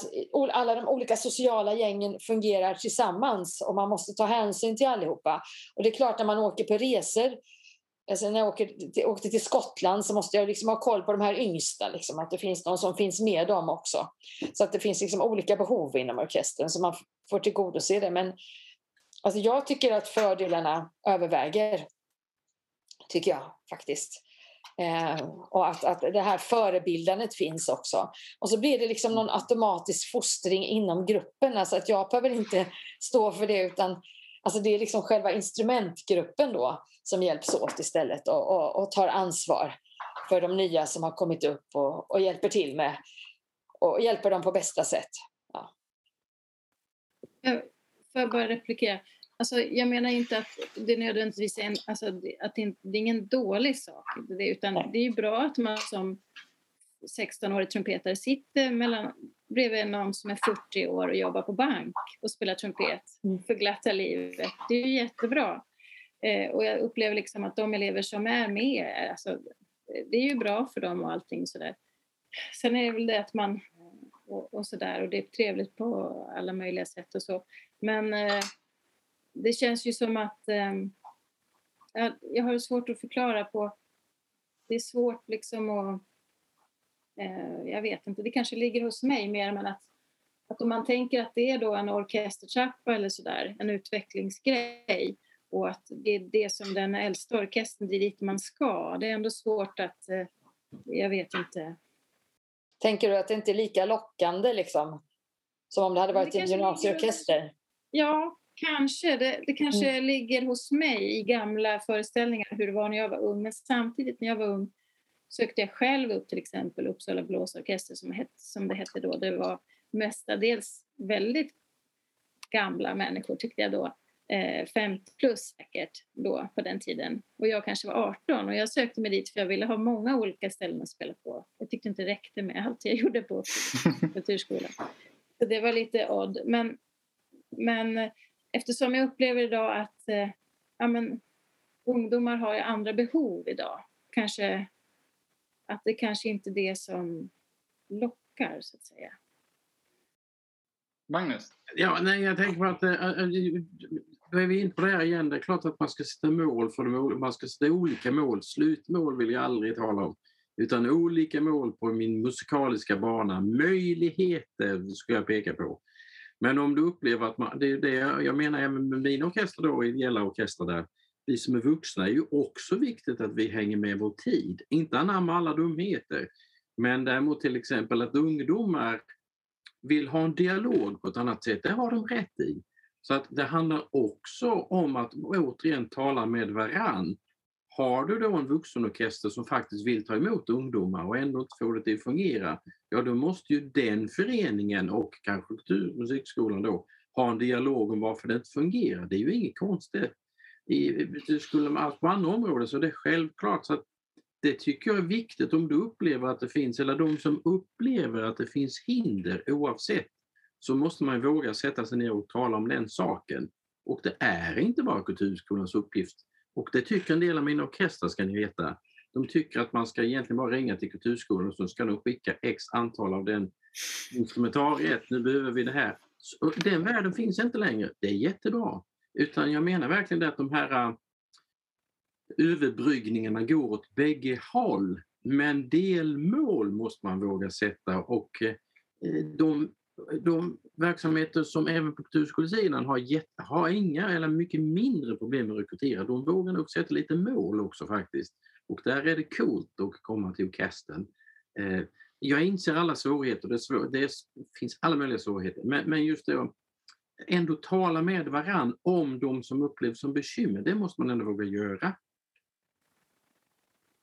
alla de olika sociala gängen fungerar tillsammans och man måste ta hänsyn till allihopa. Och det är klart när man åker på resor Alltså när jag åker, åkte till Skottland så måste jag liksom ha koll på de här yngsta, liksom, att det finns någon som finns med dem också. Så att det finns liksom olika behov inom orkestern så man får tillgodose det. Men alltså jag tycker att fördelarna överväger, tycker jag faktiskt. Eh, och att, att det här förebildandet finns också. Och så blir det liksom någon automatisk fostring inom gruppen. Alltså att jag behöver inte stå för det utan alltså det är liksom själva instrumentgruppen då som hjälps åt istället och, och, och tar ansvar för de nya som har kommit upp och, och hjälper till med och hjälper dem på bästa sätt. Ja. Eh, får jag bara replikera? Alltså, jag menar inte att det nödvändigtvis är en, alltså, att det, det är ingen dålig sak, det, utan det är ju bra att man som 16-årig trumpetare sitter mellan, bredvid någon som är 40 år och jobbar på bank och spelar trumpet mm. för glatta livet. Det är ju jättebra. Eh, och jag upplever liksom att de elever som är med, alltså, det är ju bra för dem och allting sådär. Sen är det väl det att man, och, och sådär, och det är trevligt på alla möjliga sätt och så. Men eh, det känns ju som att eh, jag har svårt att förklara på, det är svårt liksom att, eh, jag vet inte, det kanske ligger hos mig mer men att, att om man tänker att det är då en orkestertrappa eller sådär, en utvecklingsgrej och att det är det som den äldsta orkestern, det är dit man ska. Det är ändå svårt att, eh, jag vet inte. Tänker du att det inte är lika lockande liksom? Som om det hade varit det en gymnasieorkester? Ja, kanske. Det, det kanske mm. ligger hos mig i gamla föreställningar hur det var när jag var ung. Men samtidigt när jag var ung sökte jag själv upp till exempel Uppsala blåsorkester som, som det hette då. Det var mestadels väldigt gamla människor tyckte jag då eh, 50 plus säkert då på den tiden. Och jag kanske var 18 och jag sökte mig dit för jag ville ha många olika ställen att spela på. Jag tyckte inte det räckte med allt jag [LAUGHS] gjorde på [LAUGHS] kulturskolan. Så det var lite odd. Men, men eftersom jag upplever idag att eh, ja, men, ungdomar har ju andra behov idag. Kanske att det kanske inte är det som lockar så att säga. Magnus? Ja, nej, jag tänker på att äh, då är vi inne på det här igen. Det är klart att man ska sätta mål för dem. Man ska sätta olika mål. Slutmål vill jag aldrig tala om. Utan olika mål på min musikaliska bana. Möjligheter ska jag peka på. Men om du upplever att man, det är det jag menar med min orkester då, ideella orkester där, vi som är vuxna är ju också viktigt att vi hänger med vår tid. Inte anamma alla dumheter, men däremot till exempel att ungdomar vill ha en dialog på ett annat sätt, det har de rätt i. Så att det handlar också om att återigen tala med varann. Har du då en vuxenorkester som faktiskt vill ta emot ungdomar och ändå inte får det att fungera, ja då måste ju den föreningen och kanske musikskolan då ha en dialog om varför det inte fungerar. Det är ju inget konstigt. I, skulle man allt på andra områden så är det självklart. Så att det tycker jag är viktigt om du upplever att det finns, eller de som upplever att det finns hinder oavsett så måste man våga sätta sig ner och tala om den saken. Och det är inte bara Kulturskolans uppgift. Och det tycker en del av mina orkestrar ska ni veta. De tycker att man ska egentligen bara ringa till Kulturskolan och så ska de skicka x antal av den instrumentariet, nu behöver vi det här. Så den världen finns inte längre. Det är jättebra. Utan jag menar verkligen det att de här äh, överbryggningarna går åt bägge håll. Men delmål måste man våga sätta och äh, de de verksamheter som även på kulturskolesidan har, har inga eller mycket mindre problem med att rekrytera, de vågar nog sätta lite mål också faktiskt. Och där är det coolt att komma till orkestern. Eh, jag inser alla svårigheter, det, svår, det finns alla möjliga svårigheter, men, men just det att ändå tala med varann om de som upplevs som bekymmer, det måste man ändå våga göra.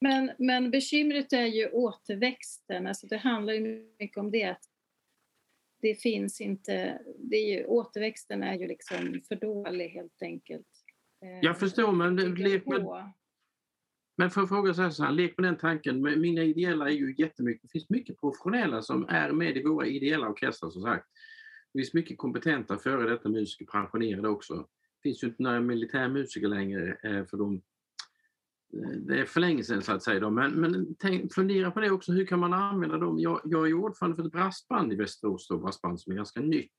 Men, men bekymret är ju återväxten. Alltså det handlar ju mycket om det. Att det finns inte... Det är ju, återväxten är ju liksom för dålig helt enkelt. Eh, Jag förstår, men lek med. Men för att fråga så här, så här, lek med den tanken. Mina ideella är ju jättemycket. Det finns mycket professionella som är med i våra ideella orkestrar som sagt. Det finns mycket kompetenta före detta musiker, pensionerade också. Det finns ju inte några militärmusiker längre eh, för de det är för länge sedan så att säga. Då. Men, men tänk, fundera på det också, hur kan man använda dem? Jag, jag är ordförande för ett brassband i Västerås, då, brassband som är ganska nytt.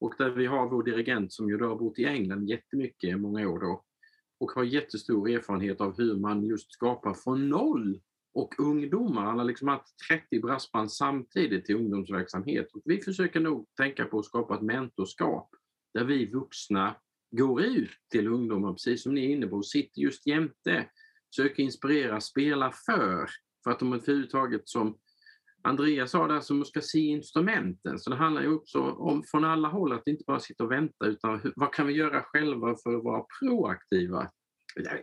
Och där vi har vår dirigent som ju då har bott i England jättemycket, många år då och har jättestor erfarenhet av hur man just skapar från noll och ungdomar. Han har liksom haft 30 brassband samtidigt i ungdomsverksamhet. Och vi försöker nog tänka på att skapa ett mentorskap där vi vuxna går ut till ungdomar, precis som ni är inne på, sitter just jämte, Söka inspirera, spela för. För att de överhuvudtaget som Andreas sa där, som ska se instrumenten. Så det handlar ju också om från alla håll att inte bara sitta och vänta utan hur, vad kan vi göra själva för att vara proaktiva?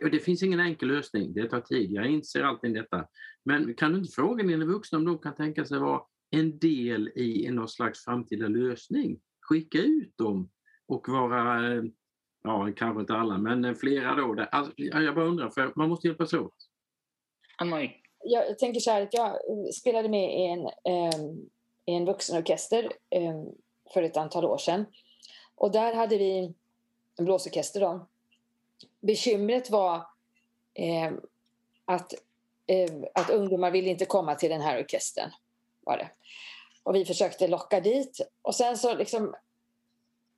Och det finns ingen enkel lösning, det tar tid, jag inser alltid detta. Men kan du inte fråga dina vuxna om de kan tänka sig vara en del i någon slags framtida lösning? Skicka ut dem och vara, eh, ja kanske inte alla, men flera då. Där. Alltså, jag bara undrar, för man måste hjälpas åt. Ann-Marie, jag tänker så här att jag spelade med i en, i en vuxenorkester em, för ett antal år sedan. Och där hade vi en blåsorkester då. Bekymret var em, att, att ungdomar ville inte komma till den här orkestern. Var det. Och vi försökte locka dit. Och sen så liksom...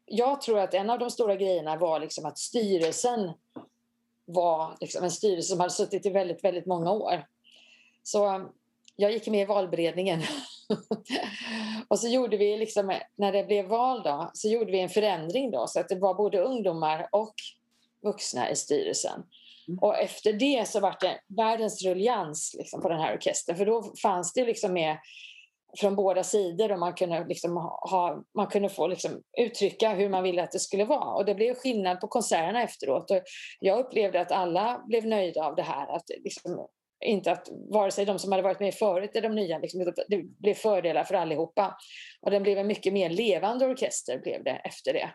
Jag tror att en av de stora grejerna var liksom att styrelsen var liksom en styrelse som hade suttit i väldigt, väldigt många år. Så um, jag gick med i valberedningen. [LAUGHS] och så gjorde vi, liksom, när det blev val då, så gjorde vi en förändring då, så att det var både ungdomar och vuxna i styrelsen. Mm. Och efter det så var det världens ruljans liksom, på den här orkestern. För då fanns det liksom med från båda sidor och man kunde, liksom ha, man kunde få liksom uttrycka hur man ville att det skulle vara. Och det blev skillnad på konserterna efteråt. Och jag upplevde att alla blev nöjda av det här. Att liksom, inte att vare sig de som hade varit med förut eller de nya, liksom, det blev fördelar för allihopa. Och den blev en mycket mer levande orkester blev det efter det.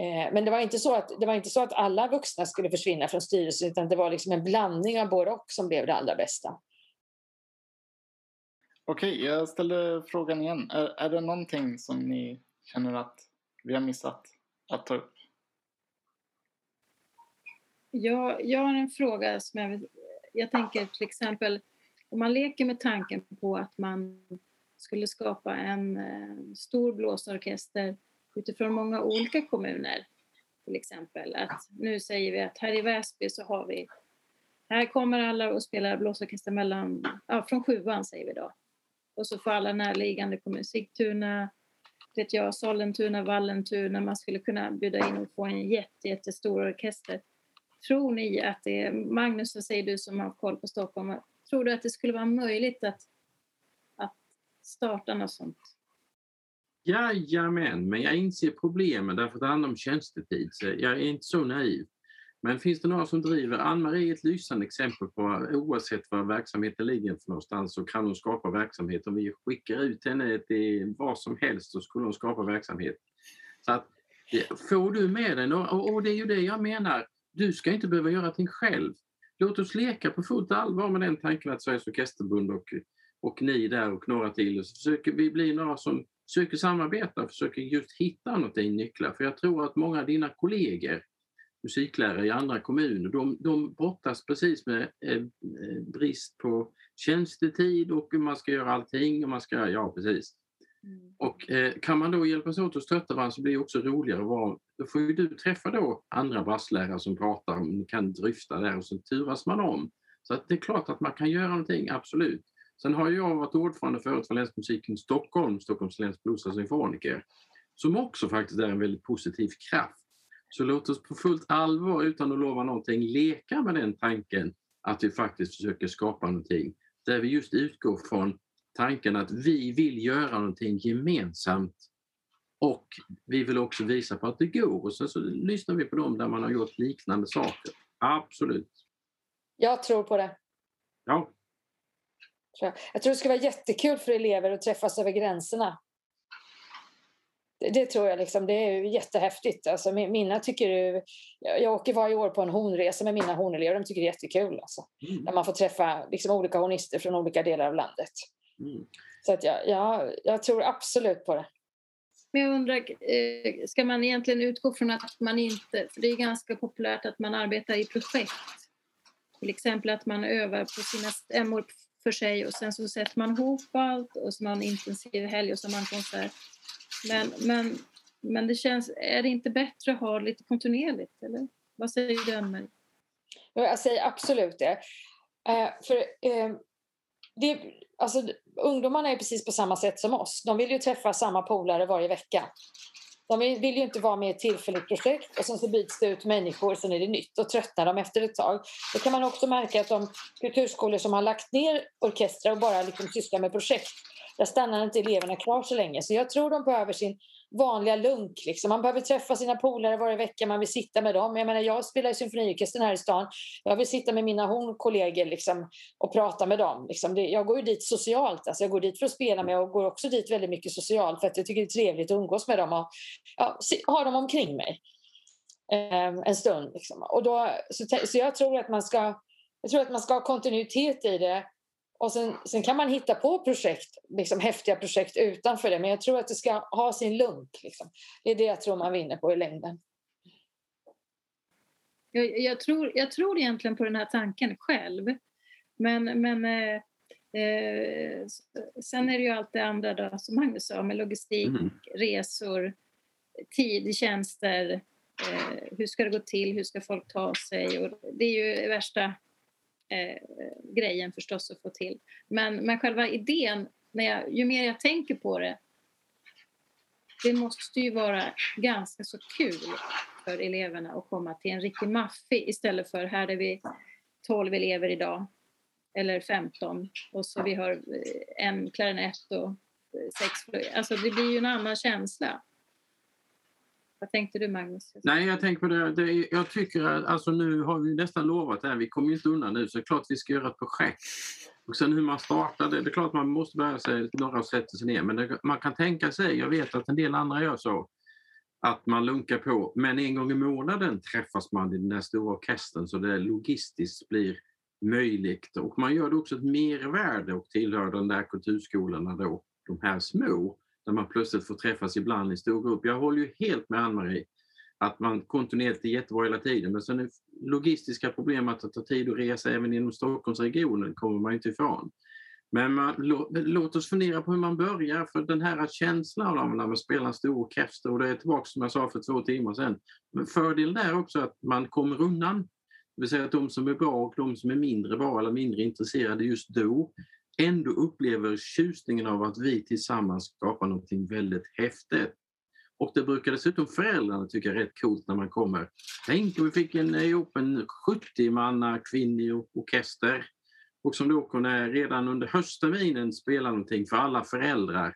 Eh, Men det var, inte så att, det var inte så att alla vuxna skulle försvinna från styrelsen utan det var liksom en blandning av både och som blev det allra bästa okej, jag ställer frågan igen. Är, är det någonting som ni känner att vi har missat att ta upp? Jag, jag har en fråga som jag, jag tänker till exempel om man leker med tanken på att man skulle skapa en eh, stor blåsorkester utifrån många olika kommuner. Till exempel att nu säger vi att här i Väsby så har vi här kommer alla och spelar blåsorkester mellan, ja, från sjuan säger vi då. Och så får alla närliggande kommuner, Sigtuna, vet jag, Sollentuna, Vallentuna, man skulle kunna bjuda in och få en jätte, jättestor orkester. Tror ni att det är, Magnus, vad säger du som har koll på Stockholm, tror du att det skulle vara möjligt att, att starta något sånt? Jajamän, men jag inser problemen därför att det handlar om tjänstetid. Så jag är inte så naiv. Men finns det några som driver? Ann-Marie är ett lysande exempel på oavsett var verksamheten ligger för någonstans så kan hon skapa verksamhet. Om vi skickar ut henne till vad som helst så skulle hon skapa verksamhet. Så att, får du med dig några, och, och det är ju det jag menar, du ska inte behöva göra allting själv. Låt oss leka på fullt allvar med den tanken att Sveriges Orkesterförbund och, och ni där och några till, och så försöker vi bli några som försöker samarbeta och försöker just hitta någonting nycklar. För jag tror att många av dina kollegor, musiklärare i andra kommuner, de, de brottas precis med eh, eh, brist på tjänstetid och man ska göra allting och man ska, ja precis. Och eh, kan man då hjälpas åt att stötta varandra så blir det också roligare att vara, då får ju du träffa då andra basslärare som pratar, ni kan dryfta där och så turas man om. Så att det är klart att man kan göra någonting, absolut. Sen har jag varit ordförande förut för Länsmusiken Stockholm, Stockholms läns blues och symfoniker, som också faktiskt är en väldigt positiv kraft. Så låt oss på fullt allvar, utan att lova någonting, leka med den tanken att vi faktiskt försöker skapa någonting där vi just utgår från tanken att vi vill göra någonting gemensamt och vi vill också visa på att det går. Och sen så lyssnar vi på dem där man har gjort liknande saker. Absolut. Jag tror på det. Ja. Jag tror det skulle vara jättekul för elever att träffas över gränserna. Det, tror jag liksom, det är jättehäftigt. Alltså, mina tycker jag åker varje år på en hornresa med mina hornelever. De tycker det är jättekul. Alltså, mm. När man får träffa liksom, olika hornister från olika delar av landet. Mm. Så att jag, jag, jag tror absolut på det. Men jag undrar, eh, ska man egentligen utgå från att man inte, för det är ganska populärt att man arbetar i projekt. Till exempel att man övar på sina stämmor för sig och sen så sätter man ihop allt och så har man intensiv helg och så har man konsert. Men, men, men det känns, är det inte bättre att ha lite kontinuerligt eller? Vad säger du Ann-Marie? Jag säger absolut det. Eh, för eh, det, alltså, ungdomarna är precis på samma sätt som oss. De vill ju träffa samma polare varje vecka. De vill ju inte vara med i ett tillfälligt projekt och sen så byts det ut människor, sen är det nytt och tröttnar de efter ett tag. Då kan man också märka att de kulturskolor som har lagt ner orkestrar och bara liksom sysslar med projekt, där stannar inte eleverna kvar så länge. Så jag tror de behöver sin vanliga lunk. Liksom. Man behöver träffa sina polare varje vecka, man vill sitta med dem. Jag, menar, jag spelar i symfoniorkestern här i stan. Jag vill sitta med mina hornkollegor liksom, och prata med dem. Liksom. Det, jag går ju dit socialt. Alltså, jag går dit för att spela med och går också dit väldigt mycket socialt för att jag tycker det är trevligt att umgås med dem och ja, ha dem omkring mig eh, en stund. Liksom. Och då, så, så jag tror att man ska jag tror att man ska ha kontinuitet i det och sen, sen, kan man hitta på projekt, liksom häftiga projekt utanför det, men jag tror att det ska ha sin lunk. Liksom. Det är det jag tror man vinner på i längden. Jag, jag, tror, jag tror egentligen på den här tanken själv. Men, men eh, eh, sen är det ju allt det andra då, som Magnus sa, med logistik, mm. resor, tid, tjänster. Eh, hur ska det gå till? Hur ska folk ta sig? Och det är ju värsta Eh, grejen förstås att få till. Men, men själva idén, när jag, ju mer jag tänker på det, det måste ju vara ganska så kul för eleverna att komma till en riktig maffi istället för här är vi 12 elever idag eller 15 och så vi har eh, en klarinett och eh, sex Alltså det blir ju en annan känsla. Vad tänkte du Magnus? Nej, jag tänker på det. det jag tycker att alltså, nu har vi nästan lovat det här. Vi kommer inte undan nu så det är klart vi ska göra ett projekt. Och sen hur man startar det. Det är klart man måste börja sig några och sätta sig ner. Men det, man kan tänka sig, jag vet att en del andra gör så, att man lunkar på. Men en gång i månaden träffas man i den där stora orkestern så det logistiskt blir möjligt. Och man gör det också ett mervärde och tillhör den där kulturskolorna då, de här små där man plötsligt får träffas ibland i stor grupp. Jag håller ju helt med Ann-Marie att man kontinuerligt är jättebra hela tiden men sen är logistiska problem att det tar tid att resa även inom Stockholmsregionen kommer man inte ifrån. Men man, låt oss fundera på hur man börjar för den här känslan av när man spelar en stor orkester och det är tillbaka som jag sa för två timmar sedan. Men fördelen är också att man kommer undan. Det vill säga att de som är bra och de som är mindre bra eller mindre intresserade just då ändå upplever tjusningen av att vi tillsammans skapar någonting väldigt häftigt. Och det brukar dessutom föräldrarna tycka är rätt coolt när man kommer. Tänk om vi fick en, eh, ihop en 70-manna kvinnlig orkester och som då kunde redan under höstterminen spela någonting för alla föräldrar.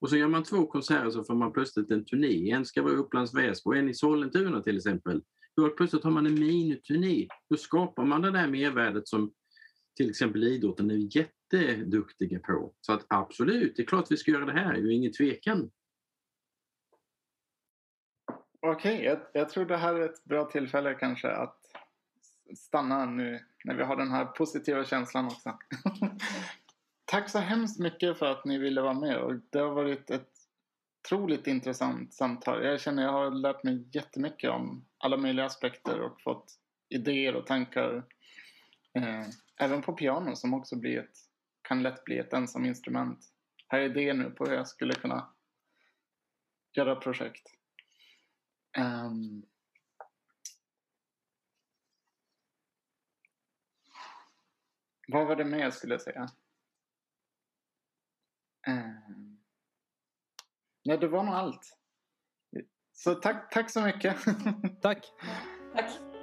Och så gör man två konserter så får man plötsligt en turné. En ska vara i Upplands Väsby och en i Sollentuna till exempel. Då plötsligt har man en miniturné. Då skapar man det där mervärdet som till exempel idrotten är jätteduktiga på. Så att absolut, det är klart vi ska göra det här, det är ingen tvekan. Okej, okay, jag, jag, tror det här är ett bra tillfälle kanske att stanna nu när vi har den här positiva känslan också. [LAUGHS] Tack så hemskt mycket för att ni ville vara med och det har varit ett otroligt intressant samtal. Jag känner att jag har lärt mig jättemycket om alla möjliga aspekter och fått idéer och tankar. Eh, även på piano som också blir ett, kan lätt bli ett ensam instrument. Här är idéer nu på hur jag skulle kunna göra projekt. Um, vad var det mer jag skulle säga? Um, nej, det var nog allt. Så tack, tack så mycket. [LAUGHS] Tack. Tack.